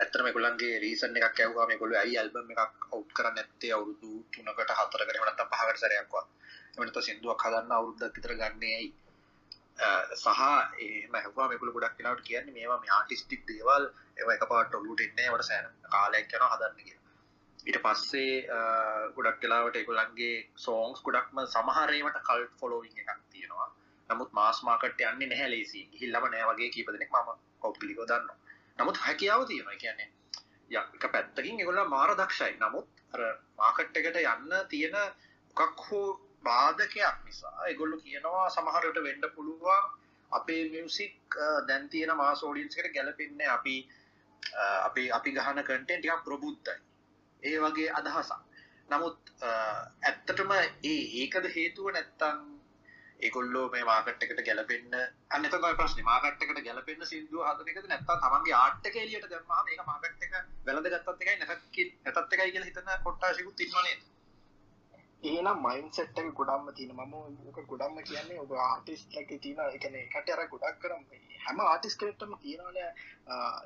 ඇත්තටම ඒගොල්ලන්ගේ රීසන් එකක් ඇහුවා. මේගොල්ලෝ ඇයි ඇල්බම් එකක් අවුට් කරන්නේ නැත්තේ? අවුරුදු 3කට 4කට එහෙම නැත්නම් 5කට සැරයක්වත් එහෙම නැත්නම් සින්දුවක් හදන්න අවුරුද්දක් විතර ගන්නේ ඇයි සහ එහෙම ඇහුවා මේගොල්ලෝ ගොඩක් වෙලාවට කියන්නේ මේවා මේ ආටිස්ටික් දේවල් ඒවා එකපාරට ඔලුවට එන්නේ ඒවට සෑහෙන කාලයක් යනවා හදන්න කියලා. ඊට පස්සේ ගොඩක් වෙලාවට ඒගොල්ලන්ගේ සෝන්ස් ගොඩක්ම සමහරේවට කල්ට් ෆොලෝවිං එකක් තියෙනවා. නමුත් මාස් මාකට් යන්නේ නැහැ ලේසි ගිහිල්ලම නෑ වගේ කීප දෙනෙක් මම පෞද්ගලිකව දන්නවා. නමුත් හැකියාව තියෙනවා. කියන්නේ එක පැත්තකින් ඒගොල්ලෝ මාර දක්ෂයි නමුත් අර මාකට් එකට යන්න තියෙන මොකක් හෝ බාධකයක් නිසා ඒගොල්ලෝ කියනවා සමහරට වෙන්න පුළුවන් අපේ මියුසික් දැන් තියෙන මාස් ඔඩියන්ස් එකට ගැලපෙන්නේ අපි අපි අපි ගහන කන්ටෙන්ට් ටිකක් ප්‍රබුද්ධයි. ඒ වගේ අදහසක්. නමුත් ඇත්තටම ඒ ඒකද හේතුව නැත්තම් ඒගොල්ලෝ මේ මාකට් එකට ගැලපෙන්න අන්න එතන තමයි ප්‍රශ්නේ. මාකට් එකට ගැලපෙන්න සින්දුව හදන එකද නැත්තම් තමන්ගේ ආර්ට් එක එළියට දැම්මහම ඒක මාකට් එක වැළඳගත්තත් එකයි නැතත් නැතත් එකයි කියලා හිතන කොට්ටාසිකුත් ඉන්නව නේද? ඒනම් මයින්සෙට් එක ගොඩක්ම තියෙන මම ඕක ගොඩක්ම කියන්නේ ඔබ ආටිස් ලක තියෙන එකන එකට අර ගොඩක් කරම්. හැම ආටිස් කෙනෙක්ටම තියෙනවන.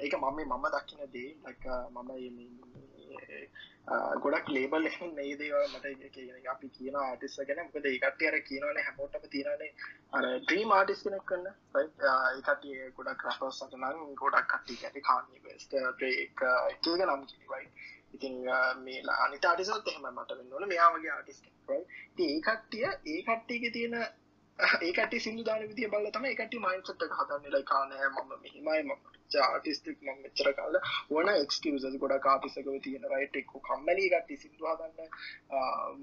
ඒක මම මම දක්කින දේ. ලක මම ගොඩක් ලේබල් මේ දේවල් මට කියන අපි කියන ආටිස් ගැන මොකද ඒකට අර කියනවන හැමෝටම තියෙනනේ අර ්‍රීම් ආටිස් කෙනෙක් කන්න ඒකටිය ගොඩක් රපස් සටනන් ගොඩක් කට්ටි ඇති කාන්නේ බෙස්ට ඒක එකක නම් කිවයි ඉතින් මේ අනිත ආටිසත් එහෙම මට වෙන්නවන මෙයාමගේ ආටිස් ඒ කට්ටිය ඒ කට්ටියක තියෙන ඒකට සිදුදාන විදිය බල තම එකට මයින්සට හතන්න ලයිකානෑ මම මෙහිමයි මම ආටිස්ටික් ම මෙච්චර කාල ඕන එක්කසස් ගොඩ කාටිසකව තියෙන රයිට එක්ක කම්මලි ගට්ටි සිදුවාදන්න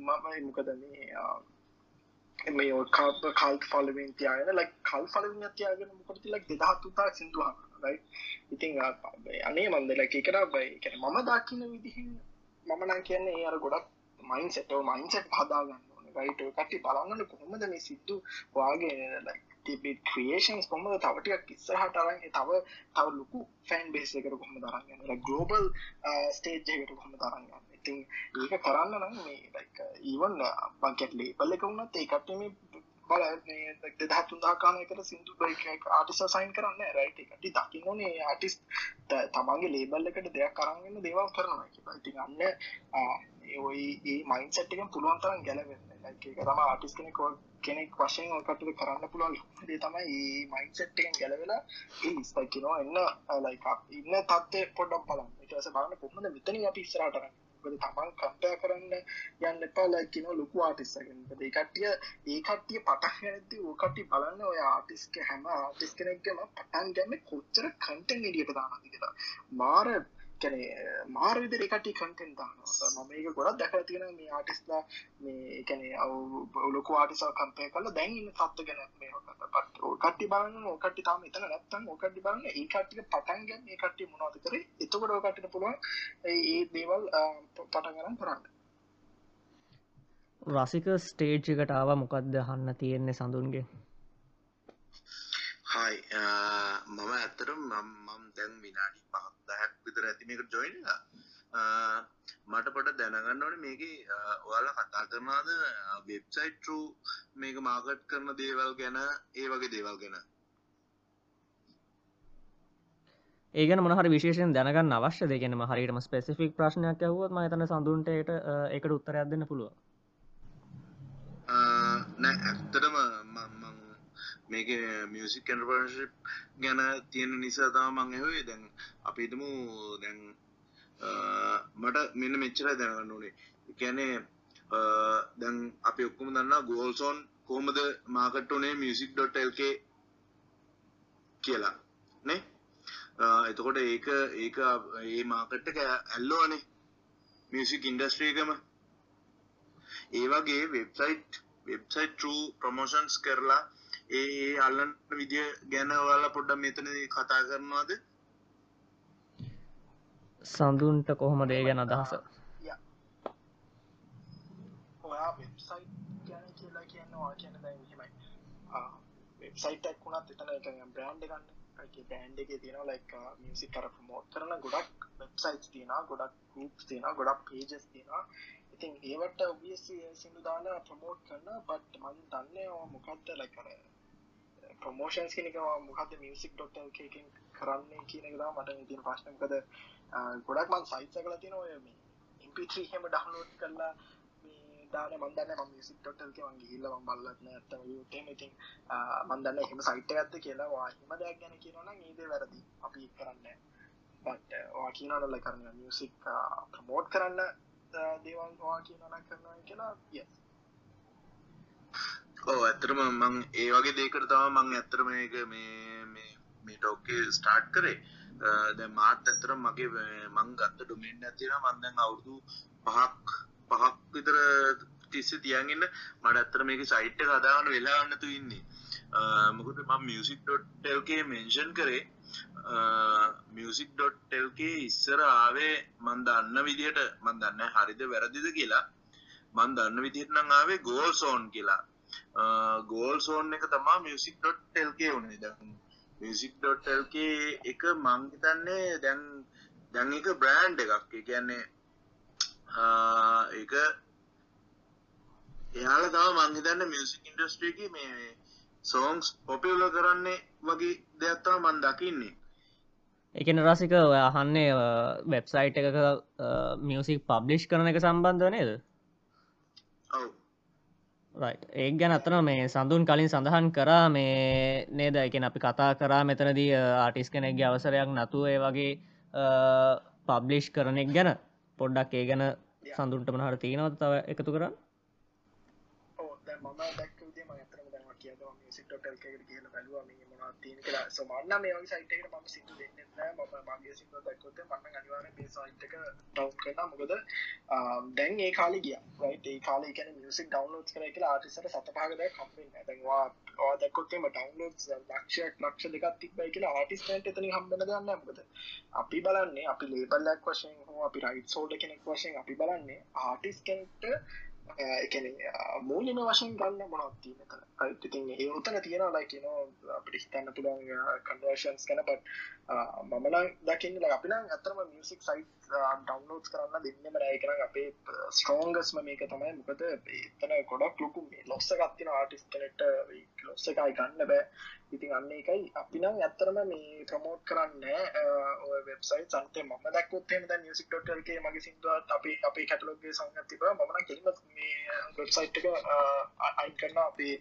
මමයි මොකද මේ මේ ඔකාප කල් ෆලවෙන් තියන ලක් කල් ෆලවෙන් තියාගෙන මොකටති ලක් දෙදහත්තුතා සිදුවා රයි ඉතිං අනේ මන්දල එකර බයි. කැන මම දකින්න විදිහින් මම නම් කියන්නේ ඒ අර ගොඩක් මයින් සෙටෝ මයින්සෙට් හදාගන්න රයිට කටි බලන්නට කොහොමද මේ සිද්දු වාගේ ලයි තිබිත් ක්‍රියේෂන්ස් කොහොමද? තව ටිකක් ඉස්සරහට අරන් තව තව ලොකු ෆෑන් බේස් එකකට කොහොමද අරන් යන්නේ? ග්ලෝබල් ස්ටේජ් එකකට කොහොමද අරන් යන්නේ? ඉතින් ඒක කරන්න නම් මේ ඊවන් බංකැට ලේබල් එක වුණත් ඒකට මේ බල දෙදහ තුන්දා කානයකට සිින්දු ආටිස සයින් කරන්න රයිට එකට දකින්න ඕනේ ආටිස් තමන්ගේ ලේබල් එකට දෙයක් කරන්න දේවල් කරනවා කියලා. ඉතින් අන්න ඔයි ඒ මයින් සට්කෙන් පුළුවන් තරම් ගැලවෙන්න. එක තම ආටිස් කෙනෙක් කෙනෙක් වශයෙන් ඔකට කරන්න පුළුවන්. දේ තමයි ඒ මයින් සට්කෙන් ගැලවෙලා ඒ ස්පයිකිනවා එන්න. ලයික ඉන්න තත්ය පොඩ්ඩම් පලන් ඉටස බලන්න කොහොමද මෙතන අපි ඉස්සරහට කරන්නේ මොකද තමන් කම්පයා කරන්න යන්න එපා ලයික් කියන ලොකු ආටිස්ට් කෙනෙක්. ඒ කට්ටිය ඒ කට්ටිය පටන් ගන්නදී ඕ කට්ටිය බලන්න ඔය ආටිස්ට් හැම ආටිස්ට් කෙනෙක්ගේම පටන් ගන්න කොච්චර කන්ටෙන්ට් එළියට දානවද කියලා. මාර කියන්නේ මාර විදිහට ඒ කට්ටිය කන්ටෙන්ට් දානවා. මම ඒක ගොඩක් දැකලා තියෙනවා මේ ආටිස්ට්ලා මේ කියන්නේ ලොකු ආටිස්ට්ලා කම්පෙයා කරලා දැන් ඉන්න තත්ත්ව ගැන මේ ඔය කට්ටිය බලන්න ඔය කට්ටිය තාම එතන නැත්තම් ඔය කට්ටිය බලන්න ඒ කට්ටිය පටන් ගන්න මේ කට්ටිය මොනවද කරේ එතකොට ඔය කට්ටියට පුළුවන්. ඒ දේවල් පටන් ගන්න කරන්න. රසික ස්ටේජ් එකට ආව මොකක්ද අහන්න තියෙන්නේ සඳුන්ගේ? හයි මම ඇත්තරම් මම් දැන් විනාඩි පහක්දහැක් විතර ඇතිමක ජොයින්ලා මට පොට දැනගන්න ඕන මේක ඔයාලා කතා කරනාද වෙබ්සයිට් රු මේක මාකට් කරන දේවල් ගැන ඒ වගේ දේවල් ගැන? ඒගන මොහරි විශේෂෙන් දැනගන්න අවශ්‍ය දෙගෙනම හරිටම ස්පෙසිෆික් ප්‍රශ්නයක් ඇහුවත් ම තන සඳුන්ට එකට උත්තරයක් දෙන්න පුළුව නෑ ඇත්තටම මං මේක මියසික් කැන්ටපර්ශිප් ගැන තියෙන නිසා තම මං එහුවේ දැන් අපිටමු දැන් මට මෙන්න මෙච්චර දැනගන්න ඕනේ. කැනේ දැන් අපි ඔක්කුම දන්න ගෝල්සෝන් කොහමද මාකට්ටනේ මියසික්.ල්ක කියලා. නේ? එතකොට ඒක ඒක ඒ මාකට් එක ඇල්ලෝනේ මියසික් ඉන්ඩස්ට්‍රීකම ඒ වගේ වෙබ්සයිට් වෙබ්සයිට් ට්‍රූ ප්‍රමෝෂන්ස් කරලා ඒ අල්ලන්න විදිිය ගැන ඔයාලා පොඩ්ඩ මෙතන කතා කරනවාද? සඳුන්ට කොහොම දේ ගැන අදහස? වෙබ්සයිටක් වුණත් එතන එක බ්‍රන්ඩ් ගන්න බෑන්ඩ එක තියෙන ලයික් මියසික් කර ප්‍රමෝට් කරන ගොඩක් වෙබ්සයිට් තියෙන ගොඩක් ගුප් තියෙන ගොඩක් පේජස් තියෙන ඉතින් ඒවට ඔබියස් සිදු දාලා ප්‍රමෝට් කරන්න බට් මන් දන්නේ මොකක්ද ලයිකර ප්‍රමෝෂන්ස් කෙනෙක මොකද මියසික් ඩොක්ට එකකින් කරන්නේ කියන එක මට තින ප්‍රශ්නකද ගොඩක් මන් සයිත්ස කල තියෙන ඔය මේ ඉම්පිත්‍රී හෙම ඩහලෝඩ් කරලා දාන මන්දන්න ම මිසික් ටොටල්ක වගේ හිල්ල බල්ලත්න ඇත්තම යුටම ඉතින් මන්දන්න එහෙම සයිට් ඇත්ත කියලා. වාහිම දෙයක් ගැන කියනන ඒද වැරදි. අපි කරන්න බට වා කියනනල්ල කරන්න මියසික් ප්‍රමෝට් කරන්න දේවල් වා කියනන කරනවා කියලා ය ඕ ඇතරම මං ඒ වගේ දේකට තම මං ඇත්තරම එක මේ මේ ටෝකේ ස්ටාර්ට් කරේ. දැ මාත් ඇතර මගේ මං ගත්ත ඩොමෙන්න්න ඇතින මන්දැන් අවුරුදු පහක් පහක් විතර තිස්ස තියන්ගන්න මට ඇත්තර මේක සයිට් කදාගන්න වෙලාන්නතු ඉන්නේ. මොකද ම මියසික්.ටල්කේ මෙන්ෂන් කරේ. මියසික්.ටල්කේ ඉස්සර ආවේ මන් දන්න විදියට මන් දන්න හරිද වැරදිද කියලා. මන් දන්න විදිහට නං ආවේ ගෝල් සෝන් කියලා. ගෝල් සෝන් එක තමා මියසික්.ටල්කේ වනේ ද මියසික්.ටල්කේ එක මංහිතන්නේ දැන් දැන් එක බ්‍රෑන්් එකක්. කියන්නේ ඒක එයාල තම මංහිතන්න මියසික් ඉන්ඩස්ට්‍රීක මේ සෝංස් පොපිවල කරන්නේ වගේ දෙයක්ත්තව මන් දකින්නේ. එකන රසික ඔය අහන්නේ වෙබ්සයිට් එකක මියසික් පබ්ලිෂ් කරන එක සම්බන්ධ නේද ඒ ගැන අතන මේ සඳුන් කලින් සඳහන් කරා මේ නේද? එකන අපි කතා කරා මෙතනදී ආටිස් කෙනෙක්ගේ අවසරයක් නතුව ඒ වගේ පබ්ලිෂ් කරනෙක් ගැන. පොඩ්ඩක් ඒ ගැන සඳුන්ට මනහට තියෙනවද තව එකතු කරන්න මම දැක් ම අතර දම කියද සිටල් කියල බැලවා. මේ මොනා තියෙන කියලා. සමන්න මේ සයිටකට ම සිදු දෙන්න ම මගේ සිින්ද දැක්කොත මන්න අනිවාර මේ සයිට්ක ටව් කරන මොකද දැන් ඒ කාලි ගිය. ඒ කාල කියන මියසික් ඩවන්ලෝඩ් කර කියලා ආටිසට සතපාගද කම්පෙන් ඇදවා දැකොත්තේම ඩවන්ලෝඩ් ලක්ෂයක් ලක්ෂ දෙකක් තිබයි කියලා ආටිස්ටන්ට එතන හම්බෙන දන්න මොකද අපි බලන්නේ අපි ලේබල්ලක් වශයෙන් හෝ අපි රයිට් සෝඩ කෙනෙක් වශයෙන් අපි බලන්නේ ආටිස් කෙනෙක්ට එකන මූලින වශයෙන් ගන්න මොනත්ති මෙතන ඉතින් ඒ උතන තියෙන ලයි නෝ අපිට හිතන්න පුළන් කන්වර්ෂන්ස් කන බට මමන දකින්න අපින අතරම මියසික් සයි් ඩවන්ලෝඩ් කරන්න දෙන්නම රෑ කරන අපේ ස්ට්‍රෝංගස්ම මේක තමයි. මොකද එතන ගොඩක් ලොකු ලොස්ස ගත්තින ආටිස් කනෙට ලොස්ස එකයි ගන්න බෑ. ඉතින් අන්න එකයි අපි නම් ඇත්තරම මේ ප්‍රමෝට් කරන්න වෙබ්සයි සන්තේ ම දක්ොත් ද මියසික් ටල්ගේ මගේ සිින්දුවත් අපි අපේ කැටලෝගේ සංග තිබ මන කිරීම මේ වෙබ්සයිට් එක අයින් කරන්න අපේ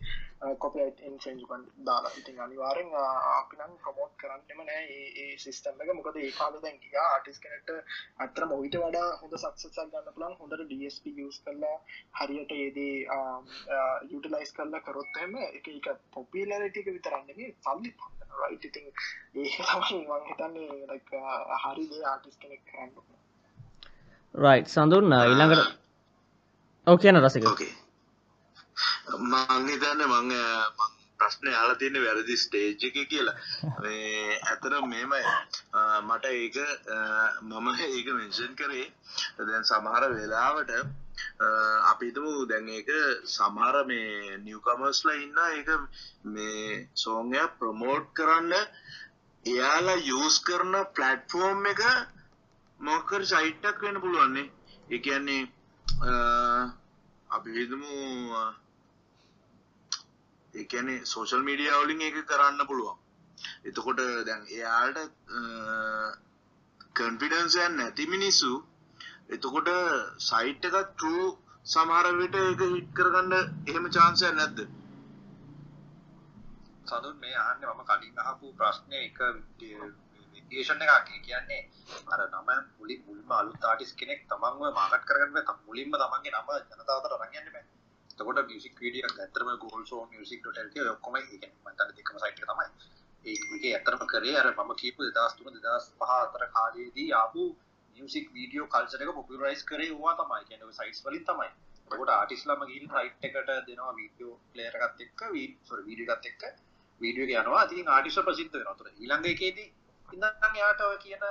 කොපලයිට් ඉන්ෆෙන්ජමන් දාලා. ඉතින් අනිවාරෙන් අපි නම් ප්‍රමෝට් කරන්නම නෑ ඒ සිිස්ටම් එක. මොකද ඒ කාල දැන් ගියා ආටිස් කනට අතර මොවිට වඩා හොඳ සක්සල් ගන්න පුලන් හොඳට ඩස්ප යස් කරලා හරියට ඒදී යුටලයිස් කරලා කරොත්හෙම එක එක පොපිලරටික විතරන්නගේ සල්ලි රයිට ඉතින් ඒ තමයි මං හිතන්නේ හරිදේ ආටිස් කෙනෙක් කරන්න රයි් සඳුන් ඊළඟට ඔව කියන රසික. ඕකේ මං හිතන්න මං මං ප්‍රශ්නය අලා තියන්න වැරදි ස්ටේජ් එක කියලා. මේ ඇතර මෙමයි මට ඒක මම ඒක මෙන්ෂන් කරේ. දැන් සමහර වෙලාවට අපිතු දැන් ඒක සමහර මේ නිවකමස්ලා ඉන්න ඒක මේ සෝංය ප්‍රමෝට් කරන්න එයාලා යස් කරන පලට්ෆෝර්ම් එක මොකර සයිට්ටක් වෙන පුළුවන්නේ. එකන්නේ අපි හිතමු ඒකැනේ සෝෂල් මීඩිය වලින් එක කරන්න පුළුවන්. එතකොට දැන් එයාට කන්ෆිඩන්සයන් නැති මිනිස්සු එතකොට සයිට් එකත් ටූ සමහරවිට එක හිට් කරගන්න එහෙම චාන්සය නැද්ද? සඳුන් මේ ආන්න මම කලින් අහපු ප්‍රශ්නය එක විදේශන එකක්. කියන්නේ අර නම මුලින් මුල්ම අලුත් ආටිස් කෙනෙක් තමන්ව මාකට් කරගන්න බෑ. මුලින්ම තමන්ගේ නම ජනතාවට අරන් යන්න බෑ. එතකොට මියුසික් වීඩියෝ එකක් ඇත්තටම Google Show music.lk ඔය ඔක්කොම ඒ කියන්නේ මම තන දෙකම සයිට් එක තමයි ඒකේ ඇත්තටම කරේ අර මම කියපු 2003 2005 අතර කාලයේදී ආපු මියුසික් වීඩියෝ කල්චර් එක පොපුලරයිස් කරේ ඌවා තමයි කියන්නේ ඔය සයිට්ස් වලින් තමයි එතකොට ආටිස්ලාම ගිහින් සයිට් එකට දෙනවා වීඩියෝ ප්ලේයර් එකත් එක්ක සෝරි වීඩියෝ එකත් එක්ක වීඩියෝ එක යනවා ඉතින් ආටිස්ලා ප්‍රසිද්ධ වෙනවා. ඒතකොට ඊළඟ එකේදී ඉඳන් යාට ඔය කියන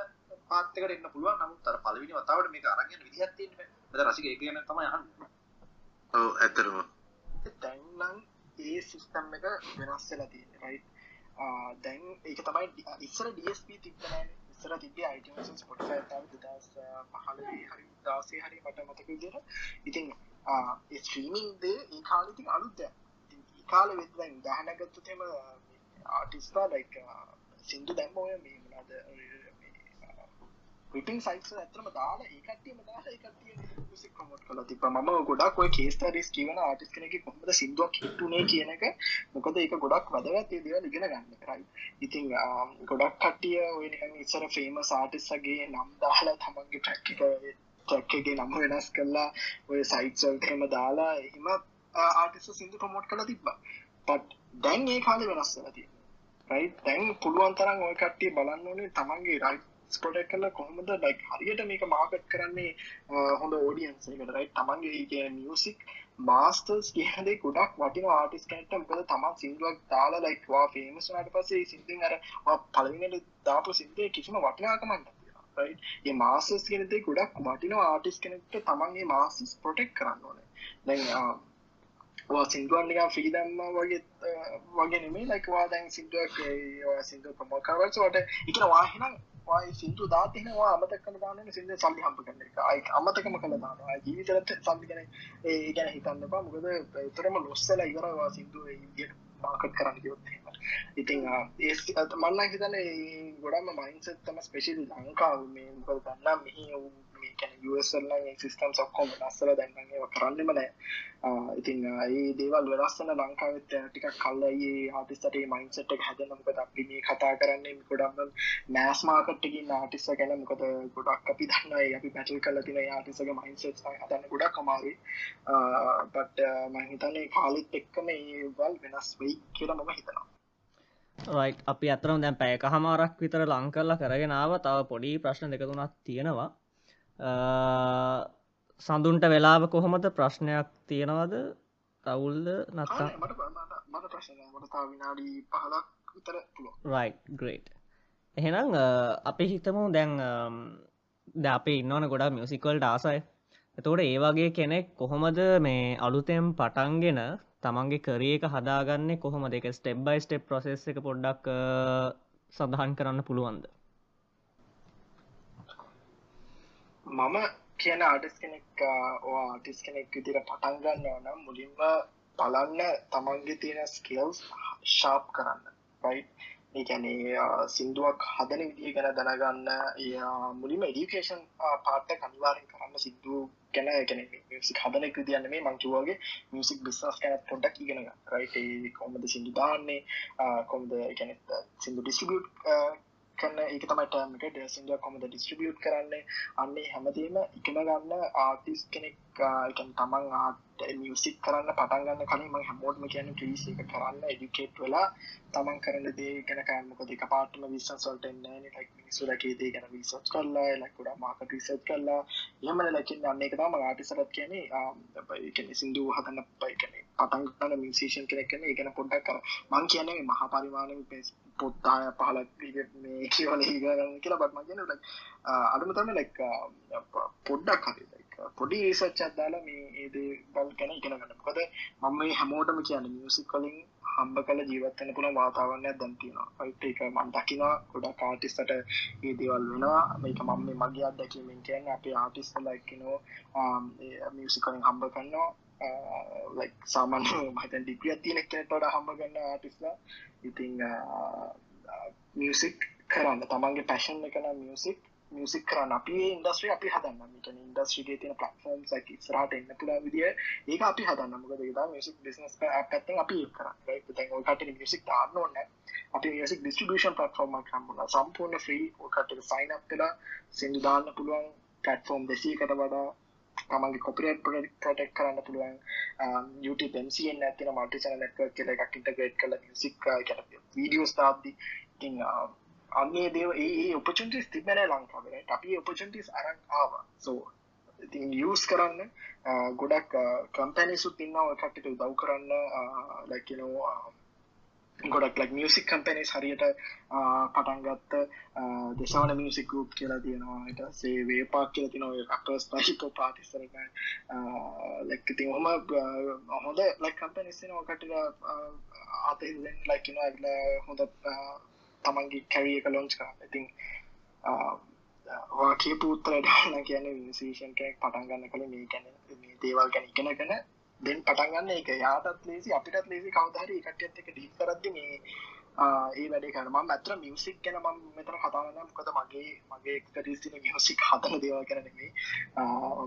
පාත් එකට එන්න පුළුවන්. නමුත් අර පළවෙනි වතාවට මේක අරන් යන විදිහක් තියෙන්නේ. මෙතන රසික ඒක ගැන තමයි අහන්නේ. ඔව් ඇත්තටම. දැන්නම් ඒ සිස්ටම් එක වෙනස් වෙලා තියෙන්නේ. රයිට්. දැන් ඒක තමයි ඉස්සර DSP තිබ්බනේ. ඉස්සර තිබ්බේ iTunes Spotify තාම 2015 හරි 16 හරි මට මතක විදිහට. ඉතින් ඒ ස්ට්‍රීමින් දේ ඒ කාලේ ඉතින් අලුත් දෙයක්. ඉතින් ඒ කාලේ වෙද්දී දැන් උදාහරණයක් ගත්තොත් එහෙම ආටිස්ලා ලයික් සින්දු දැම්ම ඔය මේ මොනවාද රිටින් සයිට්ස් ඇත්තටම දාලා ඒ කට්ටියම දාලා ඒ කට්ටිය මියුසික් ප්‍රොමෝට් කරලා තිබ්බා මම ගොඩක් ඔය කේස් ස්ටඩිස් කියවන ආටිස්ට් කෙනෙක්ගේ කොහොමද සින්දුවක් හිට් උනේ කියන එක. මොකද ඒක ගොඩක් වැදගත් ඒ දේවල් ඉගෙන ගන්න කරයි. ඉතින් ගොඩක් කට්ටිය ඔය නිකන් ඉස්සර ෆේමස් ආටිස්ට්ගේ නම් දාලා තමන්ගේ ට්‍රැක් එක ට්‍රැක් එකේ නම වෙනස් කරලා ඔය සයිට්ස් වලට එහෙම දාලා එහෙම ආටිස්ට් සින්දු ප්‍රොමෝට් කරලා තිබ්බා. බට් දැන් ඒ කාලේ වෙනස් වෙලා තියෙනවා. රයිට් දැන් පුළුවන් තරම් ඔය කට්ටිය බලන්න ඕනේ තමන්ගේ රයිට් ස්පොටක් කල කොහොමද? ලයික් හරියට මේක මාකට් කරන්නේ හොඳ ෝඩියන්ස් එකට රයි තමන්ගේ කිය මියසික් මාස්ටර්ස් කියදේ ගොඩක් වටින ආටිස් කැට මොකද තමන් සිින්දුවක් දාලා ලයික්වා ෆේමස්නට පසේ සිින්දිින් අර පලවිනට දාපු සිින්දේ කිසිම වටිනාකමන්න ඒ මාසස් කෙනෙදේ ගොඩක් වටින ආටිස් කෙනෙක්ට තමන්ගේ මාසස් පොටෙක් කරන්න ඕනේ. දැන් සිින්දුවන්නිකා ෆී දම්ම වගේ වගේ නෙමේ ලයිකවා දැන් සිින්දුවක් සිින්දුව ප්‍රමෝකරවල්සට එක වාහිනම් වායි සිින්දු දාතිනවා අමතක්කන දාන සිින්ද සල්ලි හම්ප කරන එක. අයි අමතකම කළ දානවා ජීවිතරත් සල්ලි ගැන ඒ ගැන හිතන්නපා මොකද එතරම ලොස්සල ඉවරවා සිින්දුව ඉදියට මාකට් කරන්න කිවොත් ඉතින් ඒ මන්න හිතන ගොඩම මයින්සත්තම ස්පෙශල් ලංකාව මේ මොකද දන්නම් මෙහි කැන සල්ල සිස්ටම් සක්කොම නස්සල දැන්ගේ කරන්නම නෑ. ඉතින් ඒ දේවල් වෙනස්සන ලංකාවත් ටික කල්ලයි ආටිස්ට මයින්සට එක හැදනමකද අපි මේ කතා කරන්නේ ගොඩම්ම මෑස් මාකට්ටකින් ආටිස්ස ගැන. මොකද ගොඩක් අපි දන්නයි අපි පැටල් කල තින ආටිසගේ මයින්සෙත් හදන්න ගොඩක් කමාරුයි පට මහිතන්නේ කාලිත් එක්කම ඒවල් වෙනස් වෙයි කියලා මම හිතනවා. රයි් අපි අතරම දැන් පැයක හමාරක් විතර ලංකල්ලා කරගෙනාව තව පොඩි ප්‍රශ්න දෙකතුනක් තියෙනවා. සඳුන්ට වෙලාව කොහොමද ප්‍රශ්නයක් තියෙනවද? රවුල්ද? නත්තා රයි් ග්‍රේට් එහෙනම් අපි හිතමු දැන් ද අපේ ඉන්නවන ගොඩා මියසිකල් ඩාසයි එතෝට ඒ වගේ කෙනෙක් කොහොමද මේ අලුතෙම් පටන්ගෙන තමන්ගේ කරේ එක හදාගන්නේ? කොහොම දෙක ස්ටෙබ් බයි ස්ටෙප් ප්‍රසෙස් එක පොඩ්ඩක් සඳහන් කරන්න පුළුවන්ද මම කියන ආටිස් කෙනෙක් ආටිස් කෙනෙක් විදිර පටන් ගන්න ඕන මුලින්ම බලන්න තමන්ගේ තියෙන ස්කල්ස් ශාප් කරන්න රයි් ඒකැනේ සිින්දුවක් හදන විදිහ ගැන දැනගන්න මුලිම එඩිකේෂන් පාට කනිවාරෙන් කරන්න සිද්දුව ගැන ගැන මියසික් හදනෙක් විදින්න මේ මංකිවගේ මියසික් බිස්නස් ගැන පොඩ්ඩක් ඉගෙන රයිට කොමද සිින්දු දාන්නේ කොමද ගැන සිින්දු ඩිස්ටිබියට් කන්න ඒක තමයි ටර්මට ඩසින්ඩ කොමද ඩිස්ට්‍රිබියට් කරන්නේ. අන්නේ හැමදීම ඉගෙන ගන්න ආතිස් කෙනෙක් එකන් තමන් ආට මියසික් කරන්න පටන්ගන්න කලින් ම හැමෝටම කියන ්‍රීස එක කරන්න එඩිකේට් වෙලා තමන් කරන දේ ගැන කෑමක දෙක පාටම විස්සන්සල්ට එන්න ලක් මිනිසුලගේ දේ ගැන විසත් කරලා ලකුඩ මාකට රිසට් කරලා. යමන ලකින් අන්න එක තම ආටිසරත් කියන සිින්දු හදන්න පයි කන පටන්ගන්න මිසේෂන් කෙනෙක් කන ඒගැන පොඩ්ඩක් කර මං කියන්නේ මහා පරිමාණ පෙස් පොත්තාය පහලක් මේ කියවල ගන්න කියලා බත් මගෙන ලක් අඩුම තම ලැක් පොඩ්ඩක් හරි පොඩි ඒසච් අදදාලා මේ ඒදේ බල් කැන ඉගෙන ගන්න. කොද මම මේ හැමෝටම කියන මියසික් කලින් හම්බ කල ජීවත්තන පුළ වාතාවරණයක් දැන්තිනවා අයිට එක මන් දකිනවා ගොඩා කාටිස්ට ඒ දේවල් වෙනවා. මේක මම මේ මගේ අත්දැකීමෙන් කියන්න අපේ ආටිස්ල එක්කනෝ මියසිකලින් හම්බ කන්නවා uh, සාමාන්‍ය මතන් ඩිග්‍රිය තියෙන කෙනටොට හම්බ ගන්න ආටිස්ලා ඉතිං මියසික් කරන්න. තමන්ගේ පැෂන් එකන මියසික් මියසික් කරන්න. අපි ඉන්දස්්‍රී අපි හදන්න මිටන ඉන්දස්්‍රිගේ තින පලටෆෝම් ක් ස්රහට එන්න පුලා විදිිය. ඒක අපි හදන්න මොකද ද මියසික් බිනස් පැත්තෙන් අපි කර කට මියසික් තාන්න ඕන්න අපි මියසික් ඩිස්ටිබියෂන් පටෆෝර්ම කම්බල සම්පූර්ණ ්‍රී කට සයින් අප් කලා සිදු දාන්න පුළුවන්. පටෆෝම් දෙසීකට වඩා. තමන්ගේ කොපිරේට් ප්‍රොටෙක් කරන්න පුළුවන්. Um, YouTube MCN ඇතින මල්ටි චැනල් නෙට්වර්ක් කියලා එකක් ඉන්ටග්‍රේට් කරලා මියුසික් කියන වීඩියෝස් දාද්දි. ඉතින් uh, අන්නේ දේව ඒ ඔපචන්ටිස් තිබෙන ලංකාවේ. අපි ඔපචන්ටිස් අරන් ආවා. සෝ ඉතින් යස් කරන්න ගොඩක් කම්පැනිසුත් ඉන්නාව කට්ට උදව් කරන්න. ලැකිනෝ ගොඩක් ලක් මියසික් කම්පැනිස් හරියට පටන්ගත්ත දෙශවන මියසික් ගුප් කියලා තියෙනවාට සේ වේපාක් කියල තින අකස් පහිප පාතිස්සරක ලැක්ති හොම හොඳ ලක් කම්පැනිස්සන කටික අතෙන් ලැකින ඇගල හොඳ තමන්ගේ කැරිය එක ලොන්ච් කරන්න. ඉතින් වාගේ පුත්‍ර ඩන්න කියන විනිසේෂන් කෙනෙක් පටන්ගන්න කළ මේ ගැන මේ දේවල් ගැන ඉගෙන ගැන දෙන් පටන්ගන්න එක. යාටත් ලේසි අපිටත් ලේසි කවදහරි කටියත් එක ඩී කරද්දි මේ ඒ වැඩේ කරම මත්‍ර මියසික් ගැන ම මෙතර කතාවන්න කොද මගේ මගේ එක්ටරිසින මියසික් හතන දේවල් කරනෙමේ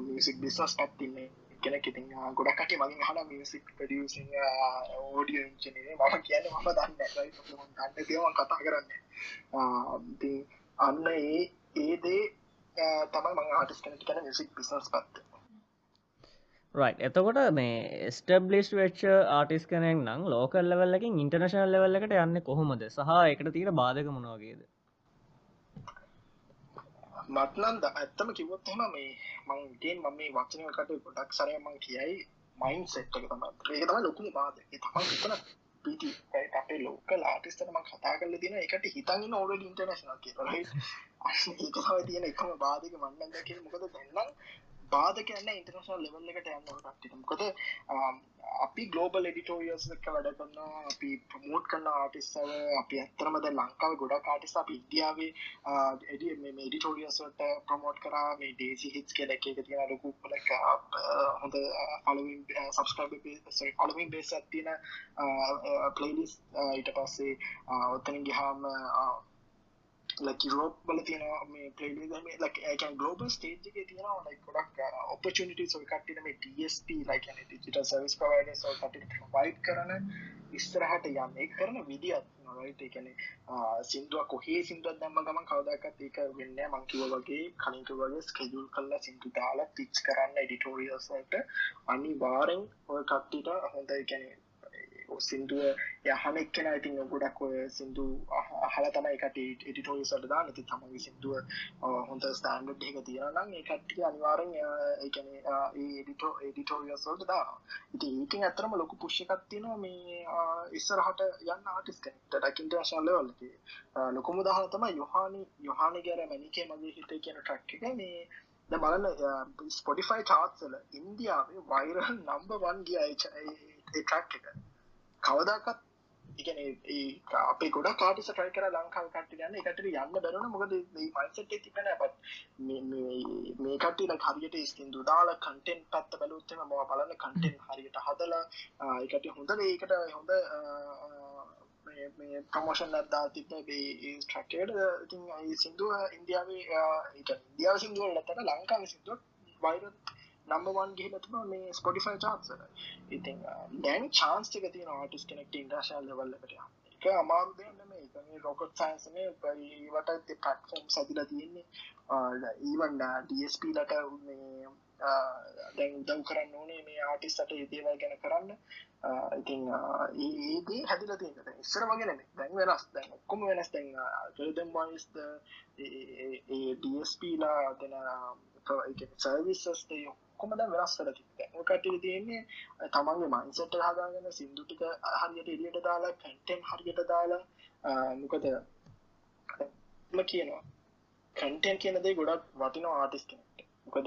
මියසික් බිස්නස් පැත්තින්නේ කෙනෙක් ඉතින් ගොඩක්ට මගින් හන මියසික් පඩියසිං ඕඩිය ඉංචනේ මම කියන්න මම දන්න දන්න දේවන් කතා කරන්න අන්න ඒ ඒදේ තමයි මං ආටිස් කනට කන මියසික් බිස්නස් පත්ත. රයි් එතකොට මේ ස්ටබ්ලිස් වෙච්ච ආටිස් කනෙක් නම් ලෝකල් ලෙවල්ලකින් ඉන්ටර්නශනල් ලෙවල්ල එකට යන්න කොහොමද? සහ එකට තියෙන බාධක මොනවාගේද මත්නන්ද ඇත්තම කිවොත් එම මේ මං ඉටන් මම මේ වචනයකට ගොඩක් සරය මං කියයි මයින් සෙට් එක තම ඒක තම ලොකුම බාද තමන් හිතන පිටි. අපේ ලෝක ලාටිස්තනම කතා කල තින එකට හිතන්න ඕඩ ඉන්ටර්නශනල් කිය ඒකව තියෙන එකම බාධක මන්නද කිය මොකද දෙන්නම් බාධ කියන්න ඉන්ටර්නශනල් ලෙවල් එකට යන්න ටට මොකද අපි ගලෝබල් එඩිටෝරියස් එක වැඩ කරන්න අපි ප්‍රමෝට් කරන්න ආටිස්සව අපි ඇත්තරමද ලංකාව ගොඩ කාටිස් අප ඉන්දියාවේ එඩ මේඩිටෝරියස්ට ප්‍රමෝට් කර මේ ඩේසි හිස් කෙ එක තියෙන ලොකු ලක හොඳ පලවින් සබස්ක්‍රබ පලවින් බේස් ඇත්තින පලේලිස් ඊට පස්සේ ඔත්තනින් ගහාම ලකිරෝප් බල තියෙන මේ පලේ ලක ගලෝබල් ස්ටේජ් එක තියෙනවා ලයි ගොඩක් ඔපචනිට සොල් කටන මේ ටස්ප ලයින ඩිජිට සවිස් පවයිඩ සල් කට වයි් කරන ඉස්තරහට යන්න. ඒ කරන විදිත් නොයිට uh, එකන සිින්දුව කොහේ සිින්දුවත් දම්ම ගමන් කවදක්ත් ඒක වෙන්න මංකිව වගේ කනික වගේ ස්කෙජුල් කල්ලා සිින්දු දාලා පිච් කරන්න එඩිටෝරියල්සට අනි වාරෙන් ඔය කට්ටිට හොඳ එකැනේ සිින්දුව යහන එක්කෙන ඉතින් ගොඩක් ඔය සිින්දු අහල තමයි එකට එඩිටෝයි සටදා නැති තමගේ සිින්දුව හොඳ ස්ටන්ඩ් එක තියෙනනම් ඒ කට්ටිය අනිවාරෙන් ඒකන එඩිටෝ එඩිටෝරියස්වල්ට දා ඉති ඒකින් ඇතරම ලොකු පුෂ්‍යකත් තියෙනවා මේ ඉස්සරහට යන්න ආටිස් කෙනෙක්ට. ඩැකින්ටර්ශල් ලවල්ලගේ ලොකුම දහ තම යොහානි යොහානි ගැර මැනිකේ මගේ හිතේ කියන ට්‍රක් එක මේ ද බලන්න ස්පොටිෆයි චාත්සල ඉන්දියාවේ වෛරල් නම්බ වන් ගිය ට්‍රක් එක. කවදක්ත් ඉගන අපේ ගොඩ කාටිස ට්‍රයි කර ලංකාව කට යන්න එකට යන්න බැරන මොකද මයිසට තිබෙන පත් මේ කටල හරියට ස්කින්දු දාල කටෙන් පත්ත බැලුත්තම ම බලන්න කටෙන් හරියට හදලා එකට හොඳ ඒකට හොඳ ප්‍රමෝෂන් ලද්දා තිබ ට්‍රක්ට ඉතින් සිින්දුව ඉන්දියාවේ ඉන්දියාව සිින්දුව ලතන ලංකාව සිින්දුව වෛර නම්බවන් ගහිලතුම මේ ස්පොටිෆයි චාත්සර ඉතින් දැන් චාන්ස්ටික තියෙන ආටිස් කෙනෙක්ට ඉන්ටර්ශල් ලවල්ලකට එක අමාරු දෙන්න මේ රොකට් සයින්සනේ ඒවට පටෆෝම් සදිල තියෙන්නේ. ඊවන් ඩස්ප ලට මේ දැන් උදව් කරන්න ඕනේ මේ ආටිස්ට ඒදේවල් ගැන කරන්න. ඉතින් ඒදී හැදිල තියෙන ඉස්සර වගෙන දැන් වෙනස්. දැන් ඔක්කොම වෙනස්. දැන් ගදම් වයිස්ද ඩස්පලා දෙන සර්විසස්ට ඔක්කොමද වෙනස්සල කට තියෙන්නේ තමන්ගේ මන්සට හදාගන්න සිින්දුටික හරියට එලියට දාලා කැන්ටෙන් හරියට දාලා මොකද කියනවා. කැන්ටෙන් කියනදේ ගොඩක් වටිනවා ආටිස් කෙනෙක්ට. මොකද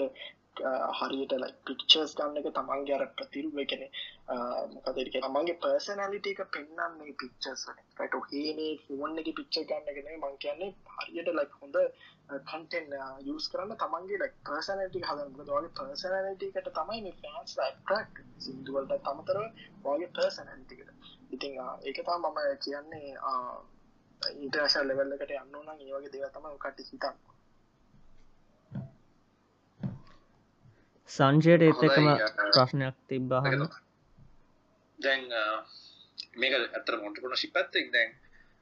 Uh, හරියට ලයි පික්චර්ස් ගන්න එක තමන්ගේ අර ප්‍රතිරුව කෙන uh, මොකදක තමන්ගේ පර්සනලිට එක පෙන්න්නන්නේ පික්චර්ස් රට හේනේ ෆෝන් එක පික්ච ගන්නගෙන මං කියන්නේ හරියට ලයික් හොඳ uh, කන්ටෙන් යස් කරන්න තමන්ගේ ලක් පර්සනටි හදන වගේ පර්සනලිටිකට තමයි මේ ෆෑන්ස් ටක් සිින්දුවලට තමතර වගේ පර්සනලිටිකට ඉතිං ඒක තා මම කියන්නේ ඉන්ටර්ශල් ලෙවල්ලකට යන්න නම් ඒවගේ දෙව තම කට හිතන්න. සංජයට ඒත් එකම ප්‍රශ්නයක් තිබ්බහන්න දැන් මේක ඇතර මොටකුණ ශිපත්තෙක් දැන්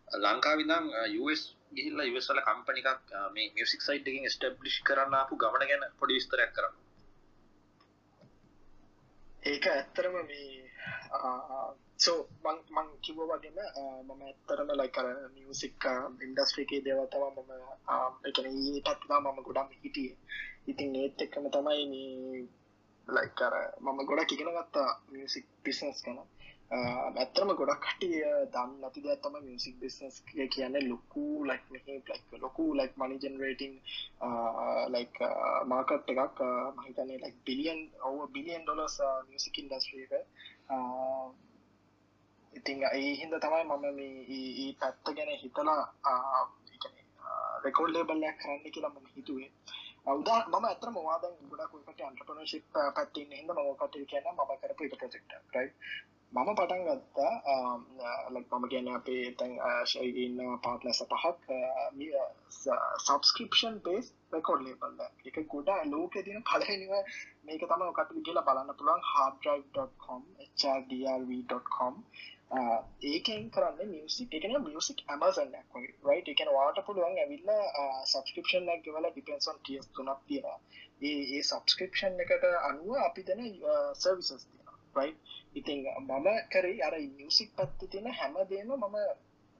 ලංකාවිදම් යස් ගිහිල්ල ඉවසල කම්පනිකක් මේ මියසික් සයිට්කින් ස්ටබ්ලිෂ් කරන්න අපපු ගමන ගැන පොඩි විස්තරයක් කරන්න. ඒක ඇත්තරම මේ සෝ මං කිව්ව වගේම මම ඇත්තරම ලයිකර මියසික් ඉන්ඩස්ට්‍රිකේ දේවතව මම එකන ඒටත්වා මම ගොඩම් හිටිය. ඉතින් ඒත් එක්කම තමයි මේ ලයිකර මම ගොඩක් ඉගෙන ගත්තා මියසික් බිස්නස් කන ඇත්තරම ගොඩක් කටිය දන්න නැති දෙයක් තම මියසික් බිස්නස් කියන්නේ. ලොකු ලයික් මෙහි ලයික් ලොකු like money generating like market එකක්. මහිතන්නේ ලයික් බිලියන් ඔව බිලියන් ඩොලස් මියසික් ඉන්ඩස්ට්‍රීක ඉතිං ඒ හින්ද තමයි මම මේ පැත්ත ගැන හිතලා රෙකෝඩ් ලේබල්ලයක් කරන්න කියලා මම හිතුවේ. උදා මම ඇතර මවාද ගොඩක් කට අන්ටපනශිප් පැත්තින්න හිද මකට කියන ම කරපු එක ප්‍රජෙක්ට රයි මම පටන් ගත්තා ලක් මම කියන අපේ තැන් ශයිඉන්න පාට්ලස පහක් සබස්ක්‍රපෂන් පේස් රෙකෝඩ් ලේබල්ල එක. ගොඩා ලෝක තින පලනිව මේක තම කට කියලා බලන්න පුළුවන් harddrive.com hdrv.com ඒකෙන් කරන්න මියසික් එකන මියසික් ඇමසන්ක් වගේ රයි් එකන වාට පුළුවන් ඇවිල්ල සබස්ක්‍රපෂන් ැක්වල ඩිපෙන්සන් ටියස් තුනක් තියෙන ඒ ඒ සබස්ක්‍රපෂන් එකට අනුව අපි දෙන සර්විසස් තියෙන රයි් ඉතිං මම කරේ අර මියසික් පත්ති තියෙන හැමදේම මම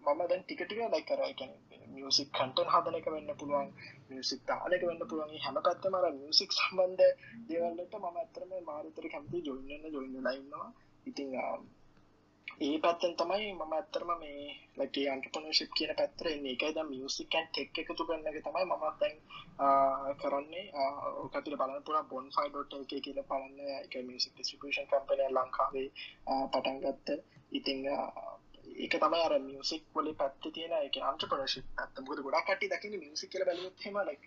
මම දැන් ටිකටික ලයි කරයි මියසික් කටන් හදනක වෙන්න පුළුවන් මියසික් තාලක වෙන්න පුළුවන්. හැම පැත්තමර මියසික් සම්බන්ධ දේවල්ලට මම ඇතරම මාරිතර කැමති ජොයින්න ජොයින්න ලයින්නවා ඉතිං ඒ පැත්තෙන් තමයි මම ඇත්තරම මේ ලගේ අන්ටපනශිප් කියන පැත්තර එන්නේ. එකයි ද මියසිකන් ටෙක් එකතු කරන්න එක තමයි මමත් දැන් කරන්නේ. ඕකට බලන්න පුර බොන් ෆයිඩොට් එක කියල පලන්න එක මියසික් ඩිස්ටිපියෂන් කම්පනය ලංකාවේ පටන්ගත්ත ඉතිං ඒක තමයි අර මියසික් වල පැත්ත තියෙන එක අන්ටපනශිප් ඇත්තමුද ගොඩක් කටි දකින මියසික් කියල බැලුත්හෙම ලක්ක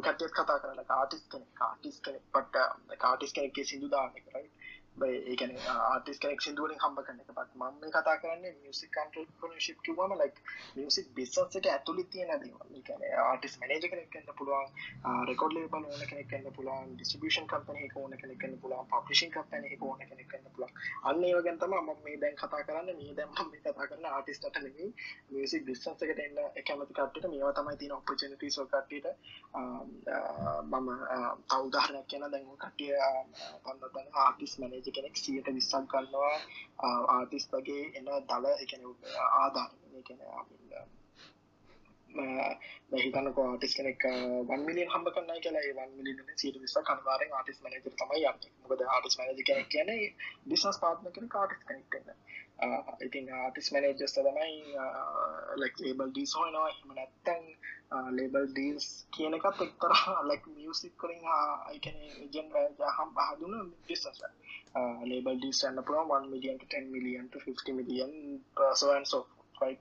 කටියත් කතා කරල කාටිස් කෙනෙ කාටිස් කෙනෙක්. පට කාටිස් කෙනෙක්ගේ සිදු දාන්න කරයි ඒකන ආටිස් කෙනෙක් සිදුවලින් හම්බ කරන එක පත් මම කතා කරන්නේ මියසික් කන්ට්‍රල්පනශිප් කිවම ලයික් මියසික් බිස්සට ඇතුලි තියෙන දේවල්. කන ආටිස් මනජ කෙනෙක් කන්න පුළුවන් රෙකෝඩ් ලේබල් ඕන කෙනෙක් කන්න පුළුවන් ඩිස්ටිබියෂන් කම්පන එක ඕන කෙනෙක් කන්න පුළුවන් පපිෂන් කම්පන එක ඕන කෙනෙක් කන්න පුළුවන්. අන්න ඒ වගේන් තම ම මේ දැන් කතා කරන්න මේ දැම් මේ කතා කරන්න ආටිස්ට නෙමේ මියසික් බිස්සන්ස එකට එන්න කැමති කට්ට මේවා තමයි තින ඔපචනටි සෝ කට්ට මම uh, තවදාහරයක් කියන දැන් කටිය පන්නතන ආටිස් මනජ කෙනෙක් සියට විස්සක් ගන්නවා. ආතිස් වගේ එන්න දල එකන ආධාර එකන හිතන්නක ආටිස් කෙනෙක් වන් මිලියන් හම්බ කරන්න කියලා වන් මිලියන සිට විස කනවාරෙන් ආටිස් මනජර තමයි යන්න. මොකද ආටිස් මනජ කෙනෙක් කියන බිස්නස් පාත්න කෙන කාටිස් කෙනෙක්න්න ඉතින් ආටිස් මනජස් තමයි ලෙක් ලේබල් ඩීස් හොයනවා. එම නැත්තැන් ලේබල් ඩීල්ස් කියනකත් එක්තර ලෙක් මියසික් කරින් අයිකන ජන් හම් පහදුන බිස්නස ලේබල් ඩීස් යන්න පුළන් 1 million 10 million 50 million song so right?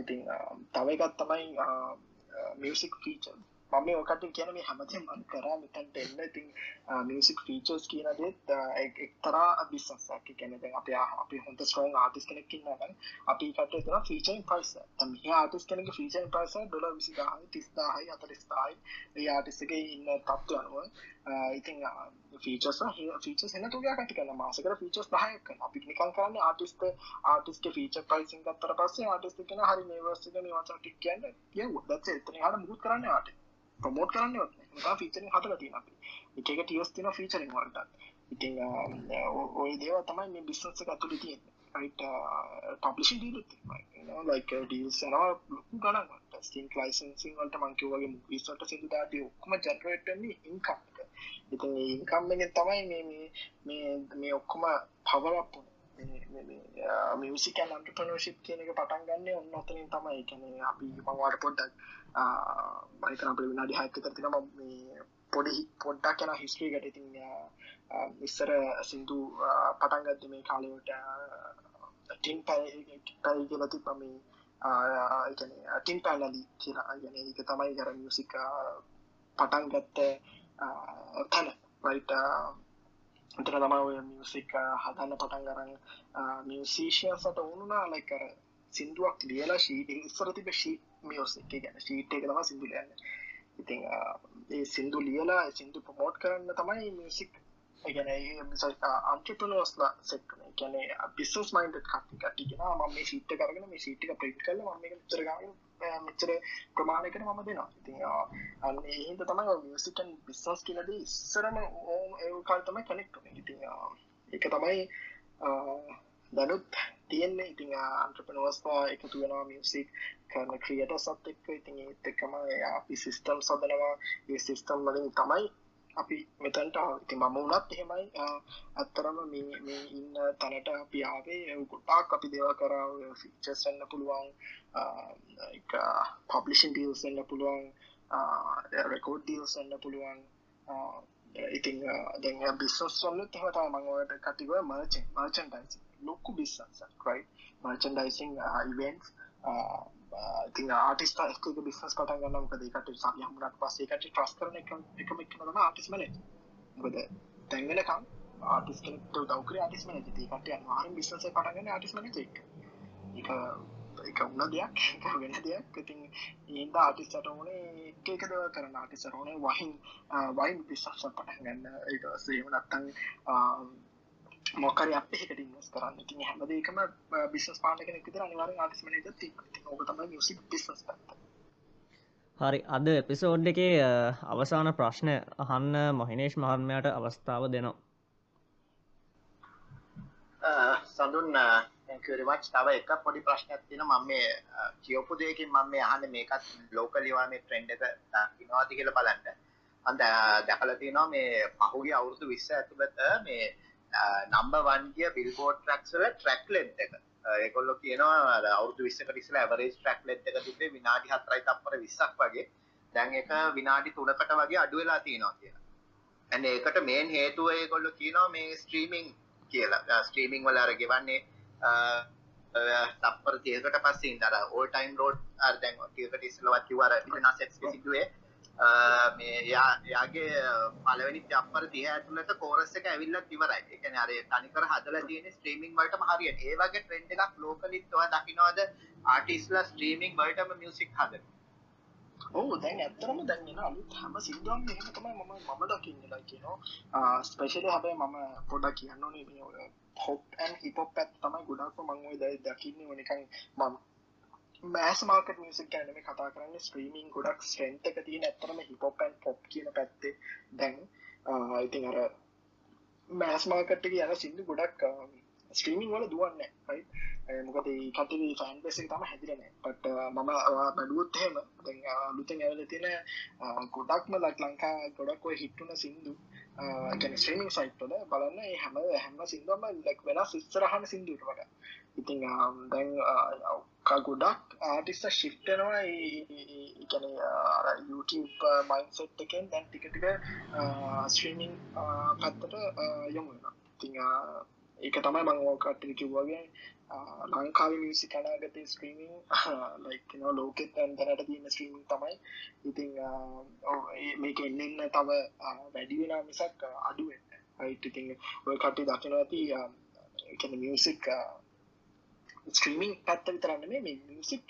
ඉතින් තව එකත් තමයි මියසික් ෆීචර් මම ඔකට කියන මේ හැමතින් මන් කරා මෙතන්ට එන්න ඉතින් මියසික් ෆීචර්ස් කියන දෙත් එක්තරා බිස්සක් ගැන අප අපි හොඳ ස්ටෝන් ආටිස් කෙනෙක් කින්නගන්න අපි කට තන ෆීචන් පයිස මේ ආටිස් කෙනෙක ෆීචන් පයිස ඩොල විසිදාහයි තිස්දාහයි අතරිස්ථායි ඒ ආටිස්සගේ ඉන්න තත්තු අනුව ඉතින් ෆීචස් ෆීචස් එන්න තුගයා කට කන්න මාසකර ෆීචස් දහයක අපි නිකන් කරන්න ආටිස්ට ආටිස්ක ෆීච පයිසින් ගත්තර පස්සේ ආටිස්ට කෙන හරි මේවර්සික මේ වචටික් කියන්න කිය උදත් එතන හට මුත් කරන්න ආට ප්‍රමෝට් කරන්න තා ෆීචරින් හතර තින අපි. එක එක ටියස් තින ෆීචරින් වලට. ඉතින් ඔය දේව තමයි මේ බිස්නස ඇතුළි තියෙන් right uh, publishing deal with it, right? you know like uh, deals යනවා ලොකු ගණන් ටෙස්ටිං ලයිසන්සිං වලට මං කිව්වා වගේ movies වලට සිදු දාදී ඔක්කොම ජෙනරේට් වෙන්නේ ඉන්කම් එක. ඉතින් මේ ඉන්කම් එකෙන් තමයි මේ මේ මේ මේ ඔක්කොම පවර් අප් මියසික අන්ටපනෝශිප් කියන එක පටන් ගන්න ඔන්න ඔතනින් තමයි. කියන්නේ අපි මංවාට පොඩ්ඩක් මහිතන අප විනාඩි හයක තින මේ පොඩි පොඩ්ඩක් යන හිස්ට්‍රී ගට ඉතින් ඉස්සර සිින්දු පටන්ගත්ත මේ කාලවට ටින් පැයි පැයි කියල තිබම ටින් පැලලි කියලා. ගැන එක තමයි ගර මියසික පටන් ගත්ත තැන. වයිට එතර තම ඔය මියසික් හදන්න පටන් ගරන්න මියසීෂය සට ඕනුනා ලයිකර සිින්දුවක් ලියලා ශීට ඉස්සර තිබ ශී මියෝසික් ගැන. ශීට් එක තම සිින්දු ලියන්න. ඉතින් ඒ සිින්දු ලියලා සිින්දු ප්‍රමෝට් කරන්න තමයි මියසික් ගැන අන්ටපනෝස්ලා සෙක්න ගැන බිස්ස් මයින්ඩ කටි කටිගෙන ම මේ ශීට්ට කරගෙන මේ ශීට්ක ප්‍රිට් කල ම චරග මෙච්චර ප්‍රමාණයකට මම දෙනවා. ඉතින් අන්න ඒහින්ද තමයි මියසිකන් බිස්සස් කියලද ඉස්සරම ඕම් ඒ කාල් තමයි කනෙක්ට ඉතින් එක තමයි දැනුත් තියෙන්නේ. ඉතිං අන්ට්‍රපනවස්වා එකතු වෙනවා මියසික් කරන ක්‍රියට සත් එක්ක. ඉතින් ඒත් එක්කම අපි සිිස්ටම් සදනවා. ඒ සිිස්ටම් වලින් තමයි අපි මෙතැන්ට ඉති මම වනත් එහෙමයි. ඇත්තරම මේ ඉන්න තැනට අපි ආවේ. ගොටාක් අපි දේව කරාව ෆිචස් වෙන්න පුළුවන්. Uh, පබ්ලිෂන් ඩියල්ස් uh, වෙන්න පුළුවන් uh, රෙකෝඩ් ඩියල්ස් වෙන්න පුළුවන් ඉතින් දැ බිස්නස් වන්න තහතා මංවට කටිව මර්චන් මර්චන්ඩයිස් ලොක්කු බිස්සන්ස ක්‍රයි මර්චන්ඩයිසිං ඉවෙන්ස් ඉතින් ආටිස් එක් බිස්නස් පටන් ගන්න මොකද ඒකට සබ හමුණට පස්සේ එකට ට්‍රස් කරන එක එකම එකම ආටිස් මන මොකද තැන්වෙනකම් ආටිස් කෙනෙක්ට දවකර ආටිස් මන කට අනිවාරෙන් බිස්නස පටගන්න ආටිස් මන එක එක. එක උන්න දෙයක් වෙන දෙයක් ඉතින් ඒන්ද ආටිස්ට ඕනේ එක එක දව කරන ආටිසර ඕනේ වහින් වයින් බිස්සක්ෂ පටන් ගන්න ඒක සේම නත්තන් මොකර අප එකට ඉන්නස් කරන්න ඉතින් හැමදේකම බිස්නස් පාන කෙනෙක් විතර අනිවාර්යෙන් ආටිස් මැනේජර් තියෙනවා. ඉතින් ඕක තමයි මියුසික් බිස්නස් පැත්ත. හරි අද එපිසෝඩ් එකේ අවසාන ප්‍රශ්න අහන්න මොහිනේෂ් මහත්මයට අවස්ථාව දෙනවා. සඳුන් තැකරිමච් තව එක පොඩි ප්‍රශ්නයක් තියෙන මම මේ කියපු දෙයකින් මම මේ අහන්නේ මේකත් ලෝකල් ඒවා මේ ට්‍රෙන්ඩ් එක දකින්නවාද කියලා බලන්න. අන්ද දැකලා තියෙනවා මේ පහුගිය අවුරුදු 20 ඇතුළත මේ නම්බ වන්ගිය බිල්බෝඩ් ට්‍රක්සල ට්‍රක් ලෙන්් එක. ඒකොල්ලො කියනවා අවුදු විස්සක ටිසල ඇවරේජ් ට්‍රක් ලෙන්් එක තිබේ විනාඩි හතරයි තපර විස්සක් වගේ. දැන් එක විනාඩි තුනකට වගේ අඩුවෙලා තියෙනවා කියලා. ඇන ඒකට මේන් හේතුව ඒකොල්ලො කියනවා මේ ස්ට්‍රීමිං කියලා. ස්ට්‍රීමිං වල අර ගෙවන්නේ තපර තියකට පස්සින් දර ඕල් ටයිම් රෝඩ් අර්දැන් ටියකට ඉස්සලවත් කිවර විනාසෙක් සිදුවේ. මේ යාගේ පලවැනි ජප්පර තිය ඇතුලට කෝරස් එක ඇවිල්ලත් ඉවරයි. එකන අර තනිකර හදල තියෙන ස්ට්‍රීමිං වලට හරිය ඒවගේ ට්‍රෙන්ඩ් එකක් ලෝකලිත්වා දකිනවාද? ආටිස්ලා ස්ට්‍රීමිං වලටම මියසික් හද ඕ දැන් ඇත්තරම දැන්ගෙන අලුත් හැම සිින්දුවම් එහෙම තමයි මම මම දකින්නලා කියනවා. ස්පේෂල හැබැයි මම පොඩක් කියන්න ඕනේ මේ හොප් ඇන් හිපොප් පැත් තමයි ගොඩක්ම මංවේ ද දකින්නේ. වනිකන් මම මෑස් මාකට මියසික් ගැනම කතා කරන්න. ස්ත්‍රීමින් ගොඩක් ස්ට්‍රෙන්ට් එක තියෙන ඇත්තරම හිපොපන් පොප් කියන පැත්තේ. දැන් ඉතින් අර මෑස් මාකට යන සිින්දු ගොඩක් ස්ට්‍රීමිං වල දුවන්න මොකද කට ෆෑන් පෙස තම හැදිරන පට මම uh, බැඩුවොත් හෙම uh, ලුතෙන් ඇවල තියෙන uh, ගොඩක්ම ලක් ලංකා ගොඩක් ඔය හිට්ටුන සිින්දු ගැන ස්ට්‍රීමිං සයිට්ල බලන්න හැම හැම සිින්දම ලක් වෙන සිස්සරහන සිින්දුවට ඉතිං um, දැන් ගොඩක් ආටිස්ට ශිප්ටනවා ගැන YouTube මයින්සෙට් එකෙන් දැන් ටිකටික ස්ට්‍රීමිං පත්තට යොමු ති ඒක තමයි මංෝකට්ටි කිව්වගේ ලංකාව මියසි කනාගත ස්ක්‍රීමිං ලයින ලෝකෙත් ඇන්තනට තියන ස්ක්‍රීමිං තමයි. ඉතිං මේක එන්නන්න තව වැඩිවෙන මිසක් අඩුවෙන්න අයිඉතිං ඔය කට්ටි දකින ඇති කැන මියසික් ස්ත්‍රීමිං පැත්ත විතරන්න මේ මියසික්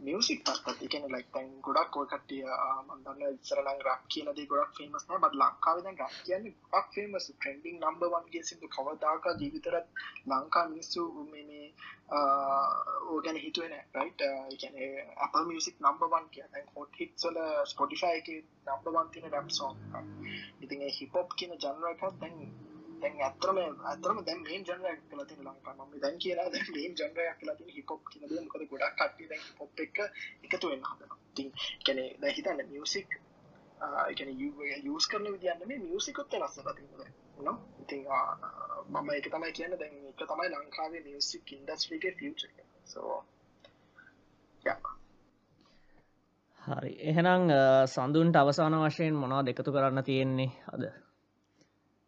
මියසික් පත් එකන ලයිතන් ගොඩක් ඔය කටිය මන්දන්න ඉසරලං රක් කියනදේ ගොඩක් ෆේමස් නෑ. බත් ලංකාවදන් රක් කියන්න ගක් ෆේමස් ට්‍රෙන්ඩිං නම්බ වන්ගේ සිදු කවදාක ජීවිතරත් ලංකා මිනිස්සු මේ ඕගැන හිතුවෙන රයිට එකන අප මියසික් නම්බවන් කියන හොට හිත්සල ස්පොටිෆයි එක නම්බවන් තින රැප් සෝන් ඉතින් හිපොප් කියන ජනරකත් දැන් දැන් ඇත්තරම ඇතරම දැන් මේන් ජනරයක් කියලා තියෙන ලංකාව මම දැන් කියලා දැන් මේන් ජනරයක් කියලා තියෙන හිප් හොප් කියන දේ මොකද ගොඩක් කට්ටිය දැන් හිප් හොප් එක එකතු වෙන්න හදනවා. ඉතින් කියන්නේ දැන් හිතන්න මියුසික් ඒ කියන්නේ යූස් කරන විදිය නෙමෙයි මියුසික් උත් වෙනස් වෙලා තියෙනවා නෝ ඉතින් මම ඒක තමයි කියන්නේ දැන් ඒක තමයි ලංකාවේ මියුසික් ඉන්ඩස්ට්‍රි එකේ ෆියුචර් එක. සෝ යා හරි. එහෙනම් සඳුන්ට අවසාන වශයෙන් මොනවා දෙකතු කරන්න තියෙන්නේ? අද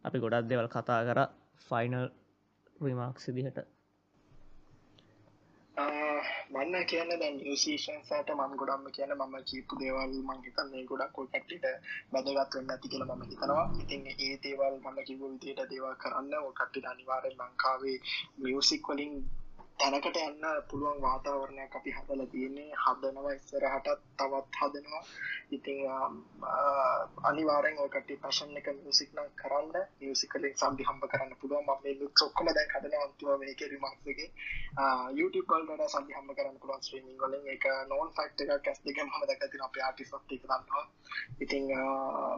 අපි ගොඩක් දෙවල් කතා කර ෆයිනල් රිමාක් සිදිහට මන්න කියන්න දැන් නිසේෂන්සට මං ගොඩම්ම කියන මම කීපු දේවල් මං හිතන්නේ ගොඩක් කොයි කට්ටිට වැදගත් වෙන්න ඇති කියලා මම හිතනවා. ඉතින් ඒ දේවල් මම කිව්ව විදිහට දේවල් කරන්න ඔය කට්ටිට අනිවාර්යෙන් ලංකාවේ මියුසික් වලින් තැනකට යන්න පුළුවන් වාතාවරණයක් අපි හදලා තියෙන්නේ. හදනවා ඉස්සරහටත් තවත් හදනවා. ඉතින් අනිවාර්යෙන් ඔය කට්ටිය පැෂන් එක මියුසික් නම් කරන්න මියුසික් වලින් සම්බි හම්බ කරන්න පුළුවන්. මම මේ ලික්ස් ඔක්කොම දැන් හදනවා අන්තිම මේකේ රිමාක්ස් එකේ. YouTube වලට සම්බි හම්බ කරන්න පුළුවන් ස්ට්‍රීමින් වලින්. ඒක නෝන් ෆැක්ට් එකක් ඇස් දෙකම මම දැක්කා තියෙන අපේ ආටිස්ට්ත් එක දන්නවා. ඉතින්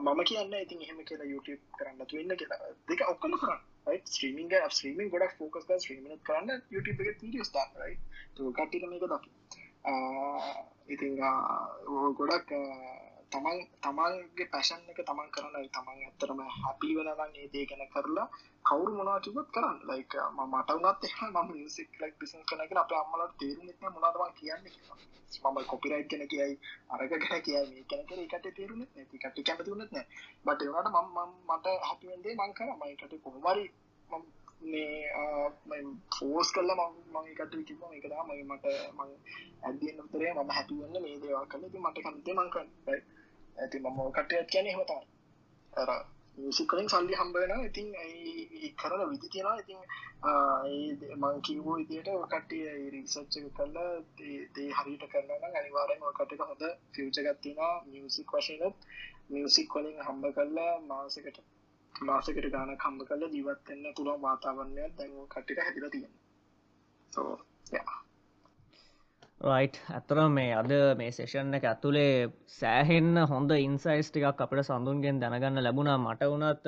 මම කියන්නේ ඉතින් එහෙම කියලා YouTube කරන්න තු වෙන්න කියලා. දෙක ඔක්කොම කරන්න. Right? Streaming එක streaming ගොඩක් focus කරලා streaming එක කරන්න YouTube එකේ videos දාන්න right? તો කට්ටියට මේක දකින්න ඉතින් ගොඩක් තමන් තමන්ගේ පැෂන් එක තමන් කරන තමන් ඇත්තරම හැපි වෙනනම් ඒ දේ ගැන කරලා කවුරු මොනවා කිව්වොත් කරන්න. ලයික් මම මට වුණත් එහෙම මම මියුසික් ලයික් බිස්නස් කරන එක අපේ අම්මලාට තේරුනේ නැහැ මොනවද මම කියන්නේ කියලා. මම කොපිරයිට් ගැන කියයි අරක ගැන කියයි මේ ගැන කියලා ඒකට තේරුනේ නැහැ ඒකට කැමති වුණත් නැහැ බට් ඒ වුණාට මම මට හැපි වෙන දේ මම කරා. මම ඒකට කොහොම හරි මම මේ ෆෝස් කල්ලා මම එකට කිව එක දා මගේ මට මං ඇදදියෙන් උතරේ මම හැටි වන්න මේ දේවා කල ති මට කන්තේ මංකන් ඇති මම කටයත් කියන හමතා ඇර මියසිකලින් සල්ලි හම්බවෙන ඉතින් කරන විදි තියෙනවා? ඉතින් මං කිවෝ ඉදියට කට්ටිය රිසච්ච කරලා දේ හරිට කරන්න අනිවාරෙන් කටක හොඳ ෆියචගත්තිනවා මියසික් වශයනත් මියසික් කොලින් හම්බ කරලා මාසකට මාසකට ගාන කම්බ කල ජීවත්වෙන්න පුළුවන් වාතාවරණයක් දැන් කට්ටිට හැදිල තියෙන සෝ රයිට් ඇතර මේ අද මේ සේෂන් එක ඇතුළේ සෑහෙන්න හොඳ ඉන්සයිස් ටිකක් අපට සඳුන්ගෙන් දැනගන්න ලැබුණා. මට වනත්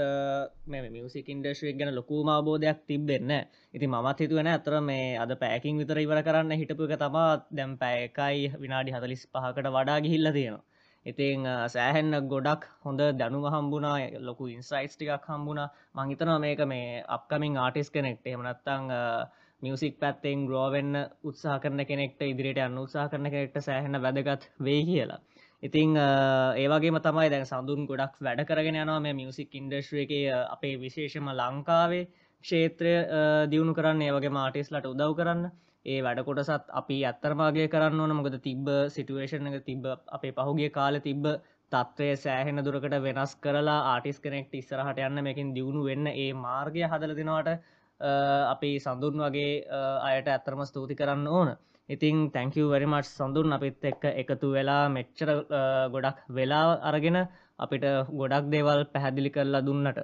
මේ මියසික් ඉන්ඩස්්‍රික් ගැන ලොකූම අබෝධයක් තිබෙන්න ඉති මත් හිතුවෙන ඇතර මේ අද පෑකින් විතර ඉවර කරන්න හිටපු එක තමා දැම් පෑකයි විනාඩි හතලිස් පහකට වඩා ගිහිල්ල තියෙනවා. ඉතිං සෑහෙන්න ගොඩක් හොඳ දැනුම හම්බුණා ලොකු ඉන්සයිස් ටිකක් හම්බුණා. මංහිතනවා මේක මේ අප්කමින් ආටිස් කෙනෙක්ට. එමනත්තං මියසික් පැත්තෙන් ග්‍රෝවෙන්න උත්සාහ කරන කෙනෙක්ට ඉදිරියට අන්න උත්සාහ කරන කෙනෙක්ට සෑහෙන වැදගත් වේ කියලා. ඉතිං ඒවගේම තමයි දැන් සඳුන් ගොඩක් වැඩ කරගෙන යනවා මේ මියසික් ඉන්ඩස්ට්‍ර එක අපේ විශේෂම ලංකාවේ ක්ෂේත්‍රය දියුණු කරන්න ඒවගේ මාටිස්ලට උදව් කරන්න. ඒ වැඩ කොටසත් අපි අත්තරමාගේ කරන්න ඕන. මොකද තිබ්බ සිටුවේෂන් එක තිබ්බ අපේ පහුගේ කාල තිබ්බ තත්වය සෑහෙන දුරකට වෙනස් කරලා ආටිස් කෙනෙක්ට ඉස්සරහට යන්න මේකින් දියුණු වෙන්න ඒ මාර්ගය හදල දෙනවාට අපි සඳුන් වගේ අයට ඇත්තරම ස්තුති කරන්න ඕන. ඉතිං තැංකව වැරිමට් සඳුන් අපිත් එක්ක එකතු වෙලා මෙච්චර ගොඩක් වෙලා අරගෙන අපිට ගොඩක් දේවල් පැහැදිලි කරලා දුන්නට.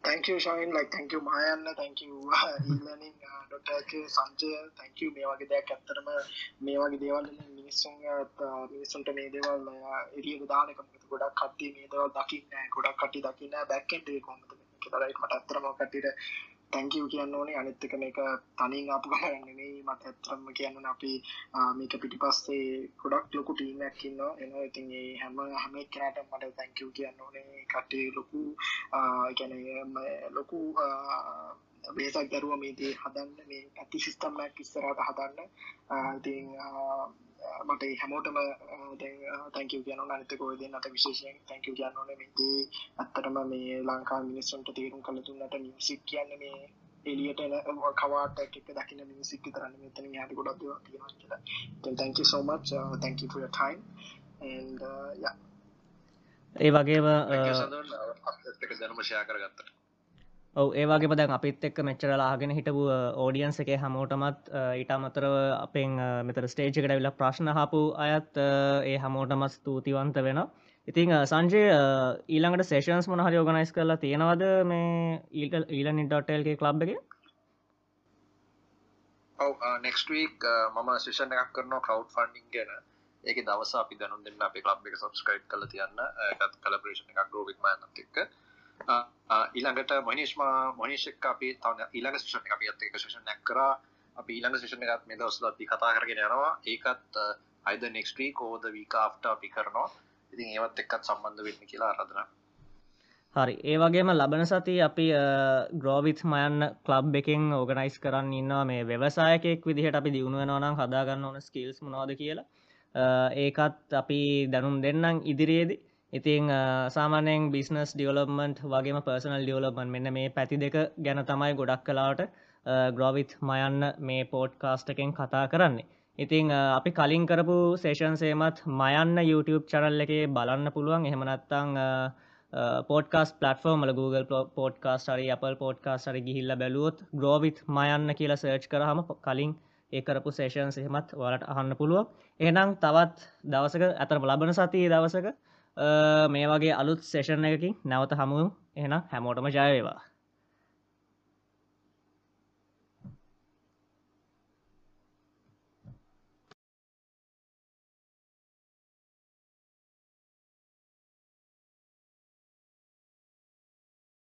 Thank you Shine like thank you මායන්න thank you uh, e-learning uh, ඩොටර්ගේ Sanjaya thank you. මේ වගේ දෙයක් ඇත්තරම මේ වගේ දේවල් මිනිස්සුන් මිනිස්සුන්ට මේ දේවල් එරිය දාන එක ගොඩක් කට්ටිය මේ දේවල් දකින්න ගොඩක් කට්ටිය දකින්න බැක් එන්ඩ් එක කොහොමද කියලා රයිට් මට අත්‍තරම කට්ටියට තැංකව කියන්න ඕනේ. අනිත්තක මේක තනින් අප කරන්නේ මට ඇත්තරම්ම කියන්න අපි ආ, මේක පිටි පස්සේ ගොඩක් ලොකු ටීමයක් ඉන්න එන ඉතින් ඒ හැම හැම කරට මට තැංකව කියන්න ඕනේ. කටේ ලොකු ගැන ලොකු බේසක් දරුව මේදී හදන්න මේ ඇති සිිස්ටම්මක් ඉස්සරට හදන්න. ආ, ඉතින් ආ, මට හැමෝටම තැංකව කියන අනිතක ඔය දෙන්නට විශේෂයෙන් තැංකව කියන්න ඕන. මේදී ඇත්තටම මේ ලංකා මිනිස්සුන්ට තේරුම් කළ තුන්නට මියසික් කියන්න මේ එලියට කවාට එක දකින මියසික් තරන්න මෙතන හට ගොඩක් දේවල් තියෙනවා කියලා. thank you so much. uh, thank you for your time. And uh, yeah. ඒ වගේම ෂයා කරගත්තට ඔව ඒවාගේ පදැන් අපිත් එක්ක මෙච්චරලාගෙන හිටපු ඕඩියන්ස එක හමෝටමත් ඊට අමතරව අපෙන් මෙතර ස්ටේජ්කට විල ප්‍රශ්න හපු අයත් අ, ඒ හමෝටමත් ස්තුතිවන්ත වෙන ඉතිං අ, සංජය අ, ඊළඟට සේෂන්ස් මොන හරි ඕගනයිස් කරලා තියෙනවද මේ ඊට ඊල නිඩටල්ගේ කලබ් එක? ඔව නෙක්ස්ට වීක් මම ශෂණ එකක් කරනවා කව් ෆන්ඩිං ගැන. ඒක දවස අපි දැනුම් දෙන්න අපි ලබ් එක සබස්ක්‍රයිබ් කල තියන්න. එකත් කලබරේෂණ එකක් ගෝවික් මයනත් එක්ක. ඊළඟට මොනිස්ම මොනිශක් අපි තවන ඊළඟ ශෂණ අපි අත් එක ශෂණ නැක් කර අපි ඊළඟ ශෂණ එකත් මේ දවසල අපි කතා කරගෙන යනවා. ඒකත් අයිද නෙක්ස්ට්‍රී කෝද වීක ආෆ්ට අපි කරනවා. ඉතින් ඒවත් එක්කත් සම්බන්ධ වෙන්න කියලා අරදන හරි. ඒ වගේම ලබන සති අපි ග්‍රෝවිත් මයන්න කලබ් එකෙන් ඕගනයිස් කරන්න ඉන්නවා. මේ ව්‍යවසායකෙක් විදිහට අපි දියුණුවෙනවනම් හදාගන්න ඕන ස්කිල්ස් මොනවාද කියලා. අ, ඒකත් අපි දැනුම් දෙන්නම් ඉදිරියේදී. ඉතිං අ, සාමානයෙන් බිස්නස් ඩියවලොප්මන්ට් වගේම පර්සනල් ඩියවලොපන් මෙන්න මේ පැති දෙක ගැන තමයි ගොඩක් කලාට ග්‍රෝවිත් මයන්න මේ පෝට් කාස්ට එකෙන් කතා කරන්නේ. ඉතිං අ, අපි කලින් කරපු සේෂන්සේමත් මයන්න YouTube චරල් එකේ බලන්න පුළුවන්. එහෙමනත්තං පෝට්කාස් පලටෆෝර්මල Google පෝට්කාස් හරි Apple පෝට්කාස් හරි ගිහිල්ල බැලුවොත් ග්‍රෝවිත් මයන්න කියලා සර්ච් කරහම කලින් ඒකරපු සේෂන් සහෙමත් වලට අහන්න පුළුවන්. එනම් තවත් දවසක ඇතර ලබන සතියේ දවසක අ, මේ වගේ අලුත් සේෂන් එකකින් නැවත හමුව එනම් හැමෝටම ජයවේවා